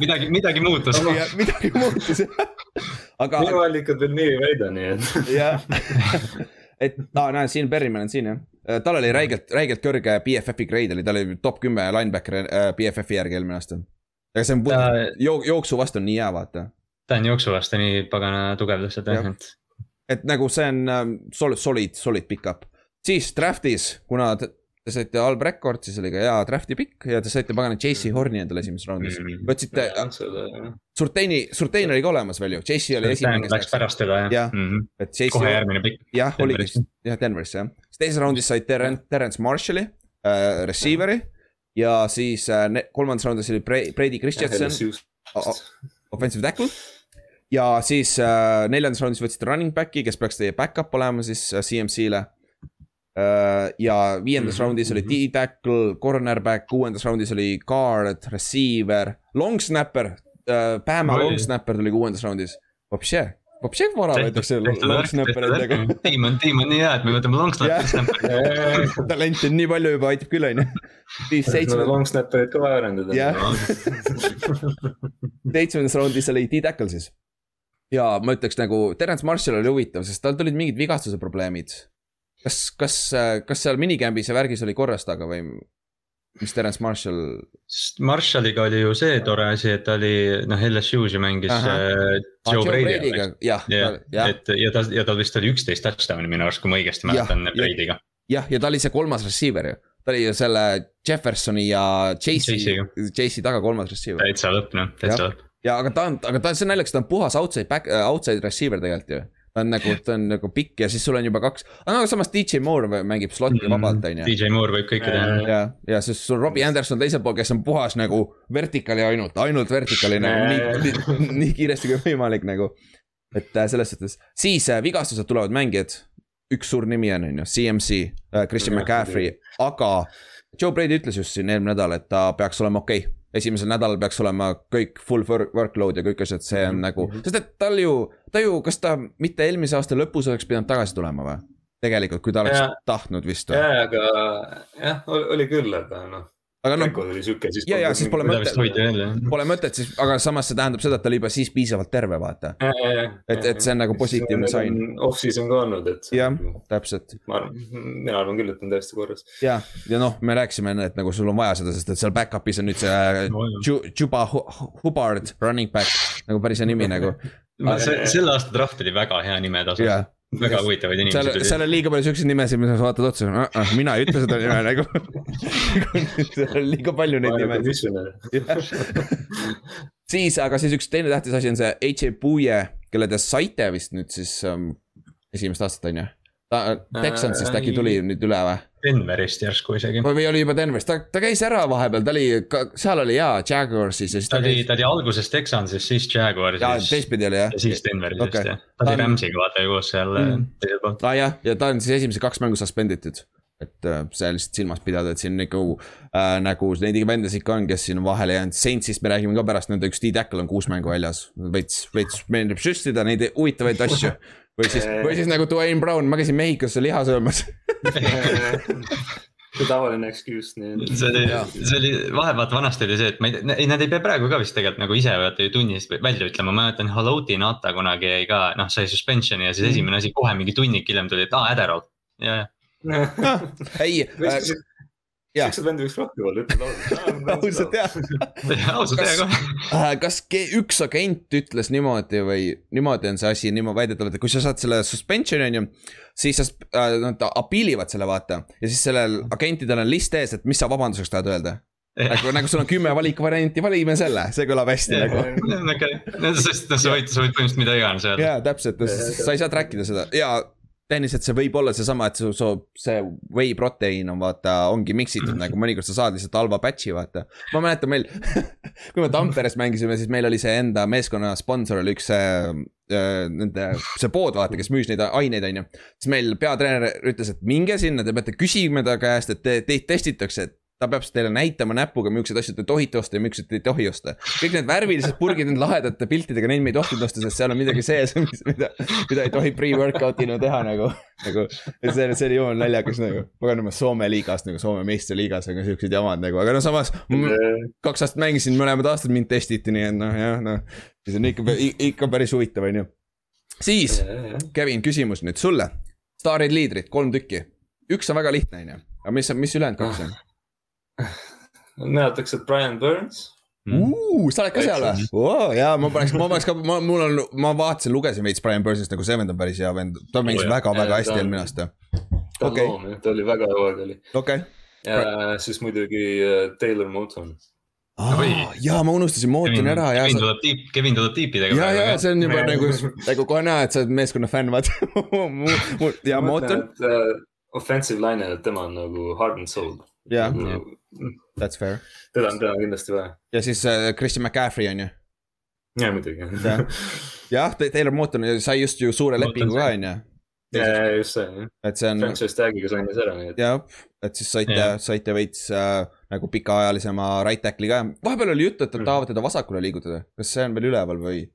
midagi, midagi muutus midagi muutus aga. minu allikad veel nii ei väida, nii et. jah, et aa, näe, siin Berryman on siin jah. Äh, tal oli räigelt, räigelt kõrge BFF-i grade oli, ta oli top kümme linebacker äh, BFF-i järgi eelmine aasta. aga see on ta... jook, jooksu vastu on nii hea, vaata. ta on jooksu vastu nii pagana tugev lihtsalt jah, et. et nagu see on ähm, solid, solid, solid pick-up. siis draft'is, kuna Te saite halb rekord, siis oli ka hea draft'i pikk ja te saite pagana JC Horni endale esimeses raundis mm. -hmm. võtsite, Surteini, Surtein oli ka olemas veel ju, JC oli esimene. Läks pärast teda jah ja, mm. -hmm. et JC. kohe järgmine pikk. jah, oligi, jah Denveris jah. siis teises raundis said Terence, Terence Marshall'i äh,, receiver'i. ja siis äh, kolmandas raundis oli Brady Christensen, offensive tackle ja siis äh, neljandas raundis võtsite running back'i, kes peaks teie back-up olema siis äh, CMC-le ja viiendas mm -hmm. raundis oli D-tackle, cornerback, kuuendas raundis oli guard, receiver, long snapper äh,. Bama no, long snapper tuli kuuendas raundis. Vapše, vapše vara võetakse long snapperitega. tiim on, tiim on nii hea, et me võtame long snapperit. talenti on nii palju juba, aitab küll, on ju. siis seitsme. long snapperit ka vaja arendada. jah. seitsmendas raundis oli D-tackle siis. ja ma ütleks nagu, Terence Marshall oli huvitav, sest tal tulid mingid vigastuse probleemid kas, kas, kas seal minicamb'is ja värgis oli korras taga või mis Terence Marshall? Marshalliga oli ju see tore asi, et ta oli noh, LSU-s ju mängis Aha. Äh, ah, Joe, Joe Brady'ga. jah, jah. et ja ta, ja tal vist oli üksteist touchdown'i minu arust, kui ma õigesti mäletan Brady'ga. jah, ja ta oli see kolmas receiver ju, ta oli ju selle Jeffersoni ja Chase'i, Chase'i taga kolmas receiver. täitsa lõpp noh, täitsa lõpp. ja aga ta on, aga ta, see on naljakas, ta on puhas outside back, outside receiver tegelikult ju ta on nagu, ta on nagu pikk ja siis sul on juba kaks, aga samas DJ Moore mängib slot'i mm, vabalt, on ju. DJ Moore võib kõike teha. ja, ja siis sul Robbie Anderson teisel pool, kes on puhas nagu vertikaali ainult, ainult vertikaali nagu nii, nii, nii kiiresti kui võimalik nagu. et äh, selles suhtes, siis äh, vigastused tulevad mängijad, üks suur nimi on, on ju, CMC äh,, Christian McCaffrey, aga Joe Brady ütles just siin eelmine nädal, et ta peaks olema okei. okay esimesel nädalal peaks olema kõik full workload ja kõik asjad, see on mm -hmm. nagu, sest et tal ju, ta ju, kas ta mitte eelmise aasta lõpus oleks pidanud tagasi tulema või? tegelikult, kui ta oleks ja, tahtnud vist. ja, aga jah, oli küll, aga noh. Aga noh, rekord oli sihuke, siis. ja, ja siis pole mõtet, pole mõtet siis, aga samas see tähendab seda, et ta oli juba siis piisavalt terve, vaata. et, et see on nagu positiivne sain. Off-season ka olnud, et. jah, täpselt. ma arvan, mina arvan küll, et on täiesti korras. ja, ja noh, me rääkisime enne, et nagu sul on vaja seda, sest et seal back-up'is on nüüd see no, Juba Hubbard, running back, nagu päris hea nimi nagu. selle aasta draft oli väga hea nimetase yeah väga huvitavaid inimesi seal, seal on liiga palju siukseid nimesid, mida sa vaatad otsa uh, uh, mina ei ütle seda nime nagu seal on liiga palju neid nimesid. siis, aga siis üks teine tähtis asi on see H.A. Puie, kelle te saite vist nüüd siis um, esimest aastat on ju ta, Texansist äkki tuli nüüd üle või? Denverist järsku isegi. või oli juba Denverist, ta, ta käis ära vahepeal, ta oli, seal oli jaa, Jaguarsis ja siis ta, oli, ta oli alguses Texansis, siis Jaguarsis. jaa, teistpidi oli jah. ja siis Denveris okay. vist jah, ta oli Rams'iga vaata ju koos seal mm. teisel pool. aa ah, jah, ja ta on siis esimesed kaks mängu suspenditud et äh, see lihtsalt silmas pidada, et siin nagu äh,, nagu neid vendasid ikka on, kes siin on vahele jäänud, Saintsist me räägime ka pärast, nende üks D-tackle on kuus mängu väljas. veits, veits meeldib süstida neid huvitavaid asju või siis, või siis nagu Dwayne Brown, ma käisin Mehhikosse liha söömas see tavaline excuse, nii. see oli, see oli, vahepeal vanasti oli see, et ma ei tea, ei nad ei pea praegu ka vist tegelikult nagu ise vaata ju tunnis välja ütlema, ma mäletan, Haloti Nata kunagi jäi ka, noh, sai suspension'i ja siis mm. esimene asi kohe mingi tunnik hiljem tuli, et aa, Adderall, ja, ja. ei äh, siuksed vend võiks rohkem olla, ütled ausalt. ausalt jah. ausalt jah. Äh, kas üks agent ütles niimoodi või niimoodi on see asi niimoodi väidetavalt, et kui sa saad selle suspension'i on ju. siis sa, äh, nad appeal ivad selle vaata ja siis sellel agentidel on list ees, et mis sa vabanduseks tahad öelda nagu, nagu sul on kümme valikvarianti, valime selle, see kõlab hästi nagu. okei, sest noh, sa võid, sa võid põhimõtteliselt mida iganes öelda. jaa, täpselt, sa ei saa track ida seda ja tehniliselt see võib olla seesama, et su, su see whey proteiin on vaata, ongi mix itud nagu mõnikord sa saad lihtsalt halva batch'i vaata. ma mäletan meil kui me Tamperes mängisime, siis meil oli see enda meeskonna sponsor oli üks äh, nende, see pood vaata, kes müüs neid aineid, on ju. siis meil peatreener ütles, et minge sinna, te peate küsima ta käest, et te, teid testitakse, et ta peab teile näitama näpuga, millised asjad te tohite osta ja millised te ei tohi osta. kõik need värvilised purgid nende lahedate piltidega, neid me ei tohtinud osta, sest seal on midagi sees, mida, mida ei tohi pre-workout'ina teha nagu. nagu, et see, see oli jumala naljakas nagu, paganama Soome liigast nagu Soome meistriliigas on ka siuksed jamad nagu, aga no samas. kaks aastat mängisin, mõlemad aastad mind testiti, nii et noh, jah, noh. siis on ikka, ikka päris huvitav, on ju. siis, Kevin, küsimus nüüd sulle. staarid, liidrid, kolm tükki. üks on väga lihtne, on ju, aga mis, mis ülejäänud kaks on? Mäletatakse, et Brian Burns Uh, sa oled ka seal või oh,? jaa, ma paneks, ma paneks ka, ma, mul on, ma vaatasin, lugesin veits Brian Burnsist nagu see vend on päris hea vend, ta mängis oh, väga-väga väga hästi eelmine aasta. ta on okay. loom jah, ta oli väga hea aeg oli. okei okay.. ja siis muidugi äh, Taylor Moton. Ah, jaa, ma unustasin Motoni ära. Kevin tuleb tiip, Kevin tuleb tiipidega. ja, ja see on juba nagu, nagu kohe näha, et sa oled meeskonna fänn, vaata. ja Moton. Äh, offensive line, et tema on nagu heart and soul. Jah, nagu That's fair. teda on, teda on kindlasti vaja. ja siis äh, Christian McCaffrey on ju. ja muidugi. jah, Taylor Morton sai just ju suure lepingu ka on ju. ja, just see jah. et see on. Franchise tag'iga sõimis ära, nii et. jah, et siis saite, saite veits äh, nagu pikaajalisema right tackle'i ka. vahepeal oli juttu, et nad mm. tahavad teda vasakule liigutada, kas see on veel üleval või?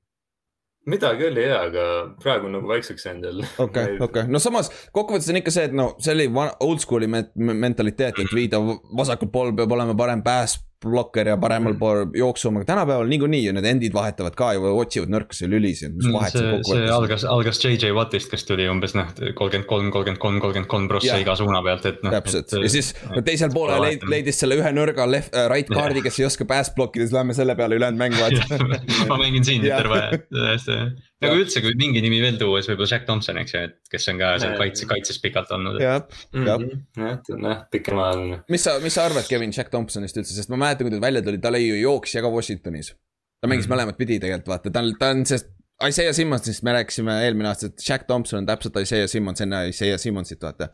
Midagi oli ja, aga praegu nagu vaikseks jäänud jälle. okei, okei, no samas kokkuvõttes on ikka see, et no see oli old school'i mentaliteet, et viida vasakult pool peab olema parem pääs blokker ja paremal pool jooksuma, aga tänapäeval niikuinii ju need endid vahetavad ka ju, otsivad nõrkusi lülisid, mis mm, vahet see kokku võttes. see algas, algas JJ Wattist, kes tuli umbes noh, kolmkümmend kolm, kolmkümmend kolm, kolmkümmend kolm prossa iga suuna pealt, et noh. täpselt. et, ja siis no, teisel poolel leid, leidis selle ühe nõrga left äh,, right card'i, kes ei oska pass blokkida, siis lähme selle peale ülejäänud mängu vaata ma mängin siin terve aja, täiesti nagu üldse, kui mingi nimi veel tuua, siis võib-olla Jack Thompson, eks ju, et kes on ka seal kaitse, kaitses pikalt olnud. jah, jah. Mhm. jah, noh, pikemaajaline. mis sa, mis sa arvad, Kevin, Jack Thompsonist üldse, sest ma mäletan, kui ta välja tuli, ta oli ju jooksja ka Washingtonis. ta mängis mm. mõlemat pidi tegelikult, vaata, ta on, ta on see Isaiah Simmonsist me rääkisime eelmine aasta, et Jack Thompson on täpselt Isaiah Simmons enne Isaiah Simmonsit, vaata.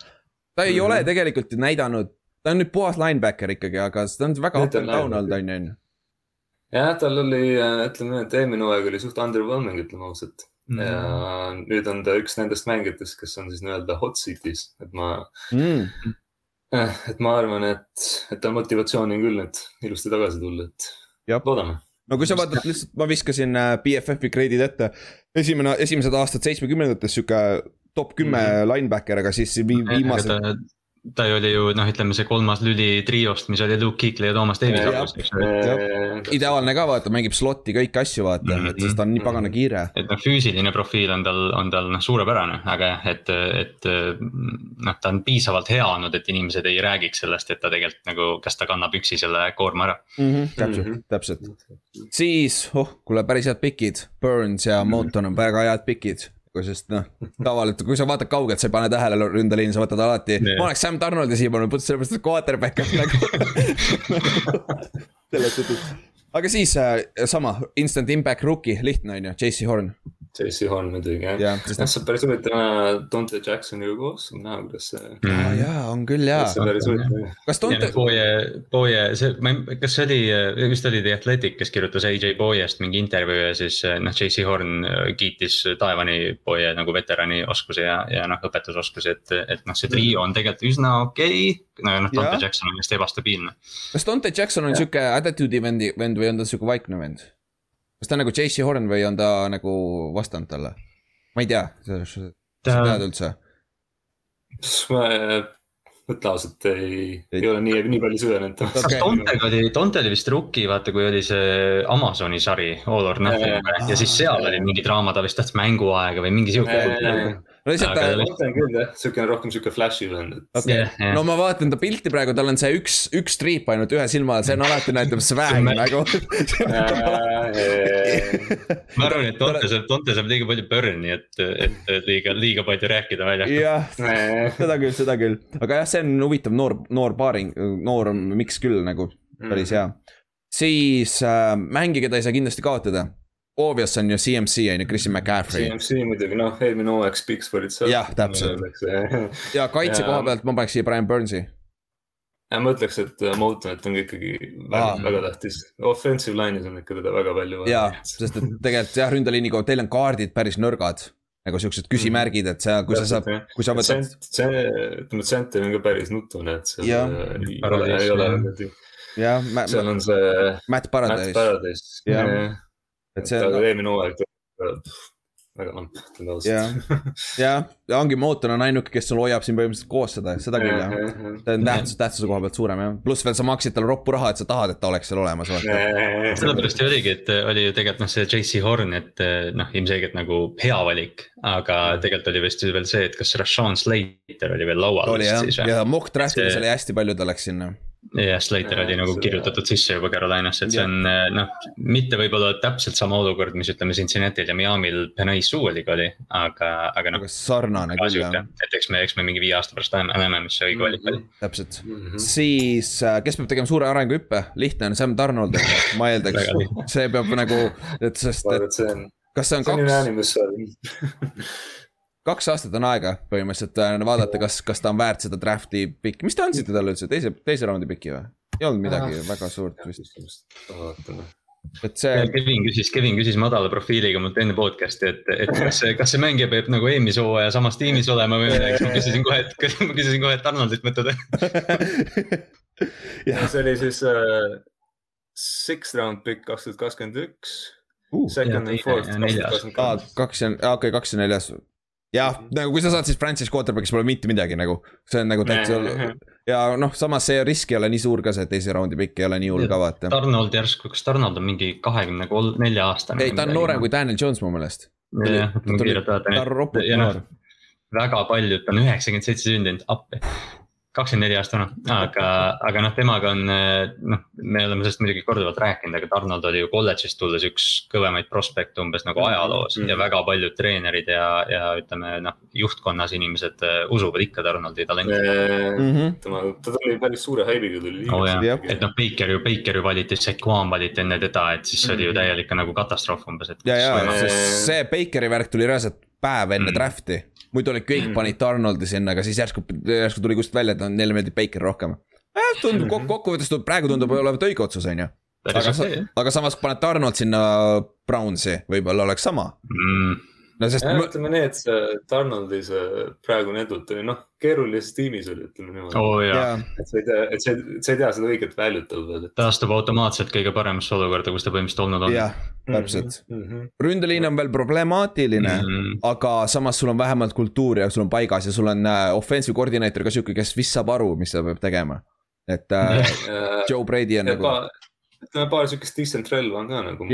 ta ei mm -hmm. ole tegelikult ju näidanud, ta on nüüd puhas linebacker ikkagi, aga ta on väga up and down olnud, on ju, on ju. Jah, tal oli, ütleme, et eelmine hooaeg oli suht underwhelming, ütleme ausalt mm.. ja nüüd on ta üks nendest mängijatest, kes on siis nii-öelda hot seat'is, et ma mm Eh, et ma arvan, et, et tal motivatsiooni on küll nüüd ilusti tagasi tulla, et loodame. no kui sa vaatad lihtsalt, ma viskasin äh, BFF-i grade'id ette. esimene, esimesed aastad seitsmekümnendates sihuke top kümme mm -hmm. linebacker, aga siis vi, viimased. Ta oli ju noh, ütleme see kolmas lüli triost, mis oli Luke Kuechly ja Toomas Davis lõpus, eks ju. ideaalne ka vaata, mängib slot'i kõiki asju vaata mm, -hmm. et sest ta on nii pagana kiire. et noh, füüsiline profiil on tal, on tal noh, suurepärane, aga et, et noh, ta on piisavalt hea olnud, et inimesed ei räägiks sellest, et ta tegelikult nagu, kas ta kannab üksi selle koorma ära mm. -hmm, täpselt mm, -hmm. täpselt. siis, oh, kuule, päris head pikid, Burns ja Moton on väga head pikid sest noh, tavaliselt, kui sa vaatad kaugelt, sa ei pane tähele ründeliini, sa võtad alati nee., ma oleks Sam Donaldi siia pannud, sellepärast et quarterback on nagu selles suhtes, aga siis äh, sama, instant impact rookie, lihtne on ju, JC Horn JC Horn muidugi jah ja,, noh see on päris huvitav Dante Jacksoniga koos, näha kuidas see mm.. aa jaa, on küll jaa. see on päris huvitav. kas Dante. Boye, Boye, see, ma ei, kas see oli, vist oli The Athletic, kes kirjutas AJ Boyest mingi intervjuu ja siis noh, JC Horn äh, kiitis taevani Boye nagu veterani oskusi ja, ja noh, õpetusoskusi, et, et noh, see trio on tegelikult üsna okei okay no noh, Dante ja. Jackson on vist ebastabiilne. kas Dante Jackson on sihuke attitude'i vendi, vend või on ta sihuke vaikne vend? Kas ta on nagu JC Horn või on ta nagu vastand talle? ma ei tea, suhtes, sa tead üldse? ma mõtle ausalt ei, ei ole nii, nii palju süvenenud. kas Tontega oli, Tonte oli vist rookie, vaata, kui oli see Amazoni sari All or Nothing ja siis seal oli mingi draama, ta vist tahtis mänguaega või mingi sihuke no lihtsalt ta. ma mõtlen küll jah, siukene rohkem siuke flash'i vend okay.. Yeah, yeah. no ma vaatan ta pilti praegu, tal on see üks, üks triip ainult ühe silma all, see on alati näitab swag'i nagu ma arvan, et Tonte saab, Tonte saab liiga palju burn'i, et, et liiga, liiga palju rääkida väljakul. jah, seda küll, seda küll, aga jah, see on huvitav noor, noor paaring, noor miks küll nagu päris hea. siis äh, mängi, keda ei saa kindlasti kaotada obvious on ju CMC on ju, Christian McCaffrey. CMC muidugi, noh, eelmine hooaeg Spiks olid seal. jah, täpselt. ja kaitse koha pealt ma paneks siia Brian Burnsi. ja ma ütleks, et äh, Moultonit on ikkagi väga, väga tähtis, offensive line'is on ikka teda väga palju vaja. jaa, sest et tegelikult jah, ründeliini kohal, teil on kaardid päris nõrgad nagu siuksed küsimärgid, et sa, kui sa saad, kui sa võtad. see, ütleme, center on ka päris nutune, et seal ja, ei ole, ei ole. jah, seal on see. Matt Paradise. Matt Paradise, jah et see on. eelmine hooaeg väga lamp, ütlen ausalt. jah, ja ongi mootor on ainuke, kes sul hoiab siin põhimõtteliselt koos seda, seda küll jah. ta on tähtsuse, tähtsuse koha pealt suurem jah, pluss veel sa maksid talle roppu raha, et sa tahad, et ta oleks seal olemas. sellepärast ju oligi, et oli ju tegelikult noh, see JC Horn, et noh, ilmselgelt nagu hea valik. aga tegelikult oli vist veel see, et kas Rashawn Slater oli veel laual. oli jah, ja mock draft'is oli hästi palju, ta läks sinna jah, Slater oli nagu kirjutatud sisse juba Carolinasse, et see on eh, noh, mitte võib-olla täpselt sama olukord, mis ütleme Cincinnati'l ja Miami'l Penai Suuliga oli, aga, aga noh. sarnane küll jah. et eks me, eks me mingi viie aasta pärast näeme, mis see õige valik oli. täpselt mm, -hmm. siis äh, kes peab tegema suure arenguhüppe, lihtne on Sam Donald, ma eeldaks, see peab nagu, et sest, et. kas see on kaks kaks aastat on aega põhimõtteliselt äh, vaadata, kas, kas ta on väärt seda draft'i pikki, mis te andsite talle üldse, teise, teise raundi piki või? ei olnud midagi ah, väga suurt vist. et see. Kevin küsis, Kevin küsis madala profiiliga mult enne podcast'i, et, et kas see, kas see mängija peab nagu eelmise hooaja samas tiimis olema või midagi, siis ma küsisin kohe, et ma küsisin kohe, et Arnoldit mõtled see oli siis uh, six round pick kaks tuhat kakskümmend üks. Second and fourth. kaks ja, okei, kaks ja neljas jah, nagu kui sa saad siis franchise quarterback'is pole mitte midagi nagu, see on nagu täitsa ja noh, samas see risk ei ole nii suur ka, see teise raundi pikk ei ole nii hull ka vaata. Arnold järsku, kas Arnold on mingi kahekümne kolm, nelja aastane? ei, ta on noorem kui Daniel Jones mu meelest. ta on ropult noor. väga paljud, ta on üheksakümmend seitse sündinud, appi kakskümmend neli aastat vana, aga, aga noh, temaga on noh, me oleme sellest muidugi korduvalt rääkinud, aga Arnold oli ju kolledžist tulles üks kõvemaid prospekte umbes nagu ajaloos mm -hmm. ja väga paljud treenerid ja, ja ütleme noh, juhtkonnas inimesed äh, usuvad ikka Arnoldi talenti mm. -hmm. tema, ta tuli päris suure haibiga tuli oh,. et noh, Baker ju, Baker ju valiti, Sequan valiti enne teda, et siis mm -hmm. oli ju mhm. täielik nagu katastroof umbes, et. ja, ja, see Bakeri värk tuli reaalselt päev enne mm -hmm. draft'i muidu olid kõik mm. panid Donaldi sinna, aga siis järsku, järsku tuli kuskilt välja, et neile meeldib Baker rohkem eh,. tundub mm -hmm. kokkuvõttes tundub, praegu tundub olevat õige otsus, on ju. aga, aga samas paned Donald sinna Brownsi, võib-olla oleks sama mm no sest. ütleme nii, et see Donaldi see praegune edut oli noh, keerulises tiimis oli, ütleme niimoodi oh,. et sa ei tea, et sa, sa ei tea seda õiget value't veel. ta astub automaatselt kõige paremasse olukorda, kus ta põhimõtteliselt olnud on. jah, täpselt mm. -hmm. ründeliin on veel problemaatiline mm, -hmm. aga samas sul on vähemalt kultuur ja sul on paigas ja sul on uh, offensive koordinaator ka sihuke, kes vist saab aru, mis ta peab tegema. et uh, Joe Brady on ja, nagu ütleme paar siukest decent relva on ka nagu.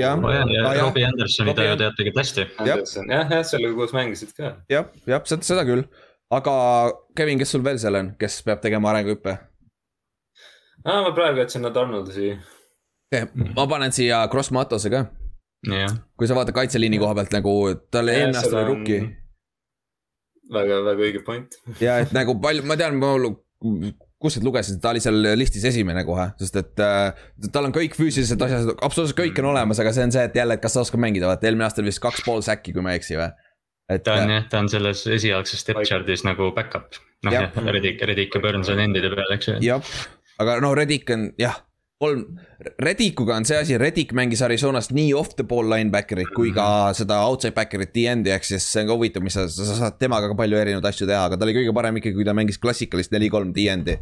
Robbie Andersoni te ju teate ka hästi. Anderson jah, jah, sellega koos mängisid ka. jah, jah, seda, seda küll. aga Kevin, kes sul veel seal on, kes peab tegema arenguhüppe? aa, ma praegu jätsin nad Arnoldi siia. ma panen siia Cross Matose ka. kui sa vaatad kaitseliini koha pealt nagu, tal eelmine aasta oli rookie väga, väga õige point. ja et nagu palju, ma tean, ma kuskilt lugesin, ta oli seal listis esimene kohe, sest et äh, tal on kõik füüsilised asjad, absoluutselt kõik on olemas, aga see on see, et jälle, et kas ta oskab mängida, vaata eelmine aasta oli vist kaks pool säkki, kui ma ei eksi või. et. ta on äh, jah, ta on selles esialgses step chart'is nagu back-up, noh jah, Reddick, Reddick ja Burns on endide peal, eks ju. jah, aga no Reddick on jah kolm, Redikuga on see asi, Redik mängis Arizonas nii off the ball linebacker'it kui ka mhm. seda outside backer'it the-end'i, ehk siis see on ka huvitav, mis sa, sa saad temaga ka palju erinevaid asju teha, aga ta oli kõige parem ikkagi, kui ta mängis klassikalist neli-kolm the-end'i.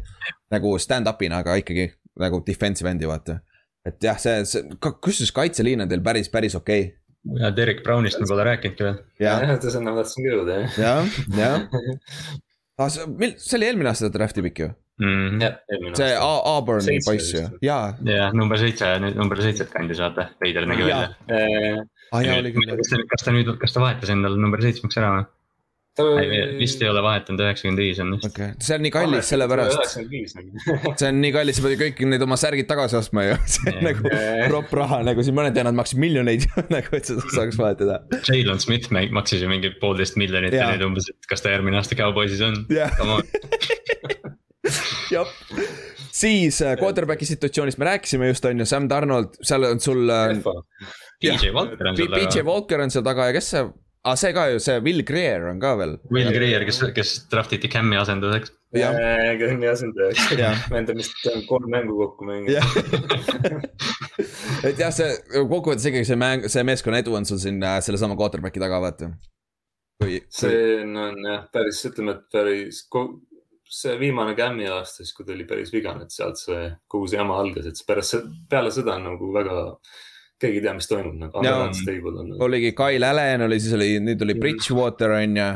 nagu stand-up'ina, aga ikkagi nagu defensive end'i vaata. et jah, see, see, kusjuures kaitseliin on teil päris, päris okei okay ja Derek Brownist me pole rääkinudki veel. jah, et sinna ma tahtsin jõuda jah. jah, jah. Ah, see, mil, see oli eelmine aasta draft'i pikk ju mm.. see Auburni poiss ju, jaa. jah, number seitse, number seitset kandis, vaata, veider nägi välja. ah küll. kas ta nüüd, kas ta vahetas endale number seitsmeks ära või? ei, vist ei ole vahetanud, üheksakümmend viis on vist. okay., see on nii kallis sellepärast. see on nii kallis, sa pead ju kõik need oma särgid tagasi ostma ju, see on nagu ropp raha, nagu siin mõned teavad maksid miljoneid nagu, et seda saaks vahetada. Jalen Smith maksis ju mingi poolteist miljonit ja nüüd umbes, et kas ta järgmine aasta Cowboysis on. Jah, siis äh, quarterback'i situatsioonist me rääkisime just, on ju, Sam Donald, seal on sul. PJ Walker on seal taga. PJ Walker on seal taga ja kes see, aa ah, see ka ju, see Will Greer on ka veel. Will Greer, kes, kes draftiti Cam'i asenduseks. Cam'i asendajaks, vend on vist kolm mängu kokku mänginud et jah, see kokkuvõttes ikkagi see mäng, see meeskonna edu on sul siin äh, sellesama quarterback'i taga, vaata. see on jah, päris, ütleme, et päris see viimane Cam'i aasta, siis kui ta oli päris vigane, et sealt see kogu see jama algas, et pärast, peale seda on nagu väga keegi ei tea, mis toimub nagu. Nagu. oligi Kyle Allan oli, siis oli, nüüd oli Bridgewater on ju.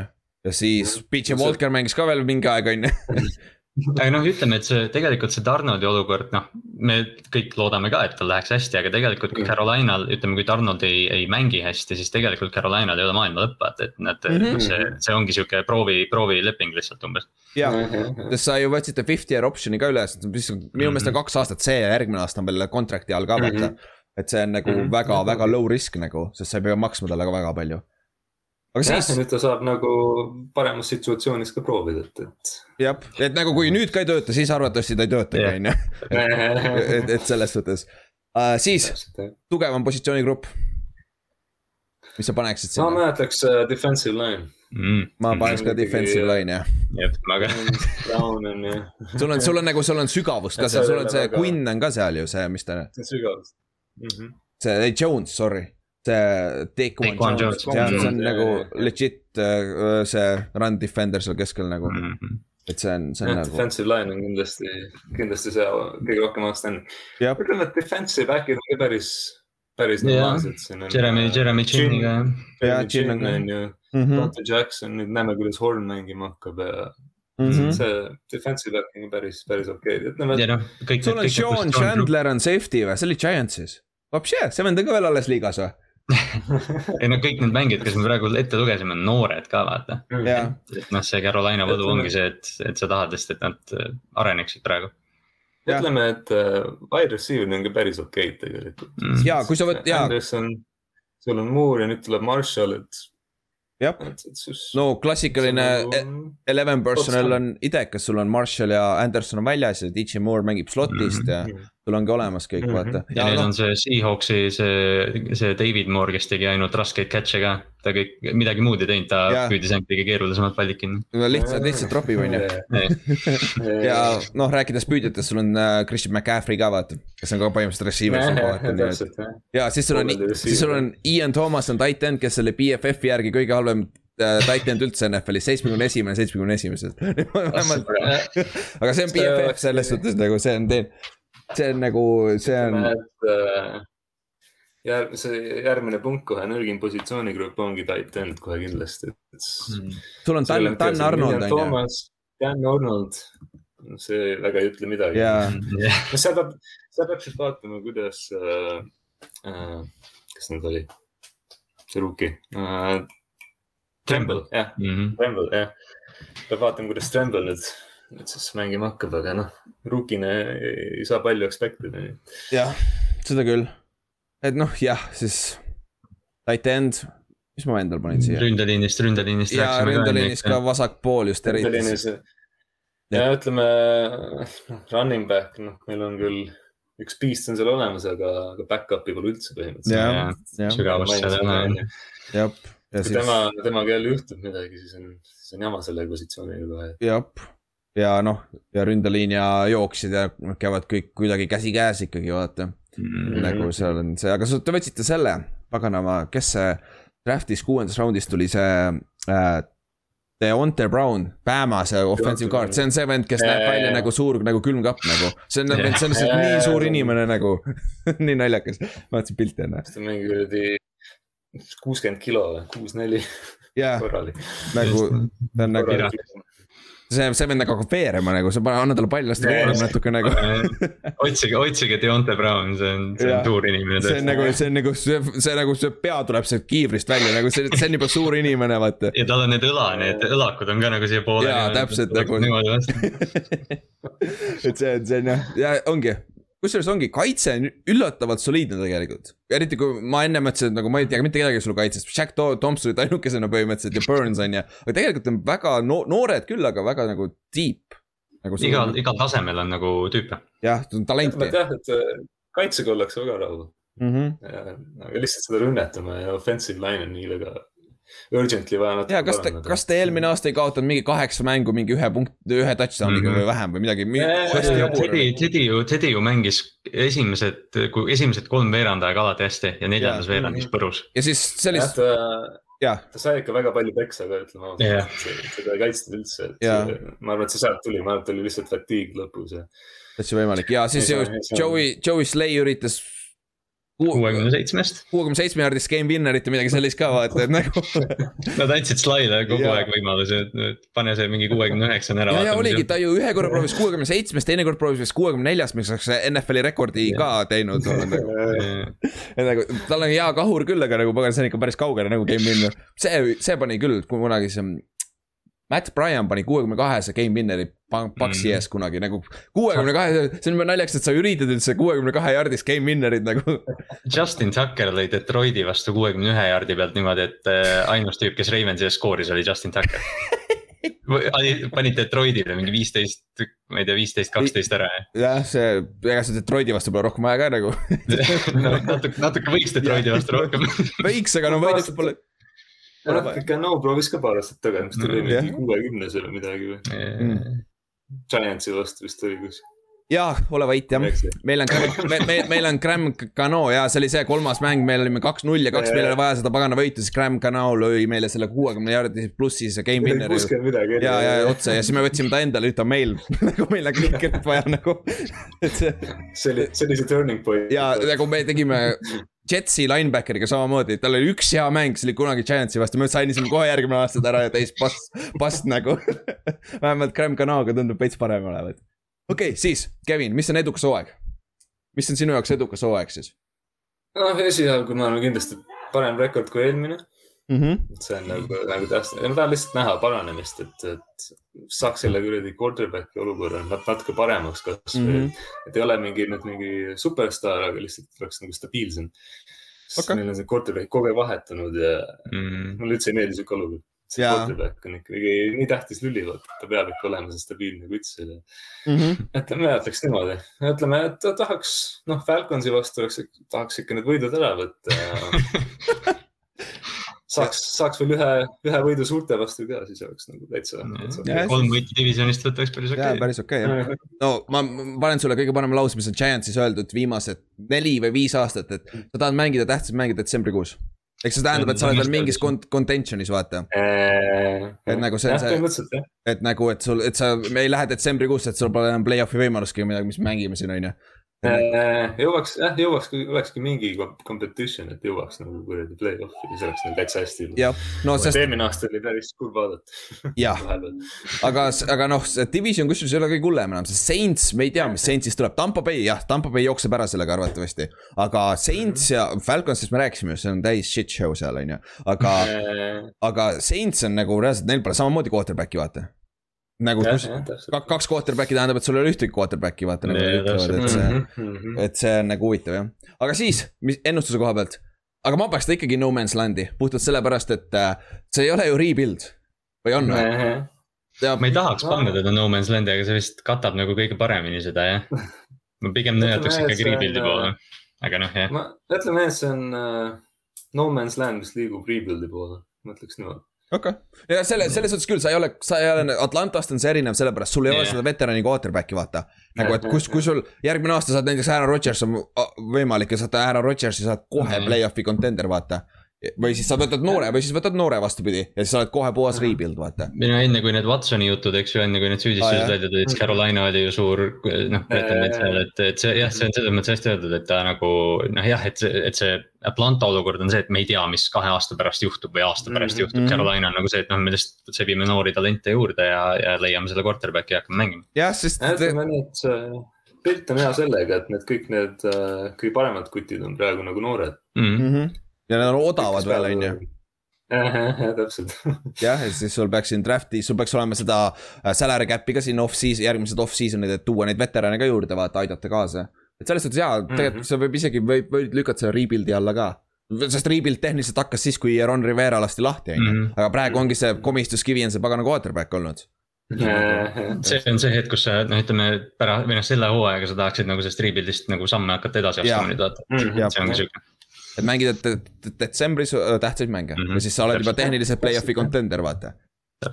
ja siis PJ Walker mängis ka veel mingi aeg on ju aga noh, ütleme, et see tegelikult see Donaldi olukord, noh, me kõik loodame ka, et tal läheks hästi, aga tegelikult kui Carolinal, ütleme, kui Donald ei, ei mängi hästi, siis tegelikult Carolinal ei ole maailma lõpp, vaata, et nad mm, -hmm. see, see ongi sihuke proovi, proovileping lihtsalt umbes. ja, sest sa ju võtsite fifty year option'i ka üles, mis minu meelest on mhm. kaks aastat see ja järgmine aasta on veel contract'i all ka vaata mm. -hmm. et see on nagu mm -hmm. väga, väga low risk nagu, sest sa ei pea maksma talle ka väga palju aga siis. nüüd ta saab nagu paremas situatsioonis ka proovida, et, et. jah, et nagu kui nüüd ka ei tööta, siis arvatavasti ta ei töötagi, on ju. et, et selles suhtes uh,, siis tugevam positsioonigrupp. mis sa paneksid sinna? ma ütleks uh, defensive line mm.. ma paneks ka defensive line jah. jah, ma ka. Brown on jah. sul on, sul on nagu, sul on sügavust ka seal, sul on see väga... Quinn on ka seal ju see, mis ta. sügavust mm. -hmm. see, ei Jones, sorry see Take-One Jones, jah, see on nagu legit äh, see run defender seal keskel nagu mm. -hmm. et see on, see on ja, nagu. Defensive line on kindlasti, kindlasti see kõige rohkem outstanding. ütleme, et defensive back'id on ka päris, päris normaalsed. Jeremy, Jeremy Chinniga jah. jah, Chin on ka. on ju, mhm. Dante Jackson, nüüd näeme, kuidas Horn mängima hakkab ja Mm -hmm. see defensive back on päris, päris okei okay., ütleme. No, sul on Sean Chandler on safety või, see oli Giantsis. Vapše, see vend on ka veel alles liigas või? Ei no kõik need mängijad, kes me praegu ette lugesime, on noored ka vaata yeah.. noh, see Carolina võdu ongi see, et, et sa tahad lihtsalt, et nad äh, areneksid praegu. ütleme, et uh, wide receiver'id on ka päris okeid tegelikult mm.. ja kui sa võt-, jaa. Anderson, sul on Moore ja nüüd tuleb Marshall, et. jah, no klassikaline nagu... eleven personnel on idekas, sul on Marshall ja Anderson on väljas ja DJ Moore mängib slot'ist mm -hmm. ja sul ongi olemas kõik mm, -hmm. vaata. ja neil no. on see Seahawksi see, see David Moore, kes tegi ainult raskeid catch'e ka. ta kõik, midagi muud ei teinud, ta ja. püüdis ainult kõige keerulisemad pallid kinni. lihtsalt, lihtsalt tropib, on ju. ja noh, rääkides püüdjatest, sul on uh, Christian McCaffrey ka vaata, kes on ka põhimõtteliselt receiver ja siis sul on, siis sul on Ian Thomas on tight end, kes oli BFF-i järgi kõige halvem Äh, tight end üldse NFL-is, seitsmekümne esimene, seitsmekümne esimesed. aga see on BFF selles suhtes nagu see on teil, see on nagu, see on. Äh, järg-, see järgmine punkt kohe, nõrgim positsioonigrupp ongi tight end kohe kindlasti. Mm. sul on Dan, Dan Arnold on ju. Dan Arnold, see väga ei ütle midagi yeah.. no seal peab, seal peab siis vaatama, kuidas äh,, äh, kes nüüd oli, see rookie äh, Tremble, jah mm -hmm., Tremble, jah. peab vaatama, kuidas Tremble nüüd, nüüd siis mängima hakkab, aga noh, rookina ei saa palju expect ida. jah, seda küll. et noh, jah, siis tight end, mis ma endal panin siia? ründeliinist, ründeliinist. ja ründeliinist ka vasakpool just eriti. ja ütleme, noh, running back, noh, meil on küll üks beast on seal olemas, aga, aga back-up'i pole üldse põhimõtteliselt. sügavust seal ei ole. jah kui siis... tema, temaga jälle juhtub midagi, siis on, siis on jama selle positsiooniga kohe. jah, ja noh, ja ründeliin ja jooksjad ja noh, käivad kõik kuidagi käsikäes ikkagi vaata mm. -hmm. nagu seal on see, aga te võtsite selle, paganama, kes see draft'is kuuendas raundis tuli see äh, Deonte Brown, Bama see offensive guard, see on see vend, kes näeb välja nagu suur nagu külmkapp nagu. see on, see on lihtsalt nii suur inimene nagu nii naljakas, vaatasin pilti enne. see on mingi kuradi kuuskümmend kilo või, kuus-neli yeah.. korralik. nagu, ta on nagu, see, see nagu hakkab veerema nagu, sa pane, anna talle pall, las ta veereb natuke nagu otsige, otsige Deonte Brown, see on, see on suur inimene. see on nagu, see on nagu, see, see nagu, see pea tuleb sealt kiivrist välja nagu see, see on juba suur inimene, vaata. ja tal on need õla, need õlakud on ka nagu siia poole. jaa, täpselt nagu. et see on, see on jah, ja ongi, kusjuures ongi, kaitse on üllatavalt soliidne tegelikult. eriti kui ma enne mõtlesin, et nagu ma ei tea mitte kedagi sul kaitsest, Jack Thompson olid ainukesena põhimõtteliselt ja Burns on ju. aga tegelikult on väga no noored küll, aga väga nagu deep nagu. igal, igal tasemel on nagu tüüpe. jah, talenti. jah, et äh, kaitsega ollakse väga rahul mm. -hmm. aga lihtsalt seda rünnet oma ja offensive line on nii väga urgently vaja natuke. ja kas te, kas te eelmine aasta ei kaotanud mingi kaheksa mängu mingi ühe punkt, ühe touchdown'iga mm -hmm. või vähem või midagi? Teddy, Teddy ju, Teddy ju mängis esimesed, kui esimesed kolm veerandajaga alati hästi ja neljandas ja, veerandis põrus. ja siis sellist. jah, ta sai ikka väga palju peksa ka, ütleme ausalt yeah., seda ei kaitstud üldse, et ja. ma arvan, et see sealt tuli, ma arvan, et oli lihtsalt fatigue lõpus ja. täitsa võimalik ja siis ju Joey, Joey Slay üritas kuuekümne seitsmest. kuuekümne seitsme jaardist game winner'it või midagi sellist ka vaata, et nagu Nad andsid Slaile kogu ja. aeg võimaluse, et pane see mingi kuuekümne üheksani ära. ja, ja oligi, ta ju ühe korra proovis kuuekümne seitsmest, teine kord proovis vist kuuekümne neljast, mis oleks NFL-i rekordi ja. ka teinud nagu. nagu tal on hea kahur küll, aga nagu pagan, see on ikka päris kaugele nagu game winner. see, see pani küll kunagi see Matt Bryan pani kuuekümne kahese game winner'i Paxi mm. ees kunagi nagu kuuekümne kahe, see on juba naljakas, et sa üritad üldse kuuekümne kahe jaardist game winner'it nagu. Justin Tucker lõi Detroiti vastu kuuekümne ühe jaardi pealt niimoodi, et äh, ainus tüüp, kes Ravensi ees skooris, oli Justin Tucker panid Detroitile mingi viisteist, ma ei tea, viisteist, kaksteist ära. jah, see, ega see Detroiti vastu pole rohkem ka nagu no, natuke, natuke võiks Detroiti vastu rohkem võiks, aga no võidust pole ikka no proovis ka paar aastat tagasi, mis ta oli mingi kuuekümnes või midagi või mm.? Giantsi vastu vist oli kus jaa, ole vait jah, meil on, me, me, meil on Graham Cano ja see oli see kolmas mäng, meil olime kaks-null ja kaks, meil oli vaja seda pagana võitu, siis Graham Cano lõi meile selle kuuekümne jaardi plussi see game winner. ja, ja otse ja siis me võtsime ta endale, nüüd ta on meil nagu meil on kõike vaja nagu. see oli, see oli see turning point. ja nagu me tegime Jetsi linebackeriga samamoodi, tal oli üks hea mäng, see oli kunagi Giantsi vastu, me sainisime kohe järgmine aasta ära ja täis pass, pass nagu vähemalt Graham Canoga tundub veits parem olevat. okei okay,, siis Kevin, mis on edukas hooaeg? mis on sinu jaoks edukas hooaeg siis? noh, esialgu ma arvan kindlasti parem rekord kui eelmine mm. -hmm. see on nagu, nagu ja ma tahan lihtsalt näha paranemist, et, et saaks selle kuradi quarterback'i olukorra natuke paremaks kasvõi mm. -hmm. et ei ole mingi nüüd mingi superstaar, aga lihtsalt oleks nagu stabiilsem. sest okay. meil on see quarterback kogu aeg vahetunud ja mm -hmm. mulle üldse ei meeldi sihuke olukord see quarterback on ikkagi nii tähtis lüli, vaata, ta peab ikka olema see stabiilne kutt seal mm. -hmm. ütleme, mina ütleks niimoodi, ütleme, et ta tahaks, noh, Falconsi vastu oleks, tahaks ikka need võidud ära võtta ja saaks, saaks veel ühe, ühe võidu suurte vastu ka, siis oleks nagu täitsa, täitsa. kolm võitu divisionist võtaks päris okei okay.. päris okei okay, jah. no ma, ma panen sulle kõige parema lause, mis on Giantsis öeldud viimased neli või viis aastat, et sa tahad mängida tähtsat mänge detsembrikuus eks see tähendab, et sa oled veel mingis contention'is, vaata. et nagu see see, et nagu, et sul, et sa, me ei lähe detsembrikuusse, et sul pole enam play-off'i võimalustki midagi, mis me mängime siin, on ju jõuaks, jah, jõuaks, olekski mingi competition, et jõuaks nagu kuradi play-off'i, siis oleks nagu täitsa hästi. no sest. eelmine aasta oli päris kurb vaadata. jah, aga, aga noh, see division kusjuures ei ole kõige hullem enam, sest Saints, me ei tea, mis Saintsist tuleb, Tampo Bay, jah, Tampo Bay jookseb ära sellega arvatavasti. aga Saints ja Falconsist me rääkisime, see on täis shit show seal, on ju, aga aga Saints on nagu reaalselt, neil pole samamoodi quarterback'i, vaata nagu kus, kaks quarterback'i tähendab, et sul ei ole ühtegi quarterback'i vaata nagu nad ütlevad, et see mm, -hmm. et see on nagu huvitav jah. aga siis, mis ennustuse koha pealt, aga ma paneks ta ikkagi no man's land'i puhtalt sellepärast, et äh, see ei ole ju rebuild või on või? Ja, ma ei tahaks panna teda no man's land'i, aga see vist katab nagu kõige paremini seda jah. ma pigem nõjataks ikkagi rebuild'i poole, aga noh jah. ütleme, et see on uh, no man's land, mis liigub rebuild'i poole, ma ütleks niimoodi okei okay., ja selle, selles suhtes küll, sa ei ole, sa ei ole, Atlantast on see erinev, sellepärast sul ei yeah. ole seda veterani quarterback'i vaata. nagu, et kus, kui sul järgmine aasta saad näiteks Aaron Rodgers on võimalik ja saad Aaron Rodgersi, saad kohe mm -hmm. play-off'i contender, vaata või siis sa võtad noore või siis võtad noore vastupidi ja siis sa oled kohe puhas rebuild, vaata. no enne kui need Watsoni jutud, eks ju, enne kui need süüdistused ah, välja tulid, siis Carolina oli ju suur noh, pretendent seal, et, et see jah, see on selles mõttes hästi öeldud, et ta nagu noh, jah, et see, et see Atlanta olukord on see, et me ei tea, mis kahe aasta pärast juhtub või aasta pärast mm -hmm. juhtub. Carolina on nagu see, et noh, me lihtsalt sebime noori talente juurde ja, ja leiame selle quarterback'i ja hakkame mängima. jah, sest. ütleme nii, et see pilt on hea sellega, et need kõik need äh, kõige paremad kutid on praegu nagu noored mm. -hmm ja nad on odavad veel, on ju täpselt. jah, ja siis sul peaks siin draft'i, sul peaks olema seda äh, salary cap'i ka siin off-season, järgmised off-season'id, et tuua neid veterane ka juurde, vaata, aidata kaasa. et selles suhtes jaa, tegelikult mm -hmm. see võib isegi, võib, võib lükata selle rebuild'i alla ka. sest rebuild tehniliselt hakkas siis, kui Ron Rivera lasti lahti, on ju. Mhm. aga praegu ongi see komistuskivi on see pagana quarterback olnud see on see hetk, kus sa noh, ütleme pärast või noh, selle hooajaga sa tahaksid nagu sellest rebuild'ist nagu samme hakata edasi astuma nüüd vaata. -hmm. see ongi siuke et mängida detsembris tähtsaid mänge mm -hmm. või siis sa oled juba tehniliselt play-off'i contender, vaata.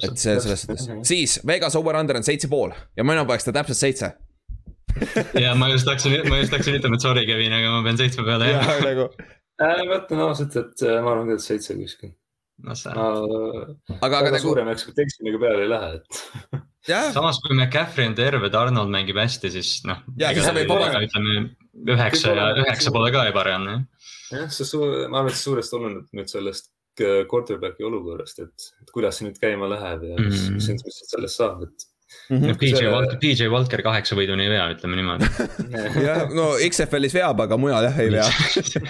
et see selles suhtes, siis Vegas over-under on seitse pool ja mina paneks ta täpselt seitse ja ma just hakkasin, ma just hakkasin ütlema, et sorry, Kevin, aga ma pean seitsme peale jääma. Nagu... Äh, ma ütlen ausalt, et äh, ma arvan ka, et seitse kuskil. no see. aga, aga nagu. suurema ekspektatsiooniga peale ei lähe, et samas, kui McCaffrey on terve, Donald mängib hästi, siis noh. ütleme üheksa ja üheksa pole ka ebareaalne jah, see suur, ma arvan, et suuresti oleneb nüüd sellest äh, quarterback'i olukorrast, et, et kuidas see nüüd käima läheb ja mis mm, -hmm. mis, mis sellest saab, et Mm -hmm. PJ see... Walker, PJ Walker kaheksa võiduni ei vea, ütleme niimoodi. Jah, no XFL-is veab, aga mujal jah ei vea.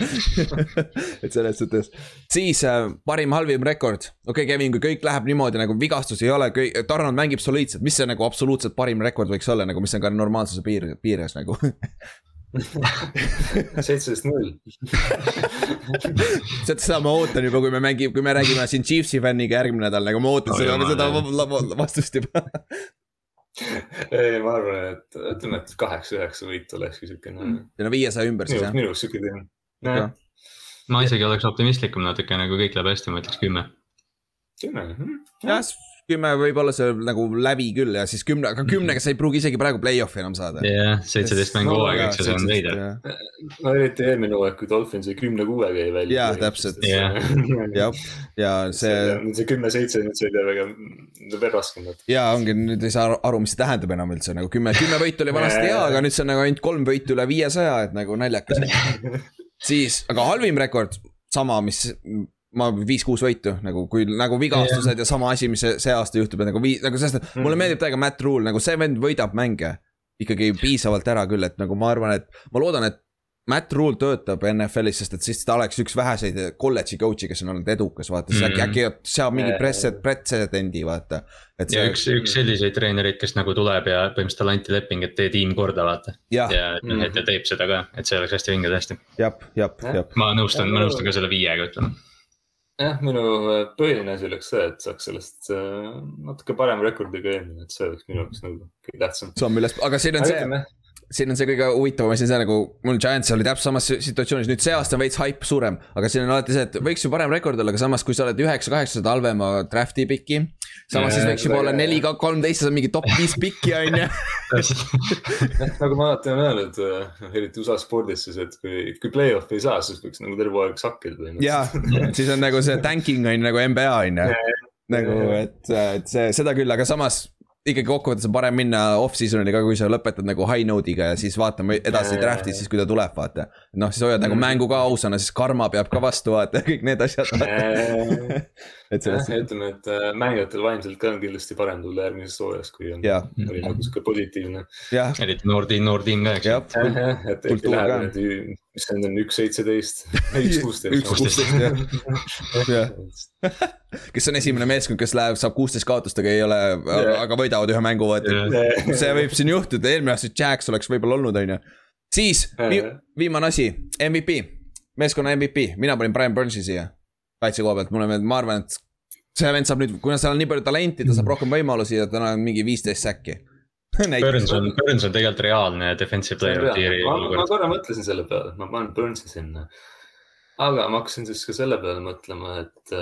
Et selles suhtes, siis äh, parim, halvim rekord, okei okay,, Kevin, kui kõik läheb niimoodi nagu vigastus ei ole, Tarnod mängib soliidselt, mis see nagu absoluutselt parim rekord võiks olla nagu, mis on ka normaalsuse piir, piires nagu seitseteist null. tead, seda ma ootan juba, kui me mängime, kui me räägime siin Chiefsi fänniga järgmine nädal, nagu ma ootan seda, seda vastust juba ei, ma arvan, et ütleme, et kaheksa-üheksa võitu olekski siukene mm.. no viiesaja ümber siis jah? minu jaoks siuke teema. ma isegi oleks optimistlikum natuke, nagu kõik läheb hästi, ma ütleks kümme. kümme, jah kümme võib olla see nagu läbi küll ja siis kümne, aga kümnega sa ei pruugi isegi praegu play-off'i enam saada. jah, seitseteist mängu hooaega, eks ju, see on veider. no eriti eelmine hooaeg, kui Dolphins jäi kümne kuuega jäi välja. jaa, täpselt. jah, ja see. see kümme-seitse, nüüd see oli väga, veel raskem. jaa, ongi, nüüd ei saa aru, mis see tähendab enam üldse nagu kümme, kümme võitu oli vanasti hea, aga nüüd see on nagu ainult kolm võitu üle viiesaja, et nagu naljakas siis, aga halvim rekord, sama, mis ma viis-kuus võitu nagu, kui nagu vigastused yeah. ja sama asi, mis see, see aasta juhtub, et nagu vii-, nagu sellest, et mm mulle meeldib täiega Matt Rule, nagu see vend võidab mänge. ikkagi piisavalt ära küll, et nagu ma arvan, et ma loodan, et Matt Rule töötab NFL-is, sest et siis ta oleks üks väheseid kolledži coach'i, kes on olnud edukas, vaata siis äkki, äkki seab mingi pretsedent, pretsedendi, vaata. et see. ja üks, üks selliseid treenereid, kes nagu tuleb ja põhimõtteliselt talle anti leping, et tee tiim korda, vaata. ja, ja, mm -hmm. et ta teeb seda ka, et see oleks hästi vinge tõesti. jah, jah, jah. ma nõustun, ma nõustun ka selle viiega, ütleme jah, minu põhiline asi oleks see, et saaks sellest natuke parema rekordiga eelmine, et see oleks minu jaoks nagu kõige tähtsam. samm üles, aga siin on see siin on see kõige huvitavam asi, see nagu mul Giants oli täpselt samas situatsioonis, nüüd see aasta on veits haip suurem. aga siin on alati see, et võiks ju parem rekord olla, aga samas, kui sa oled üheksa, kaheksa, saad halvema draft'i piki. samas ja, siis võiks juba olla neli, kolmteist, sa oled mingi top viis piki on ju. nagu ma alati olen öelnud, noh eriti USA spordis siis, et kui, kui play-off'i ei saa, siis võiks nagu terve aeg sakkida. jaa, siis on nagu see tanking on ju nagu NBA on ju. nagu, et, et see, seda küll, aga samas ikkagi kokkuvõttes on parem minna off-season'i ka, kui sa lõpetad nagu high note'iga ja siis vaatame edasi draft'is siis, kui ta tuleb, vaata. noh, siis hoiad nagu mängu ka ausana, siis karma peab ka vastu vaata ja kõik need asjad et sellest. ütleme, et äh, mängijatel vaimselt ka on kindlasti parem tulla järgmises hooajas, kui on, oli nagu sihuke positiivne. eriti noor tiim, noor tiim ka, eks ju. et äkki läheb nüüd, mis see on, üks seitseteist, üks kuusteist. üks kuusteist, jah. kes on esimene meeskond, kes läheb, saab kuusteist kaotust, aga ei ole yeah., aga võidavad ühe mängu, vaata yeah.. see võib siin juhtuda, eelmine aasta Jacks oleks võib-olla olnud, on ju. siis vi, viimane asi, MVP, meeskonna MVP, mina panin Brian Burnsi siia kaitse koha pealt, mulle meeldib, ma arvan, et see vend saab nüüd, kuna seal on nii palju talenti, ta saab rohkem võimalusi ja tal on mingi viisteist säkki. Burns on, Burns on tegelikult reaalne defensive player year'i. ma, ma korra mõtlesin selle peale, et ma panen Burnsi sinna. aga ma hakkasin siis ka selle peale mõtlema, et,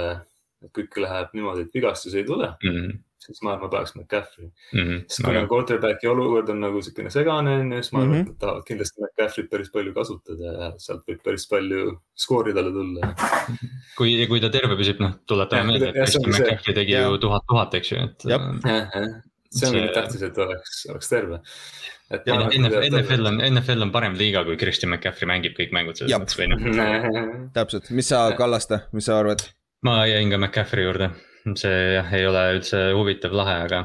et ikka läheb niimoodi, et vigastusi ei tule. Mm, -hmm siis ma arvan, ma paneks McCaffrey mm. -hmm. sest kuna quarterback'i olukord on nagu niisugune segane, on ju, siis ma arvan mm, -hmm. et nad tahavad kindlasti McCaffrey't päris palju kasutada ja sealt võib päris palju skoori talle tulla. kui, kui ta terve püsib, noh, tuletame meelde, et Christian McCaffrey tegi ja. ju tuhat, tuhat, eks ju, et. jah, see on see... tähtis, et oleks, oleks terve. et NFL, NFL on, NFL on parem liiga, kui Christian McCaffrey mängib kõik mängud selles mõttes või noh. täpselt, mis sa, Kallaste, mis sa arvad? ma jäin ka McCaffrey juurde see jah, ei ole üldse huvitav lahe, aga.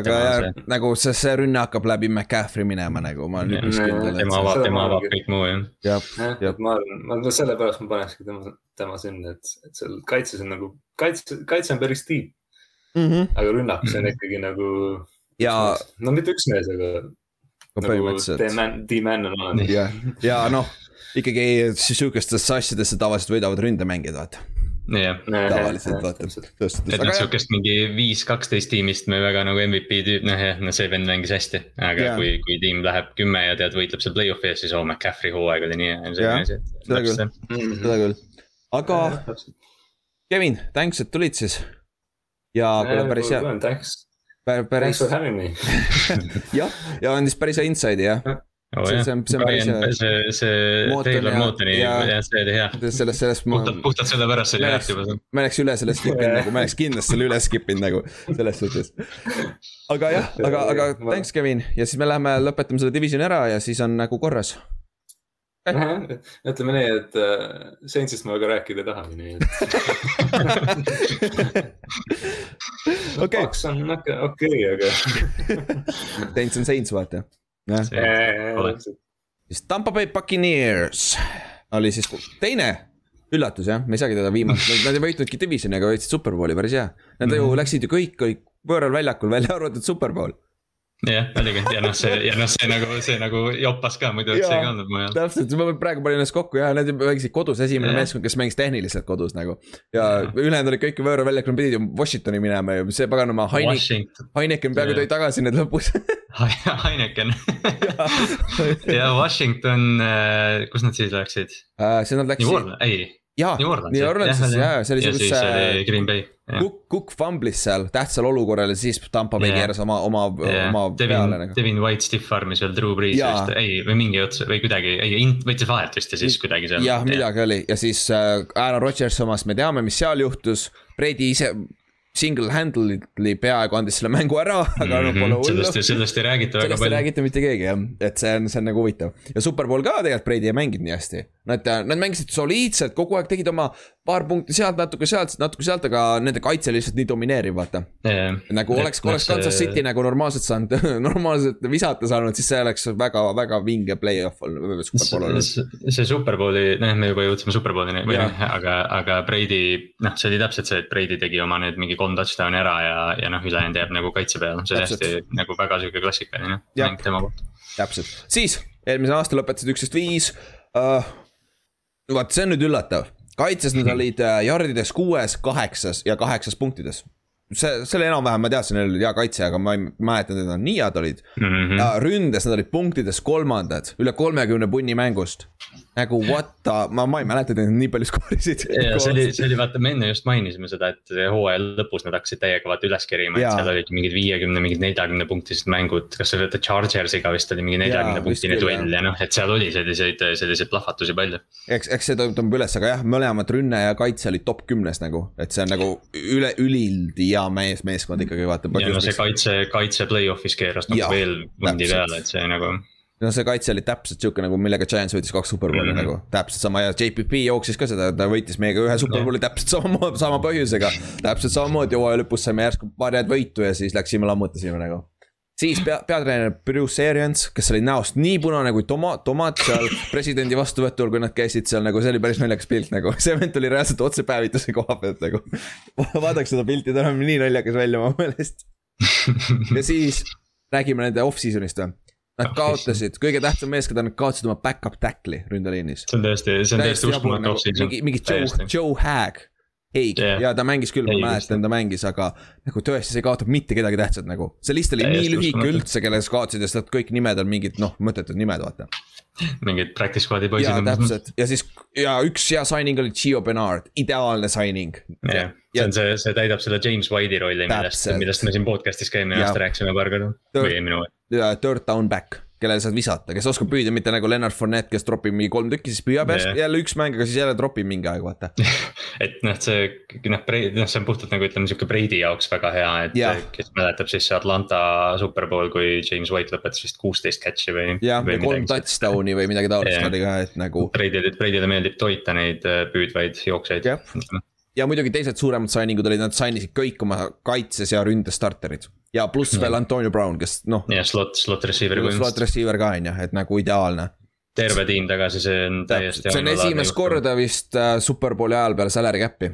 aga jah, see... nagu see, see rünne hakkab läbi McCaffrey minema nagu, ma olen üpris kindel. tema avab, tema avab kõik muu jah. jah, jah. ma arvan, ma sellepärast ma panekski tema, tema sinna, et, et seal kaitses on nagu, kaitse, kaitse on päris tiib mm. -hmm. aga rünnak, see on ikkagi nagu. ja. no mitte üks mees, aga. no põhimõtteliselt. Nagu D-man on olemas. ja, ja noh, ikkagi sihukestesse asjadesse tavaliselt võidavad ründemängijad, vaata jah. tavaliselt vaata. et noh, sihukest mingi viis, kaksteist tiimist me väga nagu MVP tüüp, noh jah, no see vend mängis hästi. aga yeah. kui, kui tiim läheb kümme ja tead, võitleb seal play-off'i ees, siis oh, McCaffrey hooaeg oli nii. seda küll, seda küll, aga Kevin, thanks, et tulid siis. ja kuule päris hea. Thanks. päris. Thanks for having me jah, ja andis päris hea inside'i jah oh,. see, see on, see on päris hea. see, see Taylor Mootoni, jah, see oli hea. sellest, sellest ma. puhtalt, puhtalt sellepärast oli hea juba. ma läheks üle selle skip inud nagu, ma läheks kindlasti selle üle skip inud nagu, selles suhtes. aga jah, aga, aga thanks, Kevin ja siis me läheme lõpetame selle divisioni ära ja siis on nagu korras ütleme nii, et uh, Saintsist ma väga rääkida ei tahagi, nii et okay.. Paks on okei okay, aga Saints on Saints, vaata siis Tampa Bay Buccaneers oli siis teine üllatus jah, me ei saagi teda viimast, nad ei võitnudki divisioni, aga võitsid superbowli, päris hea. Nad mm -hmm. ju läksid ju kõik, kõik võõral väljakul, välja arvatud superbowl jah, oligi ja noh, see ja noh, see nagu, see nagu joppas ka, muidu üldse ei olnud mujal. täpselt, ma praegu panin ennast kokku ja nad mängisid kodus, esimene ja. meeskond, kes mängis tehniliselt kodus nagu. ja, ja. ülejäänud olid kõik võõra väljakul, nad pidid ju Washingtoni minema ja see paganama Heineken, Heineken peaaegu tõi tagasi need lõpus Heineken ja Washington, äh, kus nad siis läksid uh,? siis nad läksid. ei New Orleansis jaa, see oli see, kus see. Green Bay. Cook, Cook fumblis seal tähtsal olukorral ja siis Tampa Bay keeras oma, oma, oma Devin, peale nagu. Devin White stiff arm'is veel Drew Brees vist, ei või mingi ots või kuidagi, ei võttis vahelt vist ja siis kuidagi seal. jah, midagi oli ja siis äh, Aaron Rodgers omast me teame, mis seal juhtus. Brady ise single-handedly peaaegu andis selle mängu ära, aga mm -hmm. pole hullu. sellest, sellest ei räägita väga palju. sellest ei räägita mitte keegi jah, et see on, see on nagu huvitav. ja Superbowl ka tegelikult Brady ei mänginud nii hästi. Nad, nad mängisid soliidselt, kogu aeg tegid oma paar punkti sealt, natuke sealt, natuke sealt, aga nende kaitse lihtsalt nii domineeriv, vaata. Yeah.. nagu oleks, oleks Kansas City nagu normaalselt saanud normaalselt visata saanud, siis see oleks väga, väga vinge play-off olnud, superbowl olnud. see superbowli, noh, me juba jõudsime superbowlini, aga, aga Brady, noh, see oli täpselt see, et Brady tegi oma need mingi kolm touchdown'i ära ja, ja noh, ülejäänud jääb nagu kaitse peale, see oli hästi nagu väga sihuke klassikaline mäng tema poolt. täpselt, siis eelmisel aastal lõpetasid üksteist viis. Uh,. vaat see on nüüd üllatav kaitses nad olid jardides kuues, kaheksas ja kaheksas punktides see, oli enam-vähem, ma teadsin, neil oli hea kaitse, aga ma ei mäletanud, et nad nii head olid mm. -hmm. ja ründes nad olid punktides kolmandad, üle kolmekümne punni mängust nagu what the, ma, ma ei mäleta, et nad nii palju skoorisid. ja see oli, see oli vaata, me enne just mainisime seda, et hooaja lõpus nad hakkasid täiega vaata üles kerima, et seal olid mingid viiekümne, mingid neljakümne punktised mängud. kas see oli The Chargersiga vist oli mingi neljakümne punktine duell ja noh, et seal oli selliseid, selliseid plahvatusi palju. eks, eks see tõmbab üles, aga jah, mõlemad rünne ja kaitse olid top kümnes nagu, et see on nagu üle, ülilt hea mees, meeskond ikkagi vaata. ja no see kaitse, kaitse play-off'is keeras nagu veel vundi peale, et see nagu no see kaitse oli täpselt sihuke nagu, millega Giants võitis kaks superbowli mm -hmm. nagu, täpselt sama ja JPP jooksis ka seda, ta võitis meiega ühe superbowli täpselt samamoodi, sama põhjusega. täpselt samamoodi hooaja lõpus saime järsku paar head võitu ja siis läksime lammutasime nagu. siis pea, peatreener Bruce Arians, kes oli näost nii punane kui tomaat, tomaat seal presidendi vastuvõtul, kui nad käisid seal nagu, see oli päris naljakas pilt nagu, see vend tuli reaalselt otse päevituse koha pealt nagu. vaadake seda pilti, ta näeb nii naljakas välja oma meelest. ja siis räägime nende off-season'ist või Nad kaotasid, kõige tähtsam meeskond, nad kaotasid oma back-up tackli ründeliinis. see on tõesti, see on täiesti uskumatu off-season. mingi, mingi Joe, Joe Hag, Haig yeah. ja ta mängis küll, ma mäletan, ta mängis, aga nagu tõesti, see kaotab mitte kedagi tähtsat nagu. see list oli nii lühike üldse, kelle sa kaotasid ja seda kõik nimed on mingid noh, mõttetud nimed, vaata. mingid practice squad'i poisid. jaa, täpselt ja siis ja üks hea signing oli Gio Bernard, ideaalne signing. jah, see on see, see täidab selle James White'i rolli, millest, millest me siin podcast'is ka eelmine aasta rääkisime paar korda. või eelmine hooaeg. Third down back kellele saad visata, kes oskab püüda, mitte nagu Leonard Fournette, kes tropib mingi kolm tükki, siis püüab yeah. jälle üks mäng, aga siis jälle tropib mingi aeg, vaata et noh, see noh, noh, see on puhtalt nagu ütleme sihuke Brady jaoks väga hea, et yeah. kes mäletab siis see Atlanta superbowl, kui James White lõpetas vist kuusteist catch'i või. jah, või kolm touchdown'i või midagi taolist yeah. oli ka, et nagu. Brady'le, Brady'le meeldib toita neid äh, püüdvaid jooksjaid yeah ja muidugi teised suuremad signing ud olid, nad sign isid kõik oma kaitses ja ründes starterid. Ja pluss veel Antonio Brown, kes noh. ja slot, slot receiver. slot receiver ka on ju, et nagu ideaalne. terve tiim tagasi, see on täiesti. see on esimest korda vist äh, superbowli ajal peale salary cap'i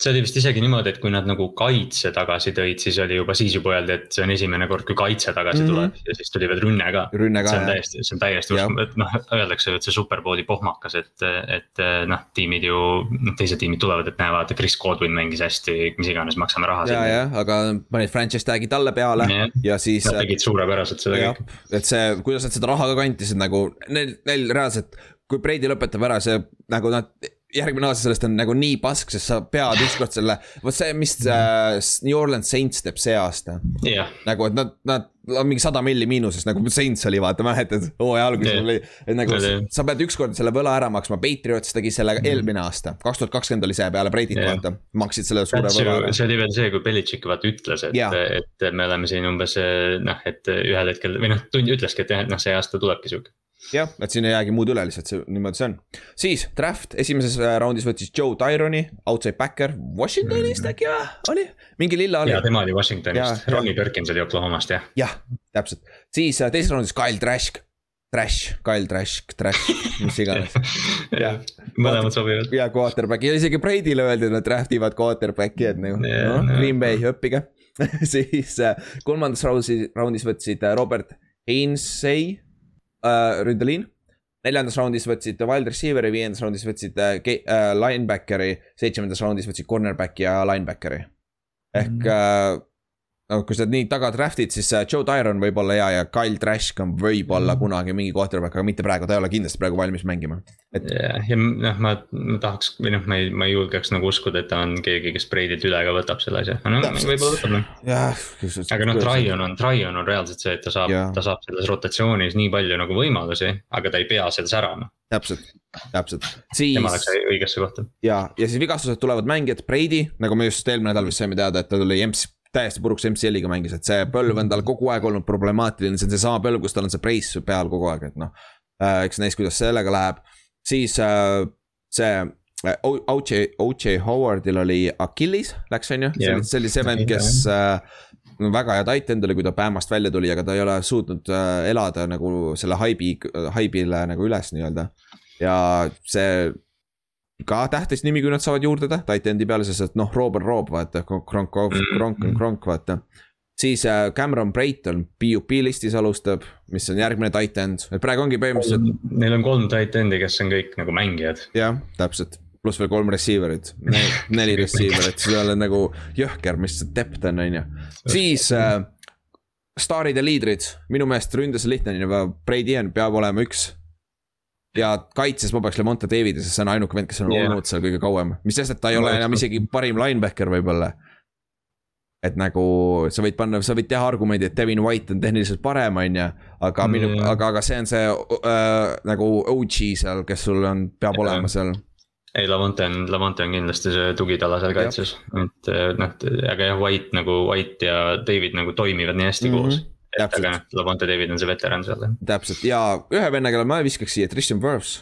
see oli vist isegi niimoodi, et kui nad nagu kaitse tagasi tõid, siis oli juba, siis juba öeldi, et see on esimene kord, kui kaitse tagasi mm -hmm. tuleb ja siis tuli veel rünne ka. see on täiesti, see on täiesti uskumatu, et noh, öeldakse, et see superbowli pohmakas, et, et noh, tiimid ju, noh teised tiimid tulevad, et näe, vaata, Chris Godwin mängis hästi, mis iganes, maksame raha. ja, jah, aga panid franchise tag'i talle peale ja, ja siis. Nad tegid suurepäraselt seda kõik. et see, kuidas nad seda raha ka kantisid nagu, neil, neil reaalselt kui Brady lõpetab ära, see nagu nad järgmine aasta sellest on nagu nii pask, sest sa pead ükskord selle, vot see, mis äh, New Orleans Saints teeb see aasta yeah.. nagu, et nad, nad on mingi sada milli miinuses, nagu Saints oli, vaata, mäletad, hooaja alguses yeah. oli. et nagu yeah. sa pead ükskord selle võla ära maksma, Patriots tegi selle mm. eelmine aasta, kaks tuhat kakskümmend oli see peale Brady't yeah., vaata. maksid selle suure võla ära. see oli veel see, kui Belichik vaata ütles, et yeah., et me oleme siin umbes noh, et ühel hetkel või noh, tund ütleski, et jah, et noh, see aasta tulebki sihuke jah, et siin ei jäägi muud üle, lihtsalt see niimoodi see on. siis draft esimeses äh, raundis võttis Joe Tyroni, outside backer Washingtonist äkki või, oli? mingi lilla oli. ja tema oli Washingtonist, Ronnie Perkins oli Oklahomast jah. jah, täpselt, siis äh, teises raundis Kyle Trask. Trash, Kyle Trash, Trash, mis iganes. jah, mõlemad sobivad. ja quarterback'i ja isegi Brady'le öeldi, et nad draft ivad quarterback'i, et nagu yeah, no, Green Bay, õppige siis äh, kolmandas raundis, raundis võtsid Robert Hainsey äh, ründeliin. neljandas raundis võtsid wild receiver'i, viiendas raundis võtsid äh, äh, linebackeri, seitsmendas raundis võtsid cornerback'i ja linebackeri. ehk mm -hmm. No kui sa nii taga draft'id, siis äh, Joe Tyron võib olla hea ja Kyle Trask on võib-olla mm. kunagi mingi quarterback, aga mitte praegu, ta ei ole kindlasti praegu valmis mängima. et. ja, ja noh, ma, ma tahaks või noh, ma ei, ma ei julgeks nagu uskuda, et ta on keegi, kes Brady't üle ka võtab selle asja, no võib-olla võtab noh. aga noh, Tryon on, Tryon on reaalselt see, et ta saab, ta saab selles rotatsioonis nii palju nagu võimalusi, aga ta ei pea seal särama täpselt, täpselt, siis. tema läks õigesse kohta. ja, ja siis vigastused tulevad mängijad, Brady, nagu me just eelmine nädal vist saime teada, et ta tuli EMS täiesti puruks MCL-iga mängis, et see põlv on tal kogu aeg olnud problemaatiline, see on seesama põlv, kus tal on see brace peal kogu aeg, et noh äh,. eks näis, kuidas sellega läheb, siis äh, see äh, OJ, OJ Howardil oli Achilles läks, on ju yeah., see oli see vend, kes väga hea titan oli, kui ta Bamast välja tuli, aga ta ei ole suutnud elada nagu selle haibi, haibile nagu üles nii-öelda. ja see ka tähtis nimi, kui nad saavad juurde titan'i peale, sest et noh, Rob on Rob, vaata, Kronk, Kronk on Kronk, vaata. siis äh, Cameron Brayton PUP listis alustab, mis on järgmine titan, et praegu ongi põhimõtteliselt. Neil on kolm titan'i, kes on kõik nagu mängijad. jah, täpselt pluss veel kolm receiver'it, neli receiver'it, sa oled nagu jõhker, mis depth on, on ju. siis äh, staarid ja liidrid, minu meelest ründes on lihtne, ju, Brady on, peab olema üks. Ja kaitses ma peaks Lemonte Davidi, sest see on ainuke vend, kes on yeah. olnud seal kõige kauem, mis sest, et ta ei ole enam isegi parim linebacker võib-olla et nagu sa võid panna, sa võid teha argumendi, et Devin White on tehniliselt parem, on ju. aga minu mm., aga, aga see on see äh, nagu OG seal, kes sul on, peab ja. olema seal. ei, Lavonte on, Lavonte on kindlasti see tugitala seal kaitses, et äh, noh, aga jah, White nagu, White ja David nagu toimivad nii hästi mm -hmm. koos. Et aga noh, Lavonte David on see veteran seal. täpselt ja ühe venna, kelle ma viskaks siia, Tristan Wirfs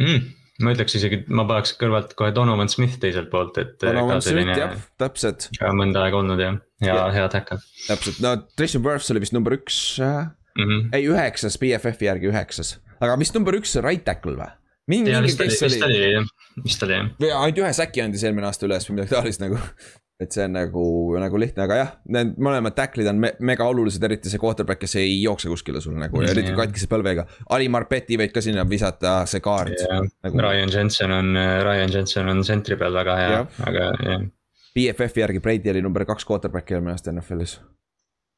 mm ma ütleks isegi, ma paneks kõrvalt kohe Donovan Smith teiselt poolt, et. Donovan Smith jah, täpselt. mõnda aega olnud jah, ja, ja hea tackle. täpselt, no Tristan Wirfs oli vist number üks mm, -hmm. ei üheksas, BFF-i järgi üheksas, aga vist number üks right tackle või? mingi, mingi kes oli. vist oli jah, vist oli jah. ainult ühe säki andis eelmine aasta üles või midagi taolist nagu et see on nagu, nagu lihtne, aga jah, need mõlemad tacklid on me mega olulised, eriti see quarterback, kes ei jookse kuskile sul nagu ja eriti katkise põlvega. Ali Marpeti võid ka sinna visata, see kaart. Nagu... Ryan Jensen on, Ryan Jensen on sentri peal väga hea, aga jah. BFF-i järgi Brady oli number kaks quarterback'i eelmine aasta NFL-is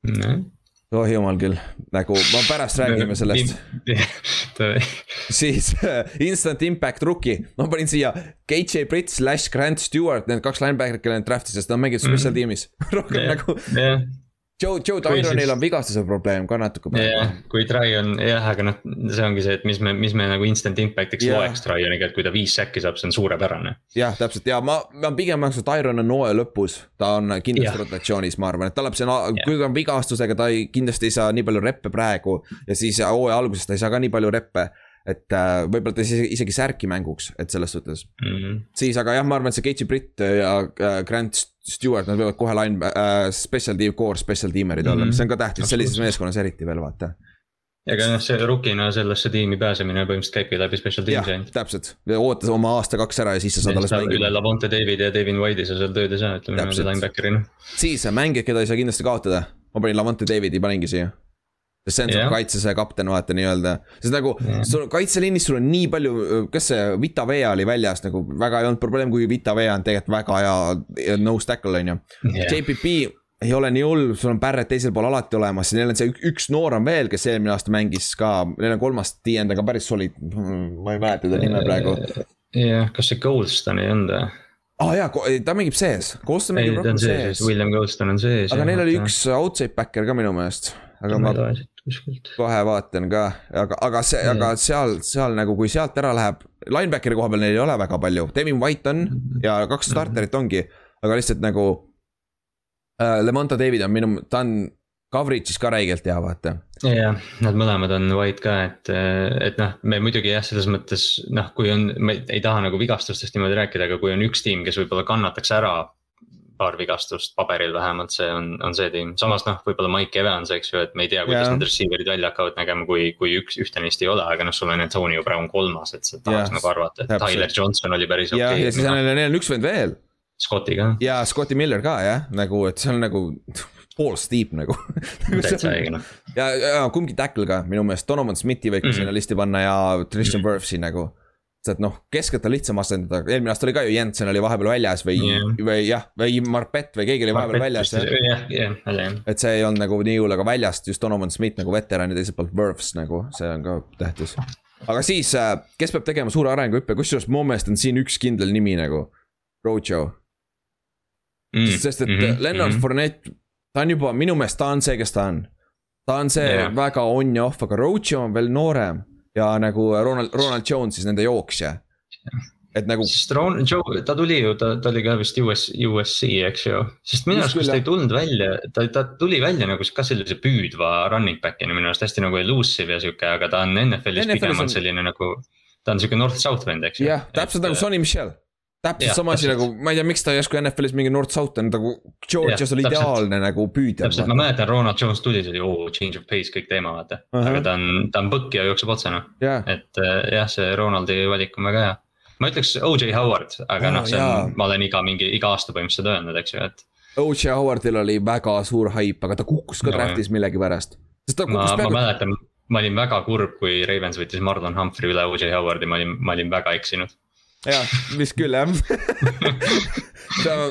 mm oh jumal küll, nagu ma pärast räägime sellest. Siis instant impact rookie, ma panin siia KJ Britt slash Grant Stewart, need kaks linebacker'it, kelle nad draft'is, sest nad mängivad special -hmm. tiim'is rohkem yeah, nagu yeah Joe, Joe Tyronil on vigastuse probleem ka natuke. jah, kui Tryon, jah, aga noh, see ongi see, et mis me, mis me nagu instant impact'iks yeah. loeks Tryoniga, et kui ta viis säkki saab, see on suurepärane. jah, täpselt ja ma, ma pigem arvan, et Tyron on hooaja lõpus, ta on kindlasti yeah. rotatsioonis, ma arvan, et ta läheb yeah., kui ta on vigastusega, ta ei, kindlasti ei saa nii palju reppe praegu. ja siis hooaja alguses ta ei saa ka nii palju reppe et äh, võib-olla ta isegi, isegi särki mänguks, et selles suhtes mm. -hmm. siis, aga jah, ma arvan, et see Casey Britt ja äh, Grant Stewart, nad võivad kohe line äh,, special team, core special teamer'id olla mm, -hmm. mis on ka tähtis sellises meeskonnas eriti veel vaata ega noh, see rookina sellesse tiimi pääsemine põhimõtteliselt käibki läbi special teams'i ainult. täpselt, oota oma aasta-kaks ära ja siis sa saad alles mängida. üle Lavonte Davidi ja Devin White'i sa seal tööd ei saa, ütleme niimoodi linebacker'ina. siis mängijad, keda ei saa kindlasti kaotada, ma panin Lavonte Davidi, paningi siia sest see on yeah. su kaitsesaja kapten, vaata nii-öelda. sest nagu yeah. sul kaitseliinis sul on nii palju, kas see Vita Vea oli väljas nagu väga ei olnud probleem, kuigi Vita Vea on tegelikult väga hea nose tackle on ju yeah.. JPP ei ole nii hull, sul on Barrett teisel pool alati olemas ja neil on see üks noor on veel, kes eelmine aasta mängis ka, neil on kolmas tiiend, aga päris solid, ma ei mäleta ta nime praegu. jah, kas see Goldston ei olnud või? aa ah, jaa, ta mängib sees, Goldston mängib rohkem sees. William Goldston on sees. aga neil oli üks outside backer ka minu meelest aga ma kohe vaatan ka, aga, aga see, aga seal, seal nagu, kui sealt ära läheb, linebackeri koha peal neil ei ole väga palju, Devin White on ja kaks mhm. starterit ongi, aga lihtsalt nagu äh,. Lemonta David on minu, ta on coverage'is ka räigelt hea, vaata. jah, nad mõlemad on White ka, et, et noh, me muidugi jah, selles mõttes noh, kui on, me ei taha nagu vigastustest niimoodi rääkida, aga kui on üks tiim, kes võib-olla kannataks ära paar vigastust paberil vähemalt, see on, on see tiim, samas noh, võib-olla Mike Evans, eks ju, et me ei tea, kuidas yeah. need receiver'id välja hakkavad nägema, kui, kui üks, ühte neist ei ole, aga noh, sul on Antonio Brown kolmas, et sa tahaks yeah. nagu arvata, et. Tyler Johnson oli päris okei okay,. ja siis neil, neil on üks vend veel. Scotti ka. ja Scotti Miller ka jah, nagu, et see on nagu pool steep nagu täitsa õige noh. ja, ja kumbki tackle ka minu meelest, Donovan Smithi võiks mm -hmm. sinna listi panna ja Tristan -hmm. Wirfsi nagu sest noh, keskelt on lihtsam asendada, eelmine aasta oli ka ju Jensen oli vahepeal väljas või yeah., või jah, või Marpet või keegi oli vahepeal väljas. jah, jah, jah. et see ei olnud nagu nii hull, aga väljast just Donovan Smith nagu veteran ja teiselt poolt Wirfs nagu, see on ka tähtis. aga siis, äh, kes peab tegema suure arenguhüppe, kusjuures mu meelest on siin üks kindel nimi nagu, Rojo mm.. sest et mm -hmm. Leonard mm -hmm. Fournette, ta on juba, minu meelest ta on see, kes ta on. ta on see yeah. väga on ja off, aga Rojo on veel noorem ja nagu Ronald, Ronald Jones siis nende jooksja. et nagu. sest Ron, Joe, ta tuli ju, ta, ta oli ka vist US, USC, eks ju. sest minu arust, kas ta ei tulnud välja, ta, ta tuli välja nagu ka sellise püüdva running back'ina minu arust hästi nagu elusive ja sihuke, aga ta on NFL-is NFL pigem on selline nagu. ta on sihuke north-south vend, eks ju. jah, täpselt nagu Sonny Michel täpselt sama asi nagu, ma ei tea, miks ta järsku NFL-is mingi North South on nagu, Georgias oli ideaalne nagu püüdja. täpselt, ma mäletan, Ronald Jones tuli, see oli oo, change of pace, kõik teema, vaata uh. -huh. aga ta on, ta on põkk ja jookseb otse noh yeah., et äh, jah, see Ronaldi valik on väga hea. ma ütleks OJ Howard, aga oh, noh, see on, ma olen iga mingi, iga aasta põhimõtteliselt seda öelnud, eks ju, et. OJ Howardil oli väga suur haip, aga ta kukkus ka no, draft'is millegipärast. ma, ma mäletan, ma olin väga kurb, kui Ravens võttis Marlon Humphrey üle OJ Howardi, ma olin, ma olin väga eksinud jah, vist küll jah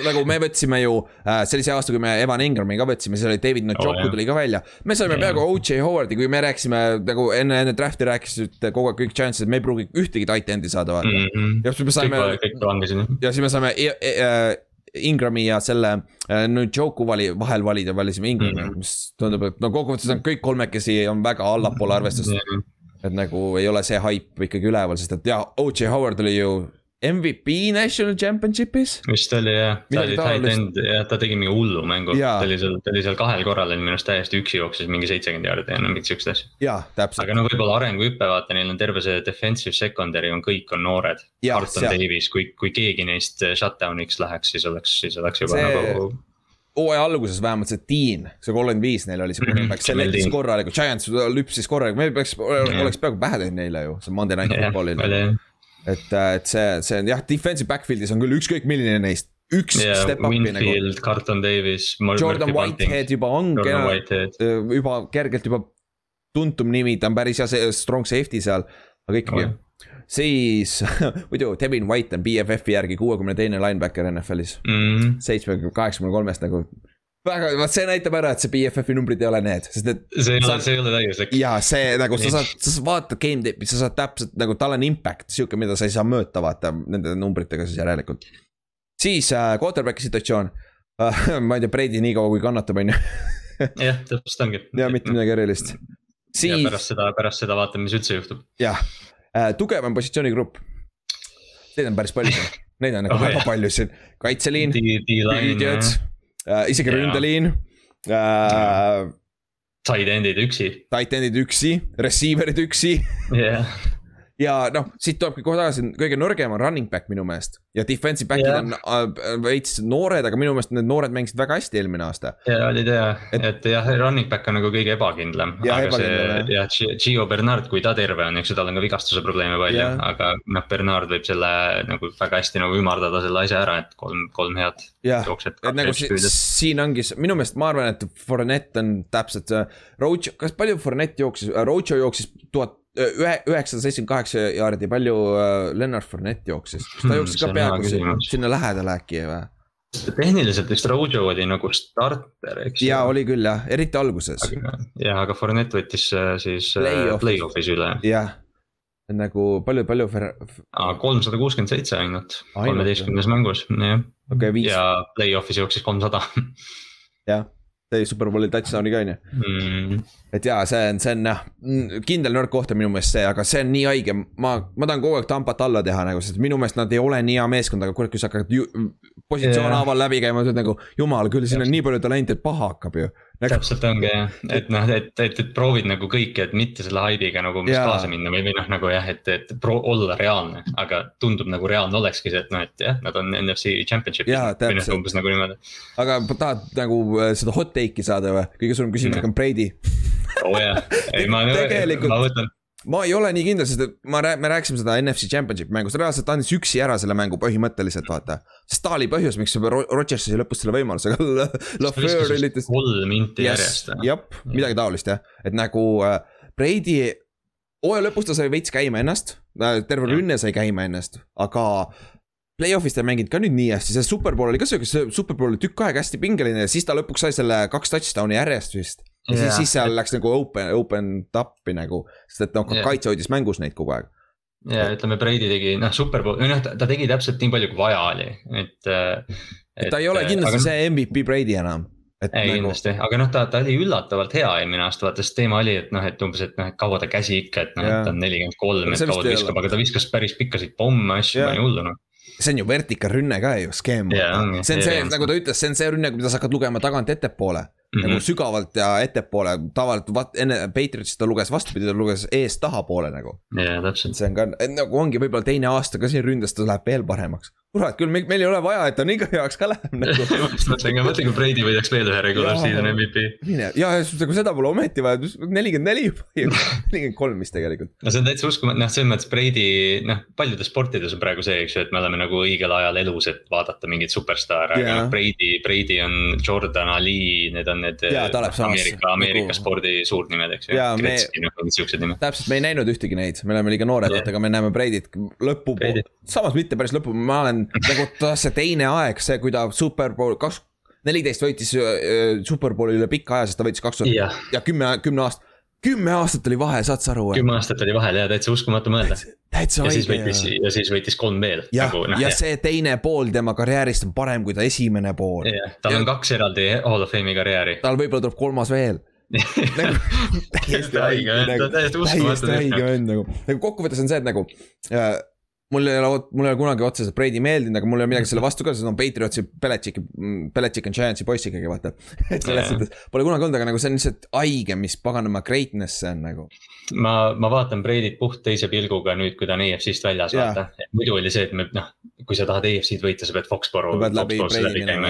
nagu me võtsime ju äh,, see oli see aasta, kui me Evan Ingrami ka võtsime, siis oli David Njoku oh, tuli ka välja. me saime yeah. peaaegu OJ Howardi, kui me rääkisime nagu enne, enne draft'i rääkisite kogu aeg kõik chance'id, me ei pruugi ühtegi tight end'i saada vaata mm. -hmm. ja siis me saime. ja siis me saime e e e Ingrami ja selle äh, Njoku vali, vahel valida, valisime Ingrami mm, -hmm. mis tundub, et no kokkuvõttes on kõik kolmekesi on väga allapoole arvestust mm. -hmm. et nagu ei ole see haip ikkagi üleval, sest et jaa, OJ Howard oli ju MVP National Championship'is. vist oli jah, ta oli tight end, jah, ta tegi mingi hullu mängu, ta oli seal, ta oli seal kahel korral oli minu arust täiesti üksi jooksis mingi seitsekümmend jaardi ja no mingit siukest asja. jaa, täpselt. aga no võib-olla arenguhüpe, vaata, neil on terve see defensive secondary on, kõik on noored. Carlton Davis, kui, kui keegi neist shutdown'iks läheks, siis oleks, siis oleks juba see... nagu hooaja alguses vähemalt see Dean, see kolmkümmend viis neil oli see quarterback, see leidis korralikult, Giants lüpsis korralikult, me peaks, oleks peaaegu pähe teinud neile ju, see Monday Night Football'il et, äh, et see, see on jah, defensive backfield'is on küll ükskõik milline neist üks yeah, step up'i nagu. Winfield, Carlton Davis. Jordan Whitehead juba on, äh, juba kergelt juba tuntum nimi, ta on päris hea strong safety seal, aga ikkagi oh.. siis muidu Devin White on BFF-i järgi kuuekümne teine linebacker NFL-is mm.. seitsmekümne, kaheksakümne kolmest nagu väga, vot see näitab ära, et see BFF-i numbrid ei ole need, sest et. see ei ole, see ei ole täiuslik. ja see nagu sa saad, sa vaatad game tape'i, sa saad täpselt nagu tal on impact, sihuke, mida sa ei saa mõõta, vaata nende numbritega siis järelikult. siis äh, quarterback'i situatsioon äh,, ma ei tea, Brady nii kaua kui kannatab, on ju. jah, täpselt ongi. ja mitte midagi erilist. siis. pärast seda, pärast seda vaatame, mis üldse juhtub. jah äh,, tugevam positsioonigrupp. Neid on päris palju siin, neid on nagu oh, väga jah. palju siin, kaitseliin. D-line äh,, isegi yeah. ründeliin äh,. Tight end'id üksi. Tight end'id üksi, receiver'id üksi yeah ja noh, siit tulebki kohe tagasi, kõige nõrgem on running back minu meelest ja defensive back'id yeah. on äh, veits noored, aga minu meelest need noored mängisid väga hästi eelmine aasta. ja olid ja, et, et jah, running back on nagu kõige ebakindlam. aga see jah, Gio Bernard, kui ta terve on, eks ju, tal on ka vigastuse probleeme palju yeah., aga noh, Bernard võib selle nagu väga hästi nagu ümardada selle asja ära, et kolm, kolm head yeah. et nagu si siin ongi, minu meelest ma arvan, et Fournette on täpselt see, Roach, kas palju Fournette jooksis, Roach jooksis tuhat ühe, üheksasada seitsekümmend kaheksa jaardi, palju uh, Lennart Fournette jooksis, ta hmm, jooksis ka peaaegu sinna lähedale äkki või? tehniliselt vist Rojo oli nagu starter, eks. jaa, oli küll jah, eriti alguses. jah, aga Fournette võttis äh, siis äh, play-off'is play üle. jah, nagu palju, palju. kolmsada kuuskümmend seitse ainult, kolmeteistkümnes mängus, jah okay,. ja play-off'is jooksis kolmsada jah tõi Superbowli touchdown'i ka on ju mm.. et jaa, see on, see on jah, kindel nõrk koht on minu meelest see, aga see on nii haige, ma, ma tahan kogu aeg Tampat alla teha nagu, sest minu meelest nad ei ole nii hea meeskond, aga kurat, kui sa hakkad ju, positsioon haaval yeah. läbi käima, sa oled nagu. jumal küll, siin on nii palju talenti, et paha hakkab ju nagu.... täpselt ongi jah, et noh, et, et, et proovid nagu kõike, et mitte selle haibiga nagu umbes kaasa minna või, või noh, nagu jah, et, et pro, olla reaalne. aga tundub nagu reaalne olekski see, et noh, et jah, nad on NFC championship'is. või noh, umbes nagu niimoodi. aga tahad nagu äh, seda hot take'i saada või? kõige suurem küsimus on Brady. oo oh, jah, ei ma, ma võtan ma ei ole nii kindel, sest et ma, me rääkisime seda NFC Championship'i mängust, reaalselt andis üksi ära selle mängu põhimõtteliselt, vaata. sest ta oli põhjus, miks Rodgers sai lõpus selle võimaluse, aga LaFleur üritas. kolm inti järjest. jah, midagi taolist jah, et nagu äh, Brady, hooaja lõpus ta sai veits käima ennast, äh, terve rünne sai käima ennast, aga Play-off'is ta ei mänginud ka nüüd nii hästi, see superpool oli ka sihuke, see superpool oli tükk aega hästi pingeline ja siis ta lõpuks sai selle kaks touchdown'i järjest vist ja yeah. siis, siis seal läks nagu open, open up'i nagu, sest et noh yeah., kaitse hoidis mängus neid kogu aeg. ja ütleme, Brady tegi noh, superbowl, või noh, ta tegi täpselt nii palju, kui vaja oli, et. et ta ei ole kindlasti aga... see MVP Brady enam. ei nagu... kindlasti, aga noh, ta, ta oli üllatavalt hea eelmine aasta, vaata, sest teema oli, et noh, et umbes, et noh, et kaua ta käsi ikka, et noh, et ta on nelikümmend kolm, et kaua ta viskab, aga ta viskas päris pikkasid pomme, asju, pani hullu noh see on ju vertikaalrünne ka ju, skeem yeah,. see on see, nagu ta ütles, see on see rünne, mida sa hakkad lugema tagant ettepoole mm -hmm. nagu sügavalt ja ettepoole, tavaliselt enne Patriotsis ta luges vastupidi, ta luges eest tahapoole nagu. täpselt. see on ka, nagu ongi võib-olla teine aasta ka siin ründes, ta läheb veel paremaks. Kurat küll, meil ei ole vaja, et ta nii heaks ka läheb nagu. mõtlen ka, mõtlen kui Brady võidaks veel ühe regular season MVP. ja, nagu seda pole ometi vaja, nelikümmend neli juba, nelikümmend kolm vist tegelikult. no see on täitsa uskumatu, noh, selles mõttes Brady, noh, paljudes sportides on praegu see, eks ju, et me oleme nagu õigel ajal elus, et vaadata mingeid superstaare, aga noh, Brady, Brady on Jordan Ali, need on need. Ameerika, Ameerika nagu... spordi suurnimed, eks ju. Gretzky, noh, mingid siuksed nimed. täpselt, me ei näinud ühtegi neid, me oleme liiga noored, aga me näeme Brady't lõpupoole, samas mitte päris lõpu, ma olen nagu see teine aeg, see, kui ta superpool kaks, neliteist võitis äh, superpooli üle pika aja, sest ta võitis kaks tuhat ja. ja kümme, kümne aasta kümme aastat oli vahe, saad sa aru? kümme aastat oli vahel ja täitsa uskumatu mõelda. täitsa õige. ja siis võitis, ja siis võitis kolm veel. jah nagu,, no, ja jah. see teine pool tema karjäärist on parem kui ta esimene pool. tal ja. on kaks eraldi Hall of Fame'i karjääri. tal võib-olla tuleb kolmas veel nagu, täiesti haige vend nagu,, täiesti haige vend nagu, nagu kokkuvõttes on see, et nagu äh, mul ei ole, mul ei ole kunagi otseselt Brady meeldinud, aga mul ei ole midagi selle vastu ka, sest on Patriotsi, Belichicki, Belichick on Giantsi poiss ikkagi vaata. et selles suhtes pole kunagi olnud, aga nagu see on lihtsalt haige, mis paganama greatness see on nagu. Ma, ma vaatan Brady't puht teise pilguga nüüd, kui ta on EFC-st väljas, vaata. muidu oli see, et me noh, kui sa tahad EFC-d võita, sa pead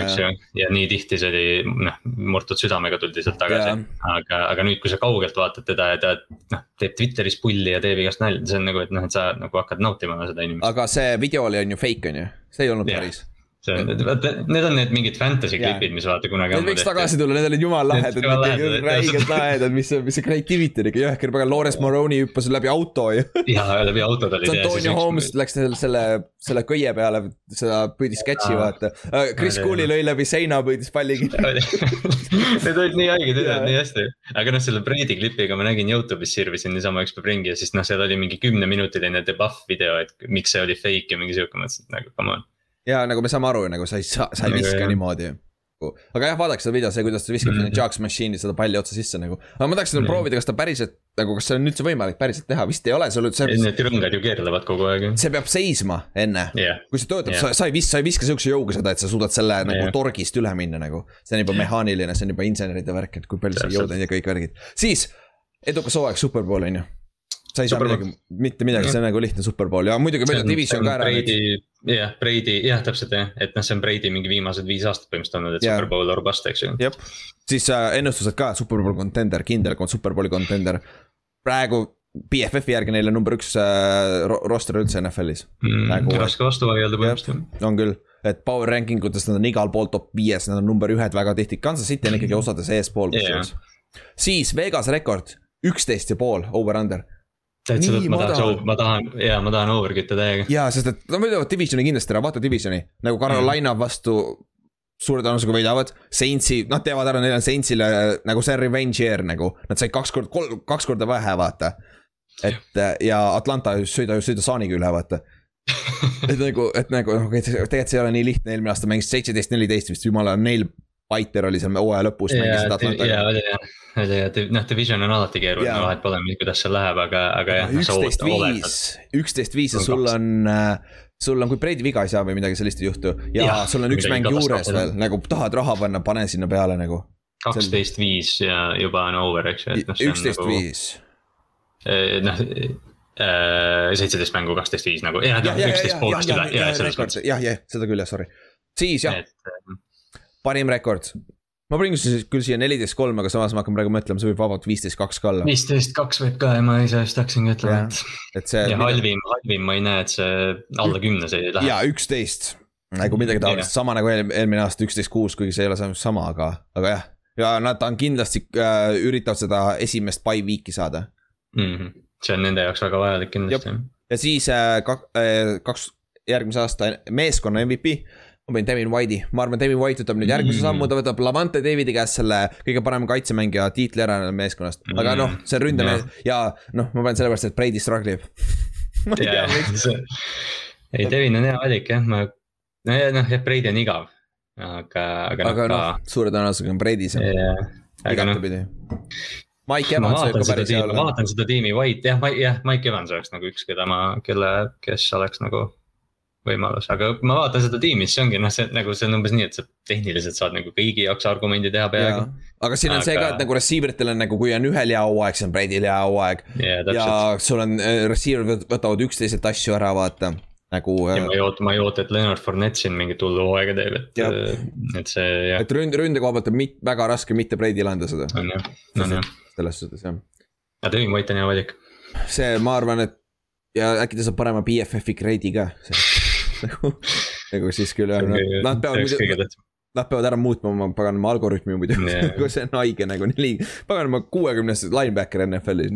eks ju. ja nii tihti see oli, noh, murtud südamega tuldi sealt tagasi. aga, aga nüüd, kui sa kaugelt vaatad teda ja ta noh, teeb Twitteris pulli ja teeb igast nalja, see on nagu, et noh, et sa nagu hakkad nautima seda inimest. aga see video oli on ju fake on ju, see ei olnud yeah. päris see on, vaata, need on need mingid fantasy klipid, mis vaata kunagi. Need võiks tagasi tulla, need olid jumala lahedad, räigelt lahedad, mis, mis see creativity oli, jõhker, pagan, Lawrence Moroni hüppas läbi auto ju. jaa, läbi auto ta oli. Antonio Holmes läks selle, selle köie peale, seda püüdis sketši vaata. Äh, Chris Cooley lõi läbi seina, püüdis palli kinni. Need olid nii haiged videod, nii hästi. aga noh, selle Brady klipiga ma nägin Youtube'is sirvisin niisama üks päev ringi ja siis noh, seal oli mingi kümneminutiline debuff video, et miks see oli fake ja mingi sihuke, mõtlesin, et nagu come on ja nagu me saame aru, nagu sa ei saa, sa ei viska niimoodi aga jah, vaadake seda videot, see, kuidas ta viskab mm -hmm. Jux Machine'i seda palli otsa sisse nagu. aga ma tahaks mm -hmm. proovida, kas ta päriselt nagu, kas see on üldse võimalik päriselt teha, vist ei ole, sul. Need rõngad ju keerlevad kogu aeg. see peab seisma enne yeah., kui see töötab yeah., sa, sa ei vis-, sa ei viska sihukese jõuga seda, et sa suudad selle yeah. nagu torgist üle minna nagu. see on juba mehaaniline, see on juba inseneride värk, et kui palju sa jõud on ja kõik värgid, siis edukas hooaeg superpool on ju sa ei saa midagi, mitte midagi, see on nagu lihtne superpool ja muidugi meil on division ka ära. Jah, Brady, jah, täpselt jah, et noh, see on Brady mingi viimased viis aastat põhimõtteliselt olnud, et yeah. superpool or bust, eks ju. jah, siis äh, ennustused ka, superpool contender, kindel superbowli contender. praegu BFF-i järgi neil on number üks äh, roster üldse NFL-is mm,. Raske vastu vaielda põhimõtteliselt. on küll, et power ranking utes nad on igal pool top viies, nad on number ühed väga tihti, Kansas City on ikkagi osades eespool kusjuures yeah.. siis Vegas rekord, üksteist ja pool over-under täitsa tõtt, ma tahaks, ma tahan, jaa, ma tahan over kütta täiega. jaa, sest et nad võidavad divisioni kindlasti ära, vaata divisioni, nagu Carolina mm. vastu suure tõenäosusega võidavad, Saintsi, nad teavad ära, neil on Saintsile nagu see revenge year nagu, nad said kaks korda, kolm, kaks korda vähe, vaata. et ja Atlanta sõida, sõida saaniga üle, vaata et nagu, et nagu noh, tegelikult see ei ole nii lihtne, eelmine aasta mängisid seitseteist, neliteist vist, jumala, neil Piter oli seal hooaja lõpus, mängisid Atlantaga. jaa, oli jah oli jah, noh division on alati keeruline, vahet pole, kuidas seal läheb, aga, aga jah. üksteist viis, üksteist viis ja sul on, äh, sul on, kui Brady viga ei saa või midagi sellist ei juhtu ja, ja sul on üks mäng juures veel, nagu tahad raha panna, pane sinna peale nagu. kaksteist viis ja juba on over, eks ju, et noh. üksteist nagu viis. Eh, noh eh, seitseteist mängu, kaksteist viis nagu, jah, üksteist poolest üle, jah, jah, jah, seda küll jah, sorry. siis jah, parim rekord ma panin küll siia neliteist kolm, aga samas ma hakkan praegu mõtlema, see võib vabalt viisteist kaks ka olla. viisteist kaks võib ka ja ma ise just hakkasingi ütlema, et. et see. ja mida... halvim, halvim ma ei näe, et see alla kümne see ei lähe. ja üksteist, nagu midagi taolist, sama nagu eelmine aasta üksteist kuus, kuigi see ei ole sama, aga, aga jah. ja nad on kindlasti äh, üritavad seda esimest by week'i saada mm. -hmm. see on nende jaoks väga vajalik kindlasti. ja siis äh, kaks, äh, kaks järgmise aasta meeskonna MVP ma panin Devin White'i, ma arvan, Devin White võtab nüüd järgmise mm. sammu, ta võtab Lavante Davidi käest selle kõige parema kaitsemängija tiitli ära meeskonnast, aga noh, see on ründamees mm. ja noh, ma panen sellepärast, et Brady struggle ib ma ei tea miks. ei, Devin on hea valik jah, ma, noh jah, Brady on igav, aga, aga. aga noh, noh, suure tõenäosusega on Brady see yeah,. igatepidi no.. Mike Evans võib ka päris hea olla. ma vaatan seda tiimi, White jah, jah, Mike Evans oleks nagu üks, keda ma, kelle, kes oleks nagu võimalus, aga ma vaatan seda tiimi, siis ongi noh, see nagu see on umbes nii, et sa tehniliselt saad nagu kõigi jaoks argumendi teha peaaegu. aga siin on aga... see ka, et nagu receiver itel on nagu, kui on ühel hea hooaeg, siis on Brady'l hea hooaeg yeah,. ja sul on, äh, receiver võtavad üksteiselt asju ära, vaata. nagu. ja ma ei oota, ma ei oota, et Leonard Fournette siin mingit hullu hooaega teeb, et, et see jah. et ründe, ründe koha pealt on mit, väga raske mitte Brady lahendada seda. on jah, on jah. selles suhtes jah. aga Devin White on hea valik. see, ma arvan, et ja äkki ta saab parema BFF-i grade'i ka nagu, nagu siis küll jah, nad peavad muidu Nad peavad ära muutma oma paganama algoritmi muidu yeah., kui see on haige nagu neli, paganama kuuekümnes linebacker NFL-is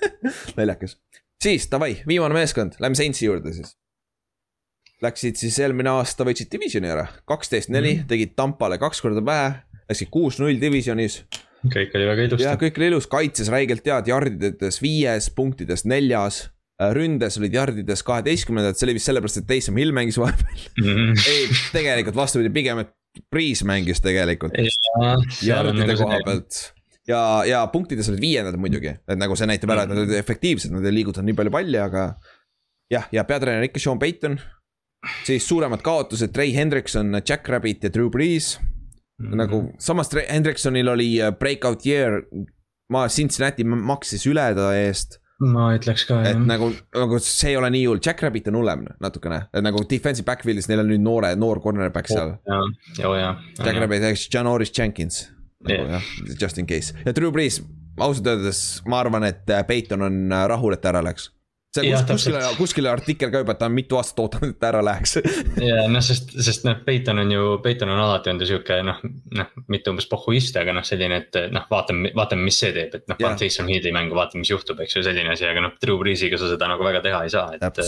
naljakas. siis davai, viimane meeskond, lähme Saintsi juurde siis. Läksid siis eelmine aasta, võitsid divisioni ära, kaksteist neli, mhm. tegid Tampale kaks korda pähe, läksid kuus-null divisionis. kõik oli väga ilusti. jah, kõik oli ilus, kaitses räigelt head, jardides viies, punktides neljas ründes olid jardides kaheteistkümnendad, see oli vist sellepärast, et Taysom Hill mängis vahepeal mm. -hmm. ei, tegelikult vastupidi, pigem, et Priis mängis tegelikult. jardide nagu koha pealt ja, ja punktides olid viiendad muidugi, et nagu see näitab ära, et nad olid efektiivsed, nad ei liigutanud nii palju palli, aga. jah, ja peatreener ikka Sean Payton. siis suuremad kaotused, Trey Hendrikson, Jack Rabbit ja Drew Brees mm. -hmm. nagu samas Hendriksonil oli äh, breakout year, ma Cincinnati maksis üle ta eest ma ütleks ka, jah. et nagu, nagu see ei ole nii hull, Jack Rabbit on hullem natukene, et nagu defensive backfield'is neil on nüüd noore, noor cornerback seal oh,. ja, ja. Jack Rabbit ehk siis Janoris Jenkins nagu yeah. jah, just in case ja Drew Brees, ausalt öeldes ma arvan, et Peiton on rahul, et ta ära läks see kus, kuskil, kuskil artikkel ka juba, et ta on mitu aastat ootanud, et ära läheks. ja noh, sest, sest noh, Peiton on ju, Peiton on alati olnud ju sihuke noh, noh, mitte umbes pohhuist, aga noh, selline, et noh, vaatame, vaatame, mis see teeb, et noh, paned Jason Heed'i mängu, vaatame, mis juhtub, eks ju, selline asi, aga noh, Drew Breesiga sa seda nagu väga teha ei saa, et.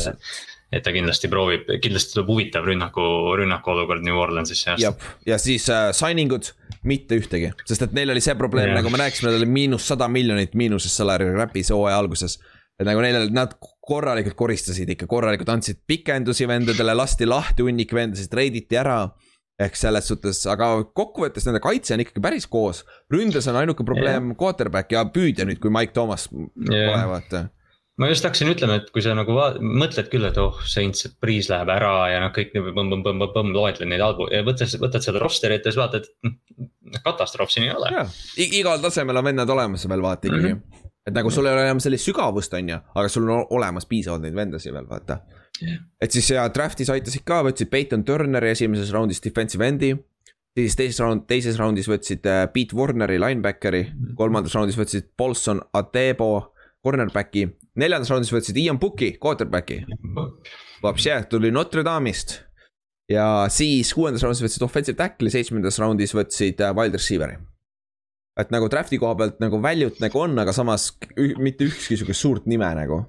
et ta kindlasti proovib, kindlasti tuleb huvitav rünnaku, rünnaku olukord New Orleansis see aasta. ja siis äh, signing ud, mitte ühtegi, sest et neil oli see probleem nagu me rääkisime, neil oli miinus sada miljonit miinuses salary rap'is hooaja alguses et nagu neil, nad korralikult koristasid ikka, korralikult andsid pikendusi vendadele, lasti lahti hunnik vendasid, treiditi ära. ehk selles suhtes, aga kokkuvõttes nende kaitse on ikkagi päris koos. ründes on ainuke probleem yeah. quarterback ja püüdja nüüd, kui Mike Thomas yeah. pole, vaata ma just hakkasin ütlema, et kui sa nagu mõtled küll, et oh, Saints, et Priis läheb ära ja noh, kõik põmm-põmm-põmm-põmm loetled neid albu- ja võtad, võtad seda roster'it ja siis vaatad, et noh, katastroof siin ei ole. igal tasemel on vennad olemas veel vaata ikkagi mm. -hmm et nagu sul ei ole enam sellist sügavust, on ju, aga sul on olemas piisavalt neid vendasid veel, vaata yeah.. et siis ja draft'is aitasid ka, võtsid Peyton Turneri esimeses raundis defensive end'i. siis teises raund, teises raundis võtsid äh, Pete Warneri linebackeri, mhm. kolmandas raundis võtsid Paulson Atebo cornerback'i. neljandas raundis võtsid Ian Booki quarterback'i. Vapše, tuli Notre Dame'ist. ja siis kuuendas raundis võtsid offensive tackle'i, seitsmendas raundis võtsid äh, wide receiver'i et nagu draft'i koha pealt nagu value't nagu on, aga samas mitte ükski sihukest suurt nime nagu.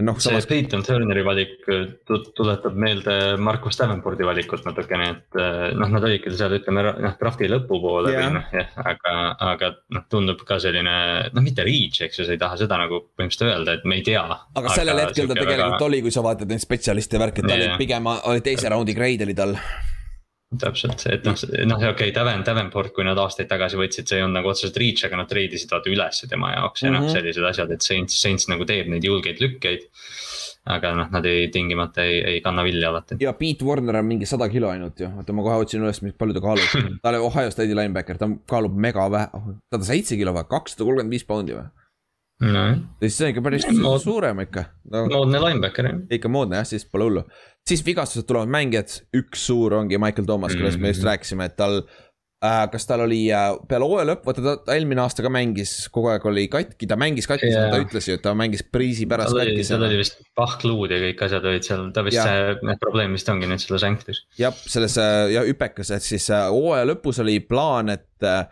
noh, samas. see Peyton Turneri valik äh, tuletab meelde Markus Davenporti valikut natukene, et äh, noh, nad olidki seal, ütleme noh, draft'i lõpupoole yeah. või noh, jah, aga, aga noh, tundub ka selline noh, mitte reach, eks ju, sa ei taha seda nagu põhimõtteliselt öelda, et me ei tea. aga sellel hetkel ta tegelikult väga... oli, kui sa vaatad neid spetsialiste värki, et ta yeah. oli pigem, oli teise raundi grade oli tal täpselt, et noh, noh okei okay,, Daven, Davenport, kui nad aastaid tagasi võtsid, see ei olnud nagu otseselt reach, aga nad treidisid vaata ülesse tema jaoks ja mm -hmm. noh, mhm. sellised asjad, et Saints, Saints nagu teeb neid julgeid lükkeid. aga noh, nad ei tingimata ei, ei kanna vilja alati. ja Pete Warner on mingi sada kilo ainult ju, oota ma kohe otsin üles, palju ta kaalub ta oli Ohio State'i linebacker, ta kaalub mega vähe, sada seitse kilo või, kakssada kolmkümmend viis poundi või? No.. siis see on ikka päris Mood, suurem ikka no,. moodne linebacker jah. ikka moodne jah, siis pole hullu. siis vigastused tulevad mängijad, üks suur ongi Michael Thomas, kellest mm -hmm. me just mhm. rääkisime, et tal äh,. kas tal oli äh, peale hooaja lõppu, vaata ta eelmine aasta ka mängis, kogu aeg oli katki, ta mängis katki yeah., ta ütles ju, et ta mängis priisi pärast tal katki. tal oli vist pahkluud ja kõik asjad olid seal, ta vist ja. see, probleem vist ongi nüüd selles anklis. jah, selles ja hüpekas, et siis äh, hooaja lõpus oli plaan, et äh,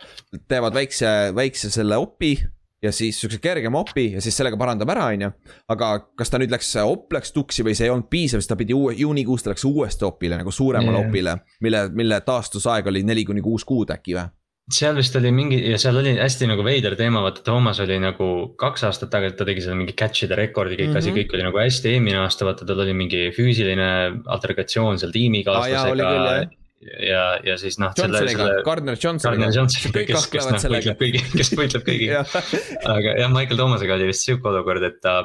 teevad väikse, väikse selle opi ja siis siukse kergema opi ja siis sellega parandab ära, on ju. aga kas ta nüüd läks, op läks tuksi või see ei olnud piisav, siis ta pidi uue, juunikuus ta läks uuesti opile nagu suuremale yeah. opile. mille, mille taastusaeg oli neli kuni kuus kuud äkki või? seal vist oli mingi ja seal oli hästi nagu veider teema, vaata Toomas oli nagu kaks aastat tagasi, ta tegi seal mingi catch'ide rekordi, kõik mm -hmm. asi, kõik oli nagu hästi, eelmine aasta vaata tal oli mingi füüsiline altergatsioon seal tiimikaaslasega ah, ja, ja siis noh. Gardner Johnsoniga. Gardner Johnson, kes, kes noh võitleb kõigi, kes võitleb kõigiga aga jah, Michael Thomasega oli vist sihuke olukord, et ta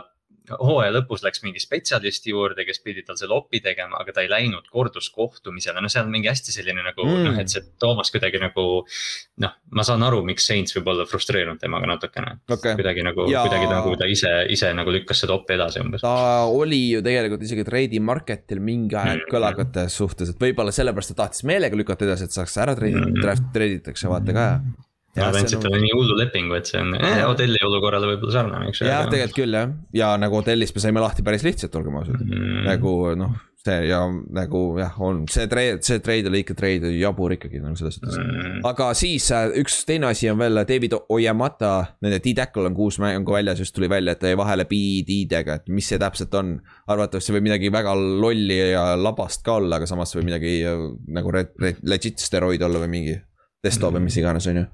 hooaja lõpus läks mingi spetsialisti juurde, kes pidi tal selle opi tegema, aga ta ei läinud korduskohtumisele, no seal on mingi hästi selline nagu mm. noh, et see Toomas kuidagi nagu. noh, ma saan aru, miks Saints võib olla frustreerunud temaga natukene okay.. kuidagi nagu ja..., kuidagi nagu ta ise, ise nagu lükkas seda opi edasi umbes. ta oli ju tegelikult isegi trade market'il mingi aeg mm. kõlakate suhtes, et võib-olla sellepärast ta tahtis meelega lükata edasi, et saaks ära treidida mm., draft treiditakse vaata ka Nad andsid talle nii hullu lepingu, et see on eh, Odelli olukorrale võib-olla sarnane, eks jah, tegelikult küll jah, ja nagu Odellist me saime lahti päris lihtsalt, olgem ausad. Mm., nagu noh, see ja nagu jah, on see treid, see treid oli ikka treid, jabur ikkagi nagu selles suhtes. Mm.. aga siis äh, üks teine asi on veel, David Oyamata, nende D-Tackle on kuus mängu väljas, just tuli välja, et jäi vahele BD-dega, et mis see täpselt on. arvatavasti võib midagi väga lolli ja labast ka olla, aga samas võib midagi äh, nagu legit steroid olla või mingi testo või mis iganes, on ju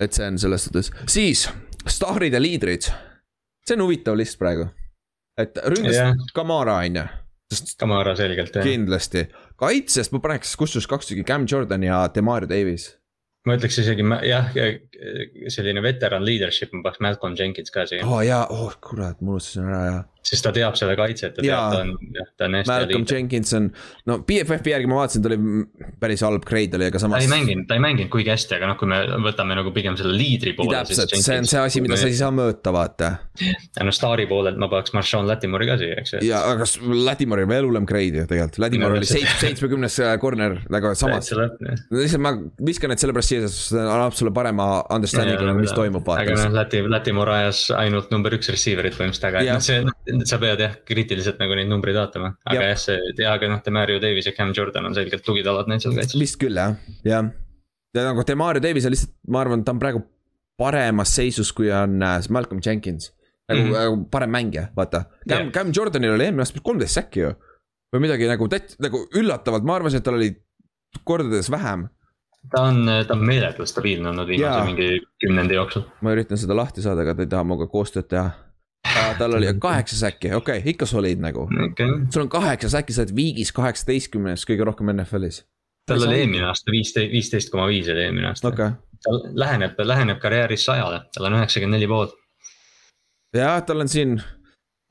et see on selles suhtes, siis staarid ja liidrid. see on huvitav list praegu. et ründas yeah. Kamara on ju. Kamara selgelt jah. kindlasti, kaitsest ma paneks kusjuures kaks tükki, Cam Jordan ja Demario Davis ma ütleks isegi jah, selline veteran leadership, ma paneks Malcolm Jenkins ka siia. oo oh, jaa, oh kurat, ma unustasin ära jah sest ta teab seda kaitset, ta teab, ta on, jah, ta on hästi. Malcolm Jenkins on, no BFF-i järgi ma vaatasin, ta oli päris halb grade oli, aga samas. ta ei mänginud, ta ei mänginud kuigi hästi, aga noh, kui me võtame nagu pigem selle liidri poole. täpselt, see on see asi, mida sa ei saa mõõta, vaata. ja noh, staari poolelt ma paneks Marshawn Latimori ka siia, eks ju. ja, aga Latimoril veel hullem grade ju tegelikult, Latimor oli seitsme, seitsmekümnes äh, corner, aga samas. lihtsalt ma viskan need sellepärast siia, sest see annab sulle parema understanding'u, mis toimub. aga noh, Lati, Latimor ajas ainult number üks receiver'it põhimõtteliselt, aga noh, see sa pead jah kriitiliselt nagu neid numbreid vaatama, aga jah, see, aga noh, Demario Davis ja Cam Jordan on selgelt tugitalad neil seal kaitses. vist küll jah, jah. ja nagu Demario Davis on lihtsalt, ma arvan, ta on praegu paremas seisus, kui on äh, Malcolm Jenkins. nagu mm -hmm. parem mängija, vaata. Cam yeah., Cam Jordanil oli eelmine aasta kolmteist säkki ju. või midagi nagu, nagu üllatavalt, ma arvasin, et tal oli kordades vähem ta on, ta on meeletult stabiilne olnud viimase mingi kümnendi jooksul. ma üritan seda lahti saada, aga ta ei taha minuga koostööd teha. Tal oli kaheksa säkki, okei okay,, ikka soliid nagu. Okay.. sul on kaheksa säkki, sa oled viigis kaheksateistkümnes kõige rohkem NFL-is. tal oli eelmine aasta viisteist, viisteist koma viis oli eelmine aasta. Okay.. ta läheneb, läheneb karjääris sajale, tal on üheksakümmend neli pool. jah, tal on siin,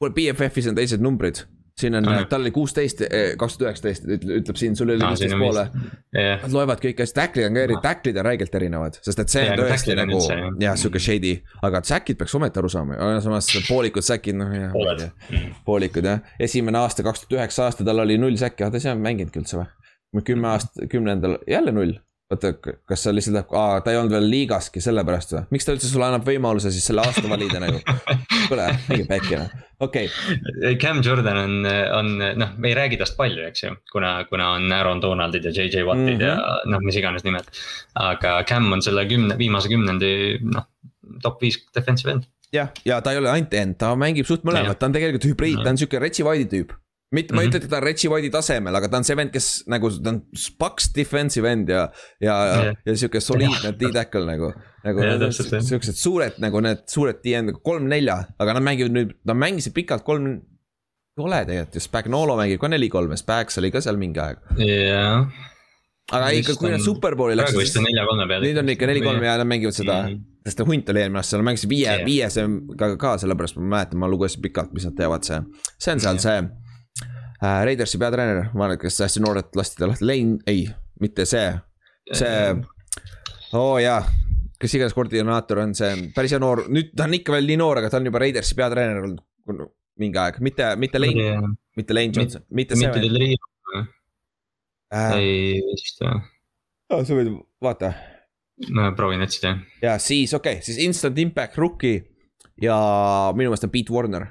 BFF-is on teised numbrid siin on, tal oli kuusteist, eh, kaks tuhat üheksateist, ütleb siin, sul oli kuusteist poole. Nad loevad kõik asjad, tacklid on ka eri, tacklid on räigelt erinevad, sest et see on tõesti nagu jah, sihuke shady. aga säkid peaks ometi aru saama, samas poolikud säkid, noh jah. poolikud jah, esimene aasta, kaks tuhat üheksa aasta, tal oli null säkki, ah ta ei saa mänginudki üldse või? kümme aasta, kümnendal jälle null oota, kas sa lihtsalt, aa, ta ei olnud veel liigaski, sellepärast või? miks ta üldse sulle annab võimaluse siis selle aasta valida nagu? kuule, mingi päkki noh, okei okay.. Cam Jordan on, on noh, me ei räägi tast palju, eks ju, kuna, kuna on Aaron Donaldid ja JJ Wattid mm -hmm. ja mhm. noh, mis iganes nimed. aga Cam on selle kümne, viimase kümnendi noh, top viis defensive end jah, ja ta ei ole ainult end, ta mängib suht mõlemat, ta on tegelikult hübriid, ta on sihuke Retsi White'i tüüp mitte mm, -hmm. ma ei mhm. ütle, et ta on Reggie White'i tasemel, aga ta on see vend, kes nagu, ta on paks defensive end ja, ja yeah., ja sihuke soliidne D-tackle nagu. nagu yeah, siuksed suured nagu need suured D-end, kolm-nelja, aga nad mängivad nüüd, nad mängisid pikalt kolm. ei ole tegelikult ju, Spagnolo mängib ka neli-kolme, Spags oli ka seal mingi aeg. jah aga ikka, kui nad superbowli läksid. praegu vist on nelja-kolme peal. nüüd on ikka neli-kolme ja nad mängivad seda mm, -hmm. sest hunt oli eelmine aasta, nad mängisid viie, viies ka, ka sellepärast ma mäletan, ma lugesin pikalt, mis nad teevad, see. see on seal see äh,. Raidersi peatreener, ma arvan, et kes hästi noorelt lasti ta lahti, Lane, ei, mitte see, see, oo oh, jaa kes iganes koordinaator on see, päris hea noor, nüüd ta on ikka veel nii noor, aga ta on juba Raidersi peatreener olnud mingi aeg, mitte, mitte Lane yeah., mitte Lane Johnson, mitte see. mitte Del Rio äh,. ei vist või oh,? sa võid, vaata. no proovin otsida. ja siis okei okay,, siis instant impact rookie ja minu meelest on Pete Warner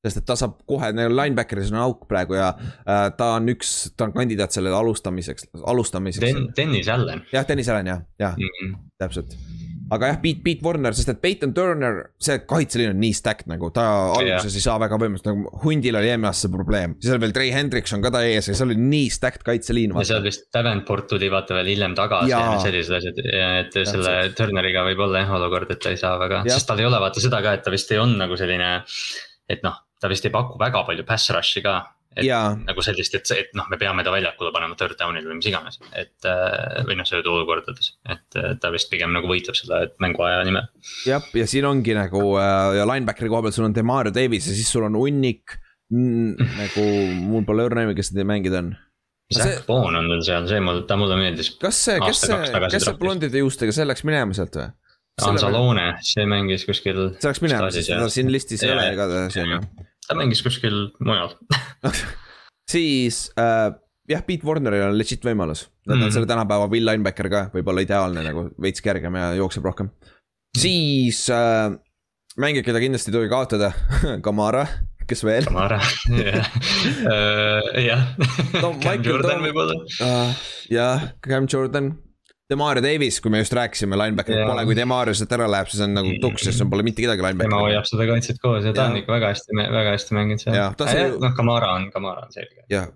sest et ta saab kohe, neil linebacker'is on auk praegu ja äh, ta on üks, ta on kandidaat sellele alustamiseks, alustamiseks Den,. Dennis Allan. jah, Dennis Allan jah, jah mm, -hmm. täpselt. aga jah, Pete, Pete Warner, sest et Peyton Turner, see kaitseliin on nii stacked nagu, ta alguses ei saa väga võimalust, nagu hundil oli eelmine aasta see probleem. siis oli veel Trey Hendricks on ka ta ees ja see oli nii stacked kaitseliin. ja seal vist Davenport tuli vaata veel hiljem tagasi ja, ja sellised asjad, et ja, selle Turneriga võib olla jah olukord, et ta ei saa väga, sest tal ei ole vaata seda ka, et ta vist ei olnud nagu selline et noh, ta vist ei paku väga palju pass rush'i ka. et yeah. nagu sellist, et, et noh, me peame ta väljakule panema third down'il või mis iganes, et äh, või noh, sööduolukordades, et ta vist pigem nagu võitleb selle mänguaja nimel. jah, ja siin ongi nagu ja linebackeri koha peal sul on Demario Davis ja siis sul on hunnik mm, nagu mul pole õrna aimu, kes need mängijad on. Zack Bone on veel seal, see mul, ta mulle meeldis. kas see, kes see, kes see blondide juustega, see läks minema sealt või? Anzalone, see mängis kuskil. see läks minema, sest teda siin listis ei ole igatahes on ju. Ta mängis kuskil mujal siis äh, jah, Pete Warneril on legit võimalus, ta on mm. selle tänapäeva Will linebacker ka, võib-olla ideaalne nagu veits kergem ja jookseb rohkem. siis äh, mängija, keda kindlasti ei tohi kaotada Kamara, kes veel? Kamara, jah, äh, jah. Cam Jordan võib-olla. Äh, jah, Cam Jordan Demario Davis, kui me just rääkisime, linebacker pole, kui Demario sealt ära läheb, siis on nagu tuks, sest pole mitte kedagi linebacker. tema hoiab seda kaitset koos ja ta on ikka väga hästi, väga hästi mänginud seal. Äh, noh, Kamara on, Kamara on selge. jah,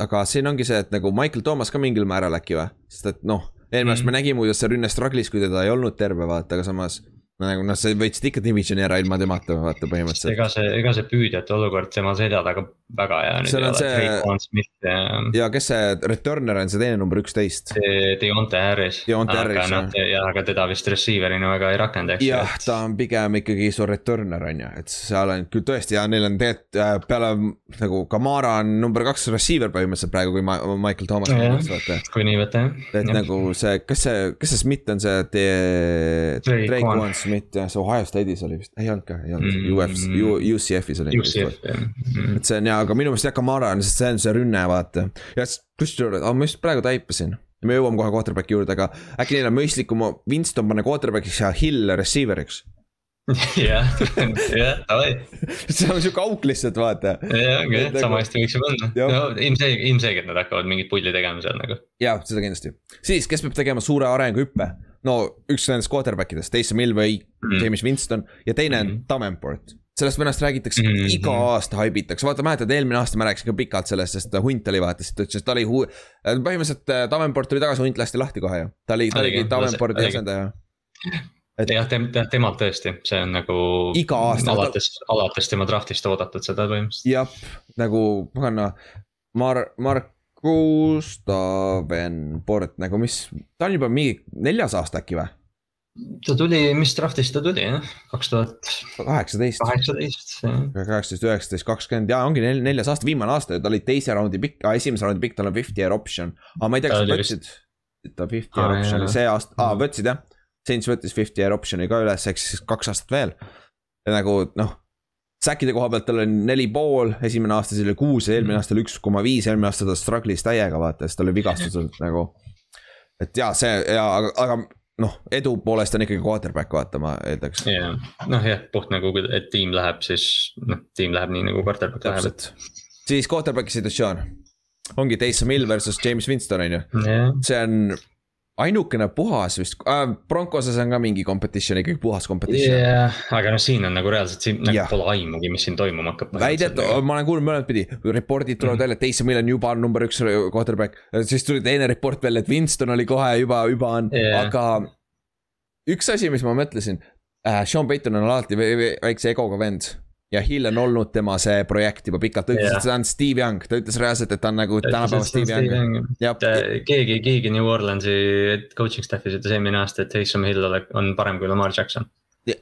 aga siin ongi see, et nagu Michael Thomas ka mingil määral äkki või, sest et noh, eelmine aasta mm. me nägime, kuidas see rünne struggle'is, kui teda ei olnud terve, vaata, aga samas nagu noh, sa võtsid ikka divisioni ära ilma temata, vaata põhimõtteliselt. ega see, ega see püüdjate olukord tema selja taga väga hea nüüd ei ole. Ja... ja kes see returner on, see teine number üksteist? see Deonte Harris. Deonte Harris jah. ja, aga teda vist receiver'ina väga ei rakenda, eks. jah, ta on pigem ikkagi su returner on ju, et seal on küll tõesti ja neil on tegelikult äh, peale nagu Kamara on number kaks receiver põhimõtteliselt praegu, kui ma, Michael Thomas no,. kui nii võtta jah. et ja. nagu see, kas see, kas see Smith on see Drake One Smith jah, see Ohio State'is oli vist, ei olnud ka, ei olnud mm, UFC mm,, UCF-is oli. UCF mm.. et see on jaa, aga minu meelest jah, Kamara on, sest see on see rünne, vaata. ja kusjuures, ma just praegu taipasin. me jõuame kohe quarterback'i juurde, aga äkki neil on mõistlikum Winston panna quarterback'iks ja Hill receiver'iks jah, jah, davai. see on sihuke auk lihtsalt, vaata. jah, jah, sama hästi võiks ju panna. no ilmselgelt, ilmselgelt nad hakkavad mingit pulli tegema seal nagu. jaa, seda kindlasti. siis, kes peab tegema suure arenguhüppe? No üks nendest quarterback idest, Taysom Hill või mm. James Winston ja teine on mm. Davenport sellest vennast räägitakse mm -hmm. iga aasta haibitakse, vaata mäletad, eelmine aasta ma rääkisin ka pikalt sellest, sest hunt oli vaata, siis ta ütles, et ta oli hu-. põhimõtteliselt äh, Davenport tuli tagasi, hunt lasti lahti kohe ju, ta oli, ta oligi Davenporti asendaja. et jah, tem-, temalt tõesti, see on nagu. iga aasta. alates, alates tema draft'ist oodatud seda põhimõtteliselt. jah, nagu pagana, Mar-, Mark Markus Davenport nagu mis, ta on juba mingi neljas aasta äkki või? ta tuli, mis draft'ist ta tuli jah, kaks tuhat. kaheksateist. kaheksateist, jah. kaheksateist, üheksateist, kakskümmend ja ongi nel, neljas aasta, viimane aasta ju, ta oli teise raundi pikk ah,, esimese raundi pikk, tal on fifty year option. aga ma ei tea, kas sa võtsid, ta fifty year option'i see aasta, aa võtsid jah. Saints võttis fifty year option'i ka üles, ehk siis kaks aastat veel. nagu noh Säkkide koha pealt tal oli neli pool, esimene aasta siis oli kuus ja eelmine aasta oli üks koma viis, eelmine aasta ta struggle'is täiega vaata, sest tal oli vigastused nagu. et jaa, see ja, aga, aga noh, edu poolest on ikkagi quarterback, vaata, ma eeldaks. jah, noh jah, puht nagu, et tiim läheb, siis noh, tiim läheb nii nagu quarterback läheb, et. siis quarterback'i situatsioon ongi Taysom Hill versus James Winston on ju yeah., see on ainukene puhas vist äh,, Broncoses on ka mingi competition, ikkagi puhas competition. yeah,, aga noh, siin on nagu reaalselt, siin nagu pole aimugi, mis siin toimuma hakkab. väidet, ma olen kuulnud mõlemat pidi, report'id tulevad mm -hmm. välja, et Taysom Hill on juba number üks quarterback. siis tuli teine report veel, et Winston oli kohe juba, juba on yeah., aga. üks asi, mis ma mõtlesin äh,, Sean Payton on alati väikse egoga vend ja Hill on olnud tema see projekt juba pikalt, ta ütles yeah., et ta on Steve Young, ta ütles reaalselt, et ta on nagu tänapäeva Steve Young. keegi, keegi New Orleansi coaching staff'is ütles eelmine aasta, et Taysom Hill on parem kui Lamar Jackson.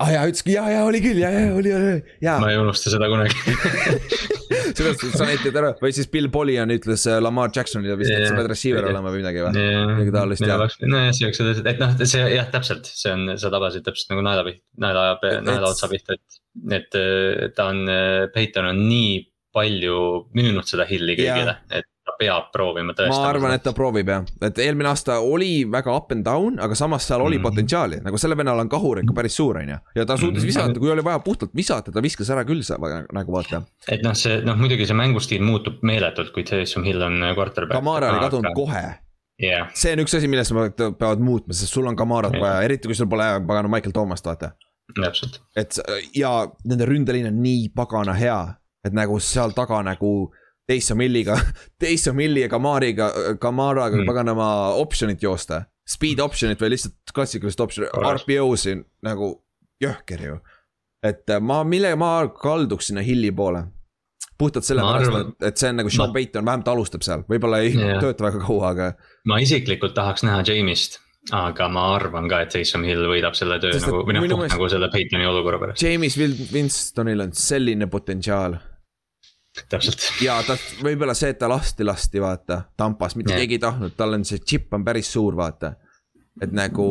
Ah jaa, ütleski ja, ja oli küll ja, ja oli, oli, ja. ma ei unusta seda kunagi sellest sa näitad ära või siis Bill Polian ütles äh, Lamar Jacksonile vist, et sa pead receiver olema või midagi või? midagi taolist jah. nojah, siuksed asjad, et noh, see jah, täpselt, see on, sa tabasid täpselt nagu naela pihta, naela, naela otsa pihta, et. et ta on, Peyton on nii palju müünud seda Hilli kõigile, et peab proovima tõestama. ma arvan, et ta proovib jah, et eelmine aasta oli väga up and down, aga samas seal oli mm -hmm. potentsiaali, nagu selle vennal on kahur ikka päris suur, on ju. ja ta suutis mm -hmm. visata, kui oli vaja puhtalt visata, ta viskas ära küll nagu vaata. et noh, see noh, muidugi see mängustiil muutub meeletult, kui Taysom Hill on quarterback. Kamara oli kadunud kohe yeah.. see on üks asi, millest nad peavad muutma, sest sul on Kamarat yeah. vaja, eriti kui sul pole pagana Michael Thomas't, vaata. täpselt. et ja nende ründeliin on nii pagana hea, et nagu seal taga nagu Taysom Hilliga, Taysom Hilli ja Kamariga, Kamaraga mm. paganama option'it joosta. Speed option'it või lihtsalt klassikalist option'it, RPO-si nagu jõhker ju. et äh, ma, millega ma kalduks sinna Hilli poole. puhtalt sellepärast, et, et see on nagu Sean ma... Payton vähemalt alustab seal, võib-olla ei yeah. tööta väga kaua, aga. ma isiklikult tahaks näha James'it aga ma arvan ka, et Taysom Hill võidab selle töö Sest nagu, või noh, nagu selle Paytoni olukorra pärast. James Winstonil on selline potentsiaal. Täpselt. ja ta, võib-olla see, et ta lasti lasti, vaata, Tampas, mitte yeah. keegi ei tahtnud, tal on see chip on päris suur, vaata et nagu.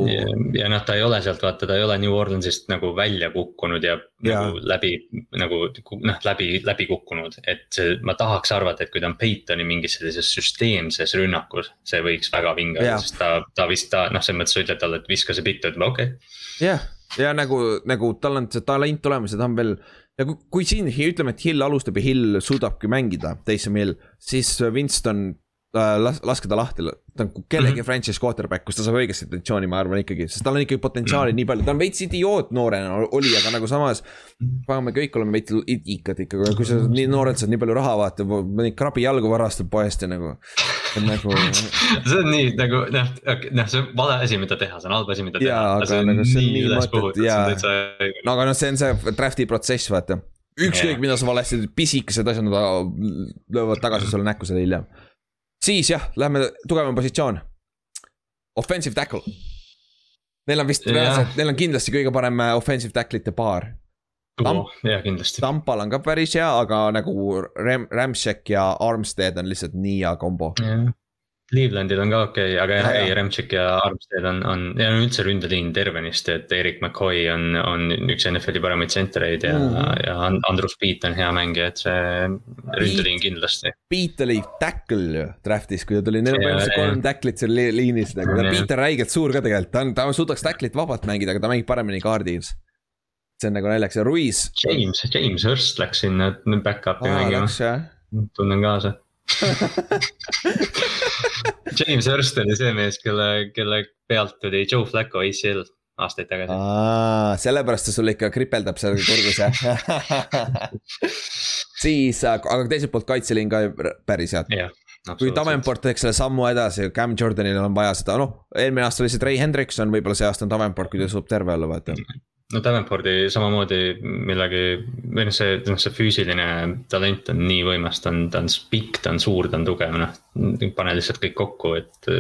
ja noh, ta ei ole sealt vaata, ta ei ole New Orleansist nagu välja kukkunud ja, ja. nagu läbi, nagu noh, läbi, läbi kukkunud. et ma tahaks arvata, et kui ta on Peytoni mingis sellises süsteemses rünnakus, see võiks väga vinge olla, sest ta, ta vist ta noh, selles mõttes sa ütled talle, et viska see bitt, ütleb okei okay.. jah, ja nagu, nagu tal on see talent olemas ja ta on veel ja kui, kui siin ütleme, et Hill alustab ja Hill suudabki mängida, Taysom Hill, siis Winston las-, laske ta lahti, ta on kellegi mm -hmm. franchise quarterback, kus ta saab õigest situatsiooni, ma arvan ikkagi, sest tal on ikkagi potentsiaali mm -hmm. nii palju, ta on veits idioot noorena oli, aga nagu samas. me kõik oleme veits idikad ikkagi, kui sa nii noorelt saad nii palju raha vaata, mõni krabi jalgu varastab poest ja nagu. Nagu... see on nii nagu noh, noh, see on vale asi, mida teha, see on halb asi, mida teha. aga nagu see on nii mõttetu jaa. no aga noh, see on see draft'i protsess, vaata ükskõik, mida sa valesti pisikesed asjad, löövad tagasi sulle näkku selle hiljem siis jah, lähme tugevam positsioon. Offensive tackle. Neil on vist reaalselt, neil on kindlasti kõige parem äh, offensive tackle'ite paar. Tamp, jah, kindlasti. Tampal on ka päris hea, aga nagu Ram-, Ramsek ja Armstead on lihtsalt nii hea kombo. Clevelandil on ka okei okay,, aga jah, ei, Remtšik ja Armstead on, on ja on üldse ründeliin tervenisti, et Erik McCoy on, on üks NFL-i paremaid tsentereid ja mm., ja Andrus Piit on hea mängija, et see ründeliin kindlasti. Piit oli tackle ju draft'is, kui ta tuli, neil on põhimõtteliselt kolm tackle'it seal liinis nagu, Piit on räigelt suur ka tegelikult, ta on, ta suudaks tackle'it vabalt mängida, aga ta mängib paremini kaardis. see on nagu naljakas ja Ruiz. James, James Hurst läks sinna back-up'i mängima. tunnen kaasa James Hurst oli see mees, kelle, kelle pealt tuli Joe Flacco ACL aastaid tagasi. sellepärast ta sul ikka kripeldab seal kurgus jah. Siis, aga teiselt poolt kaitseliin ka päris head. Yeah kui Davenport teeks selle sammu edasi, Cam Jordanil on vaja seda, noh, eelmine aasta oli see Trey Hendrikson, võib-olla see aasta on Davenport, kui ta suudab terve olla, vaata no Davenpordi samamoodi millegi, või noh, see, noh, see füüsiline talent on nii võimas, ta on, ta on pikk, ta on suur, ta on tugev, noh, pane lihtsalt kõik kokku, et.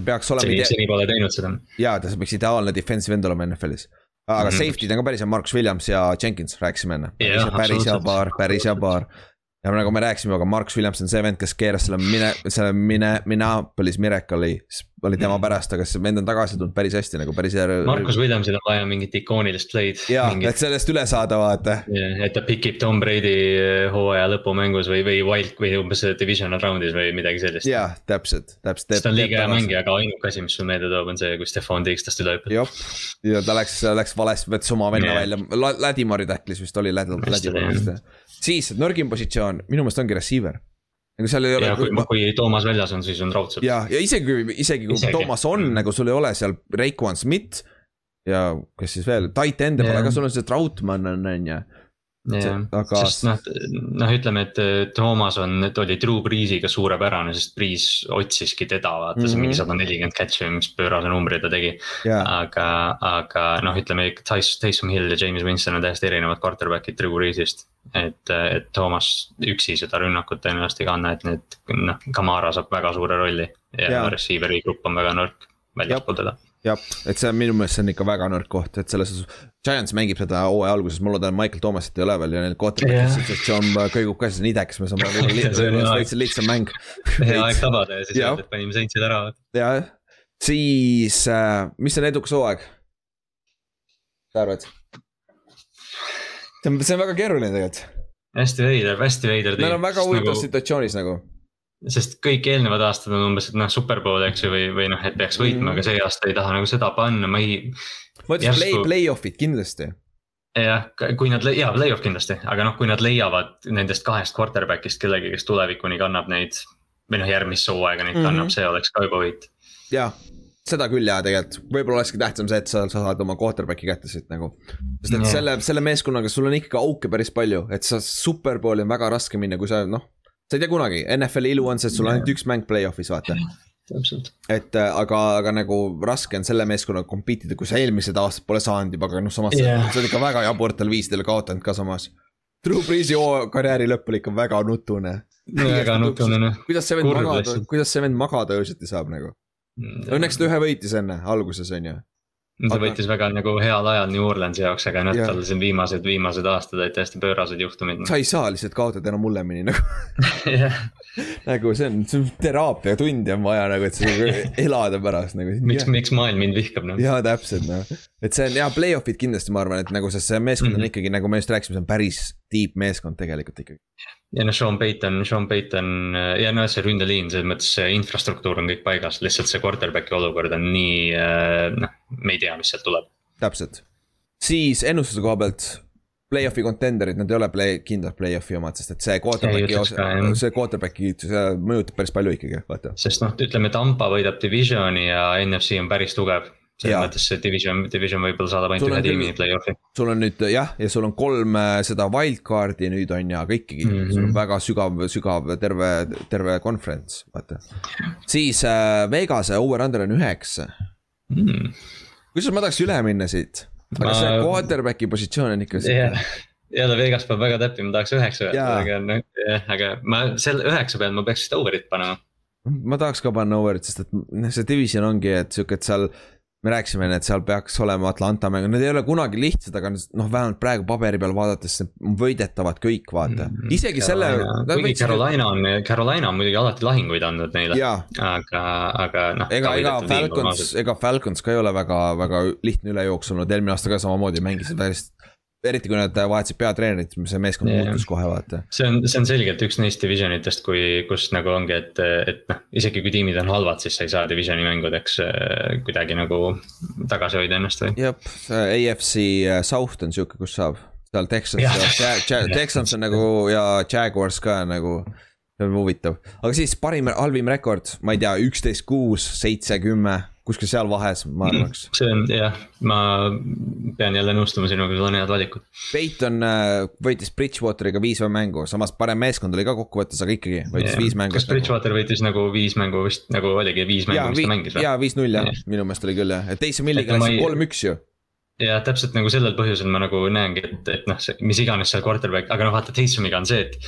peaks olema. seni, seni pole teinud seda. jaa, ta peaks ideaalne defensive end olema NFL-is. aga mm -hmm. safety'd on ka päris hea, Marcus Williams ja Jenkins rääkisime enne. päris hea paar, päris hea paar ja nagu me rääkisime, aga Marks Williams on see vend, kes keeras selle mine, selle mine, Minneapolis Miracle'i. oli tema pärast, aga see vend on tagasi tulnud päris hästi nagu päris hea. Markus Williamsil on vaja mingit ikoonilist play'd. jaa, et sellest üle saada, vaata. et ta pikib Tom Brady eh, hooaja lõpumängus või, või wild või umbes divisional round'is või midagi sellist. jaa, täpselt, täpselt. sest ta on liiga hea mängija, aga ainuke asi, mis sul meelde toob, on see, kui Stefan Diggs tast üle hüppab. jah, ja ta läks, läks valesti, võttis oma venna yeah. välja, Ladimori tacklis vist oli Ladimori vist siis nõrgim positsioon minu meelest ongi receiver. nagu seal ei ole. ja kui, kui Toomas väljas on, siis on raudselt. ja, ja isegi, isegi kui isegi. Toomas on mm., nagu sul ei ole seal Raekwon Smith. ja kes siis veel, tight end'e pole ka, sul on see Troutman on, on ju aga. sest noh, noh, ütleme, et Toomas on, et oli Drew Breesiga suurepärane, sest Brees otsiski teda, vaata mm -hmm. see mingi mhm. sada nelikümmend catch'i või mis pöörase numbri ta tegi yeah.. aga, aga noh, ütleme Tyson Hill ja James Winston on täiesti erinevad quarterback'id Drew Breesist. et, et Toomas üksi seda rünnakut tõenäoliselt ei kanna, et need, noh, Kamara saab väga suure rolli ja yeah. receiver'i grupp on väga nõrk väljaspool teda jah, et see on minu meelest see on ikka väga nõrk koht, et selles suhtes. Giants mängib seda hooaja alguses, ma loodan, Michael Thomasit ei ole veel ja neil quarterback'i yeah. situatsioon kõigub ka, siis on idekas, me saame võib-olla veits lihtsam mäng. hea aeg tabada ja siis öelda, et panime Saintsid ära. jah, siis äh, mis on edukas hooaeg? sa arvad? see on, see on väga keeruline tegelikult. hästi veider, hästi veider. Nad on väga huvitavas nagu... situatsioonis nagu sest kõik eelnevad aastad on umbes, et noh, superpool, eks ju, või, või noh, et peaks võitma mm., aga see aasta ei taha nagu seda panna, ma ei. ma ütleks play, play-off'id kindlasti. jah, kui nad, jaa, play-off kindlasti, aga noh, kui nad leiavad nendest kahest quarterback'ist kellegi, kes tulevikuni kannab neid. või noh, järgmist hooaega neid mm -hmm. kannab, see oleks ka juba võit. jah, seda küll jaa, tegelikult, võib-olla olekski tähtsam see, et sa, sa saad oma quarterback'i kätte siit nagu. sest et yeah. selle, selle meeskonnaga sul on ikkagi auke päris palju, et sa superbowli on väga raske minna, kui sa noh sa ei tea kunagi, NFL-i ilu on see, et sul on ainult üks mäng play-off'is, vaata. täpselt. et äh, aga, aga nagu raske on selle meeskonnaga compete ida, kui sa eelmised aastad pole saanud juba, aga noh, samas yeah. sa oled ikka väga jaburatel viisidel kaotanud ka samas. Drew Breesi karjääri lõpp oli ikka väga nutune. väga nutune noh. kuidas see vend magada, kuidas see vend magada öösiti saab nagu? Mm, õnneks ta ühe võitis enne, alguses on ju ta aga... võttis väga nagu heal ajal New Orleansi jaoks, aga noh, tal siin viimased, viimased aastad olid täiesti pöörased juhtumid. sa ei saa lihtsalt kaotada enam hullemini nagu nagu see on, see on teraapiatund on vaja nagu, et sa nagu elada pärast nagu. miks, miks maailm mind vihkab noh. jaa, täpselt noh, et see on ja play-off'id kindlasti ma arvan, et nagu sest see meeskond mm -hmm. on ikkagi nagu me just rääkisime, see on päris deep meeskond tegelikult ikkagi ja noh, Sean Payton, Sean Payton ja noh, see ründeliin, selles mõttes see infrastruktuur on kõik paigas, lihtsalt see quarterback'i olukord on nii, äh, noh, me ei tea, mis sealt tuleb. täpselt, siis ennustuse koha pealt. Play-off'i contender'id, nad ei ole play, kindlad play-off'i omad, sest et see quarterback'i osa, see quarterback'i, mõjutab päris palju ikkagi, vaata. sest noh, ütleme Tampa võidab divisioni ja NFC on päris tugev selles mõttes see division, division võib-olla saadab ainult ühe tiimi play-off'i. sul on nüüd jah, ja sul on kolm äh, seda wildcard'i nüüd on ju, aga ikkagi mm -hmm. sul on mhm. väga sügav, sügav terve, terve conference, vaata. siis äh, Vegase over-under on üheksa mm.. kusjuures ma tahaks üle minna siit, aga ma... see quarterback'i positsioon on ikka yeah jälle Vegas peab väga täppima, tahaks üheksa öelda, aga noh, aga ma selle üheksa peal ma peaks vist over'it panema. ma tahaks ka panna over'it, sest et noh, see division ongi, et sihuke, et seal me rääkisime, et seal peaks olema Atlanta mäng, need ei ole kunagi lihtsad, aga noh, vähemalt praegu paberi peal vaadates võidetavad kõik, vaata, mm-hmm. isegi Carolina, selle. kuigi Carolina on, Carolina on muidugi alati lahinguid andnud neile, aga, aga noh. ega, ega Falcons, ega Falcons ka ei ole väga, väga lihtne ülejooks olnud, eelmine aasta ka samamoodi mängisid päris eriti kui nad vahetasid peatreenerit, see meeskond yeah. muutus kohe, vaata. see on, see on selgelt üks neist division itest, kui, kus nagu ongi, et, et noh, isegi kui tiimid on halvad, siis sa ei saa divisioni mängudeks äh, kuidagi nagu tagasi hoida ennast või. AFC äh, South on sihuke, kus saab, seal Texans ja, ja Texans on nagu ja Jaguars ka nagu see on huvitav, aga siis parim, halvim rekord, ma ei tea, üksteist, kuus, seitse, kümme kuskil seal vahes, ma arvaks. see on jah, ma pean jälle nõustuma sinuga, sul on head valikud. Peiton äh, võitis Bridgewateriga viis mängu, samas parem meeskond oli ka kokkuvõttes, aga ikkagi võitis yeah. viis mängu. kas Bridgewater nagu... võitis nagu viis mängu vist nagu oligi viis mängu, mis ta mängis või? jaa, viis-null jah, minu meelest oli küll jah, et Taysom Hilliga läks kolm-üks ju ja täpselt nagu sellel põhjusel ma nagu näengi, et, et noh, mis iganes seal quarterback, aga noh, vaata Taysomiga on see, et.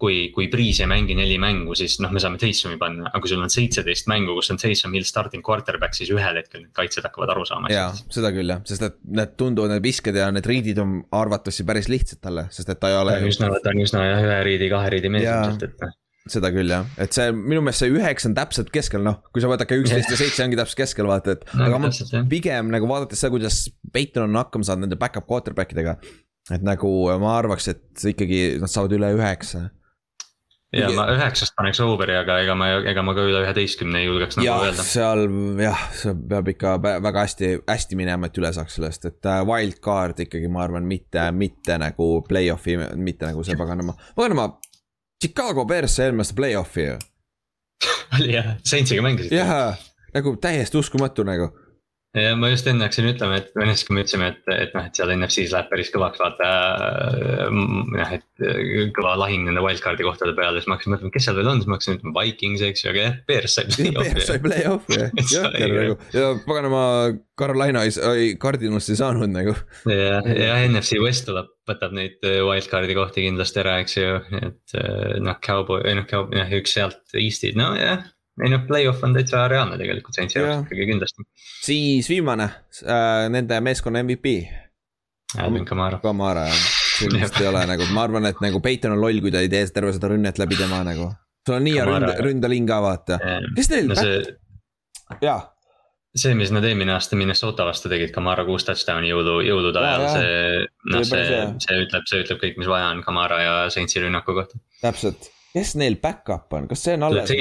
Kui, kui Priis ei mängi neli mängu, siis noh, me saame Taysomi panna, aga kui sul on seitseteist mängu, kus on Taysom Hill starting quarterback, siis ühel hetkel need kaitsjad hakkavad aru saama. jaa, seda küll jah, sest et need tunduvad, need visked ja need riidid on arvatavasti päris lihtsad talle, sest et ta ei ole. ta on üsna, ta on üsna jah, ühe riidi, kahe riidi mees ilmselt, et noh seda küll jah, et see minu meelest see üheksa on täpselt keskel, noh, kui sa vaadake üksteist ja seitse ongi täpselt keskel, vaata, et no,. aga ma pigem nagu vaadates seda, kuidas Peiton on hakkama saanud nende back-up quarterback idega. et nagu ma arvaks, et ikkagi nad saavad üle üheksa. Ja ma üheksast paneks over'i, aga ega ma, ega ma ka üle üheteistkümne ei julgeks nagu ja, öelda. seal jah, see peab ikka väga hästi, hästi minema, et üle saaks sellest, et äh, wild card ikkagi, ma arvan, mitte, mitte nagu play-off'i, mitte nagu see paganama, paganama Chicago Bears sai eelmine aasta play-off'i ju. oli jah, Saintsiga mängisid. jaa, nagu täiesti uskumatu nagu ja ma just enne hakkasin ütlema, et või ennast, kui me ütlesime, et, et noh, et seal NFC-s läheb päris kõvaks vaata. noh, et kõva lahing nende wildcard'i kohtade peale, siis ma hakkasin mõtlema, kes seal veel on, siis ma hakkasin ütlema Vikings, eks ju, aga jah, Bears sai play-off'i. Bears sai play-off'i jah, jah, nagu ja paganama Carolina ei, Cardinalist ei saanud nagu. ja, ja NFC West tuleb, võtab neid wildcard'i kohti kindlasti ära, eks ju, et noh, Cowboy, noh, jah, üks sealt Eest'id, no jah ei noh, play-off on täitsa reaalne tegelikult Saintsi jaoks ikkagi kindlasti. siis viimane äh,, nende meeskonna MVP. Alvin Kamara. Kamara jah, siin vist ei ole nagu, ma arvan, et nagu Peiton on loll, kui ta ei tee terve seda rünnet läbi tema nagu. sul on nii hea ründa, ründaling ka vaata, kes teil no, see... jaa see, mis nad eelmine aasta Minnesota vastu tegid, Kamara kuus touchdown'i jõudu, jõudude ajal, see. noh, see, see ütleb, see ütleb kõik, mis vaja on Kamara ja Saintsi rünnaku kohta. täpselt kes neil back-up on, kas see on alles?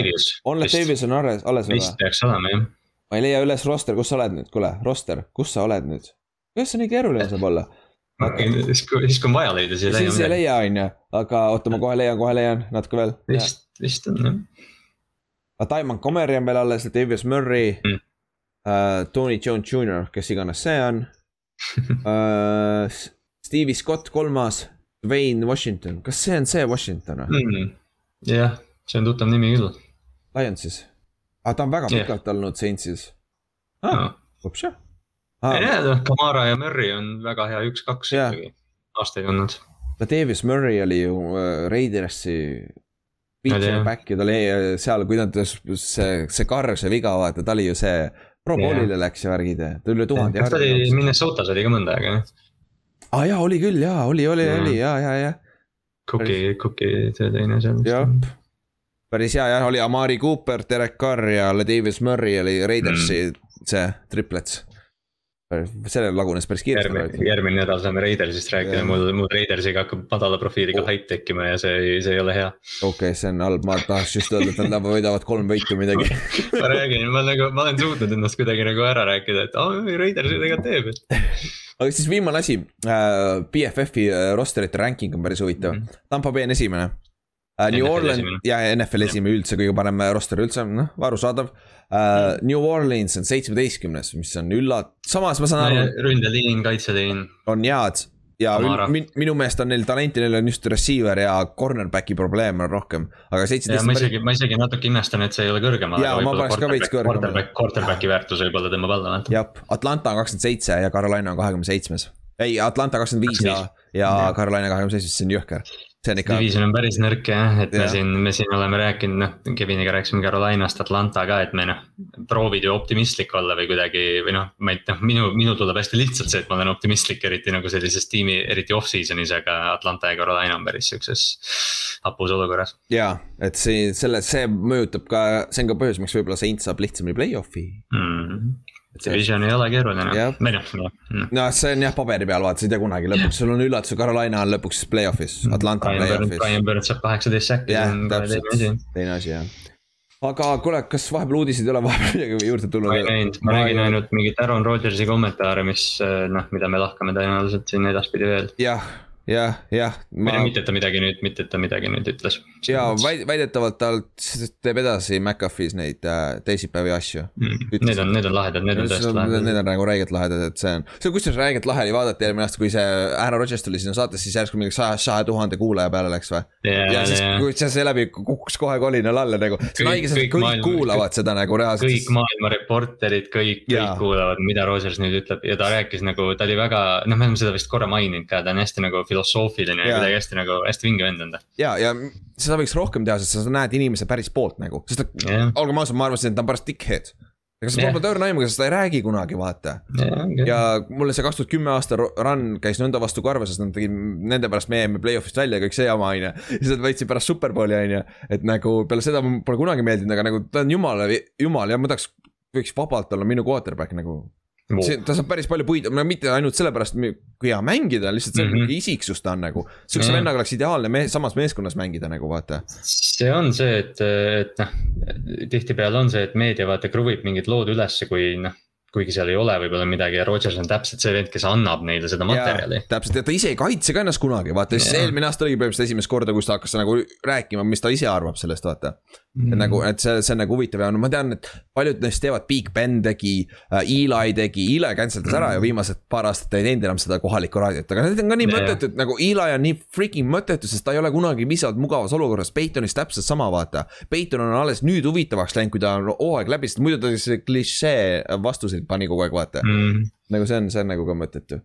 on Latavius on alles, alles või? vist peaks olema jah. ma ei leia üles roster, kus sa oled nüüd, kuule, roster, kus sa oled nüüd? kuidas see nii keeruline saab olla? Siis kui, siis kui on vaja leida, siis ei leia. siis ei leia, on ju, aga oota, ma kohe leian, kohe leian, natuke veel. vist, vist on jah. aga Taiman Comeri on veel alles, Latavius Murray mm., uh, Tony Jones Jr, kes iganes see on uh, Stevie Scott kolmas, Wayne Washington, kas see on see Washington või mm.? Jah, see on tuttav nimi küll. Lionsis ah,, ta on väga yeah. pikalt olnud Saintsis ah.. Vopša ah.. ei tea, noh, Kamara ja Murry on väga hea üks-kaks yeah. ikkagi, aastaid olnud. Davis Murray oli ju äh, Raidersi feature back ja ta oli äh, seal, kui nad, see, see karvse viga, vaata, ta oli ju see. Pro Bowlile läks ja värgid ja ta üle tuhande. kas ta oli Minnesotas oli ka mõnda aega, jah? aa ah, jaa, oli küll jaa, oli, oli oli ja, ja, ja. Cookie, Cookie see teine seal. jah, päris hea jah, oli Amari Cooper, Derek Carr ja Davis Murray oli Raidersi mm. see triplets sellel lagunes päris kiiresti. järgmine nädal saame Raidersist rääkida, mul, mul Raidersiga hakkab madala profiiliga oh. hype tekkima ja see, see ei ole hea. okei okay,, see on halb, ma tahaks just öelda, et nad võidavad kolm võitu midagi ma räägin, ma nagu, ma olen suutnud ennast kuidagi nagu ära rääkida, et aa oh,, Raiders ju tegelikult teeb, et. Aga siis viimane asi äh,, BFF-i äh, rosterite ranking on päris huvitav mm, -hmm. Tampa Bay on esimene uh,. New Orleans ja NFL esimene üldse kõige parem roster üldse, noh, arusaadav uh, uh,. New Orleans on seitsmeteistkümnes, mis on üllat-, samas ma saan aru. ründeliin, kaitseliin. on head ja min, minu meelest on neil talenti, neil on just receiver ja cornerback'i probleem on rohkem, aga seitseteist. ma isegi, ma isegi natuke imestan, et see ei ole kõrgemal. jaa, ma paneks ka veits kõrgemale. Quarterback'i väärtus võib-olla tõmbab alla natuke. jah, Atlanta on kakskümmend seitse ja Carolina on kahekümne seitsmes. ei, Atlanta kakskümmend viis ja, ja Carolina kahekümne seitsmes, see on jõhker see on ikka. Division on päris nõrk jah, et ja. me siin, me siin oleme rääkinud, noh, Keviniga rääkisime Carolinast, Atlanta ka, et me noh. proovid ju optimistlik olla või kuidagi või noh, ma ei, noh, minu, minul tuleb hästi lihtsalt see, et ma olen optimistlik, eriti nagu sellises tiimi, eriti off-season'is, aga Atlanta ja Carolina on päris siukses hapus olukorras. ja, et see, selle, see mõjutab ka, see on ka põhjus, miks võib-olla Saint saab lihtsamini play-off'i mm. -hmm Division ei ole keeruline, või noh, jah. no see on jah paberi peal, vaata, sa ei tea kunagi, lõpuks sul on üllatus, Carolina on lõpuks play-off'is, mm. Atlanta on play-off'is. Brian Bird saab kaheksateist säkki. jah, täpselt, teine asi jah aga kuule, kas vahepeal uudiseid ei ole vahepeal midagi juurde tulnud? ma ei näinud, ma nägin ainult mingit Aaron Rodgersi kommentaare, mis noh, mida me lahkame tõenäoliselt siin edaspidi veel. jah, jah, jah ma.... mitte, et ta midagi nüüd, mitte, et ta midagi nüüd ütles. Ja väidetavalt ta teeb edasi McAfee's neid äh, teisipäevi asju mm.. Need on, need on lahedad, need on tõesti lahedad. Need on nagu räigelt lahedad, et see on, see on kusjuures räigelt lahe oli vaadata eelmine aasta, kui see Aaron Rodgers tuli sinna saatesse, siis järsku mingi saja, saja tuhande kuulaja peale läks või yeah,. ja siis yeah., kui see seeläbi kukkus kohe kolinal alla nagu, see on haige, sest kõik maailma, kuulavad kõik, seda nagu reaalselt. kõik maailma reporterid, kõik, kõik kuulavad, mida Rodgers nüüd ütleb ja ta rääkis nagu, ta oli väga, noh, me oleme seda vist korra maininud ka, ta on hästi nagu filosoofiline ja kuidagi hästi nagu, hästi vinge vend on ta. ja, ja seda võiks rohkem teha, sest sa näed inimese päris poolt nagu, sest et yeah. olgem ausad, ma arvasin, et ta on pärast dickhead ega sa Bob Turner naimuga, sest ta ei räägi kunagi, vaata yeah,. Okay. ja mulle see kaks tuhat kümme aasta run käis nõnda vastu karva, sest nad tegid, nende pärast me jäime play-off'ist välja, kõik see jama, on ju. ja siis nad võitsid pärast superbowli, on ju, et nagu peale seda pole kunagi meeldinud, aga nagu ta on jumala, jumal ja ma tahaks, võiks vabalt olla minu quarterback nagu see, ta saab päris palju puid, no mitte ainult sellepärast, kui hea mängida, lihtsalt see mm -hmm. isiksus ta on nagu. sihukese vennaga oleks ideaalne mees, samas meeskonnas mängida nagu vaata. see on see, et, et noh, tihtipeale on see, et meedia vaata kruvib mingid lood ülesse, kui noh kuigi seal ei ole võib-olla midagi ja Rodgers on täpselt see vend, kes annab neile seda materjali. täpselt ja ta ise ei kaitse ka ennast kunagi, vaata siis eelmine aasta oligi põhimõtteliselt esimest korda, kus ta hakkas nagu rääkima, mis ta ise arvab sellest, vaata mm.. et nagu, et see, see on nagu huvitav ja no ma tean, et paljud neist teevad, Big Ben tegi uh,, Eli tegi, Eli cancel das ära mm. ja viimased paar aastat ei teinud enam seda kohalikku raadiot, aga need on ka nii yeah. mõttetud, nagu Eli on nii freaking mõttetu, sest ta ei ole kunagi piisavalt mugavas olukorras, Peytonist täpselt sama, vaata. Peyton on alles nüüd huvitavaks läinud, kui ta on hooaeg läbi, sest muidu ta sellise klišee vastuseid pani kogu aeg, vaata mm.. nagu see on, see on nagu ka mõttetu.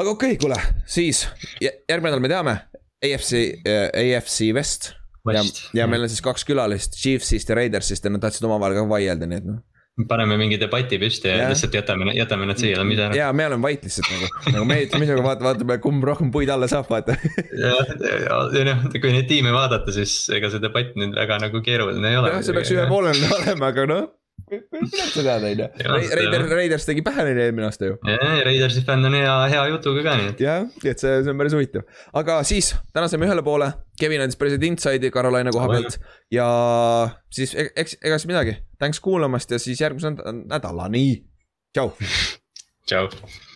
aga okei okay,, kuule, siis järgmine nädal me teame, AFC äh,, AFC West ja, ja meil on siis kaks külalist Chiefsist ja Raidersist ja nad tahtsid omavahel ka vaielda, nii et noh paneme mingi debati püsti ja, ja lihtsalt jätame, jätame nad siia, lähme ära. ja me oleme vait lihtsalt nagu, nagu me minuga vaata, vaatame, kumb rohkem puid alla saab, vaata. ja, ja, ja noh, kui neid tiime vaadata, siis ega see debatt nüüd väga nagu keeruline ei ole. jah, see peaks ühepoolne olema, aga noh kuidas sa tead, on ju. Raiders, Raiders tegi pähe neile eelmine aasta ju. Raidersi fänn on hea, hea jutuga ka, nii et. jah, et see, see on päris huvitav. aga siis, täna saime ühele poole, Kevin andis päris inside'i Carolina koha pealt ja siis e-, eks, ega siis midagi. Thanks kuulamast ja siis järgmise nädalani. tšau. tšau.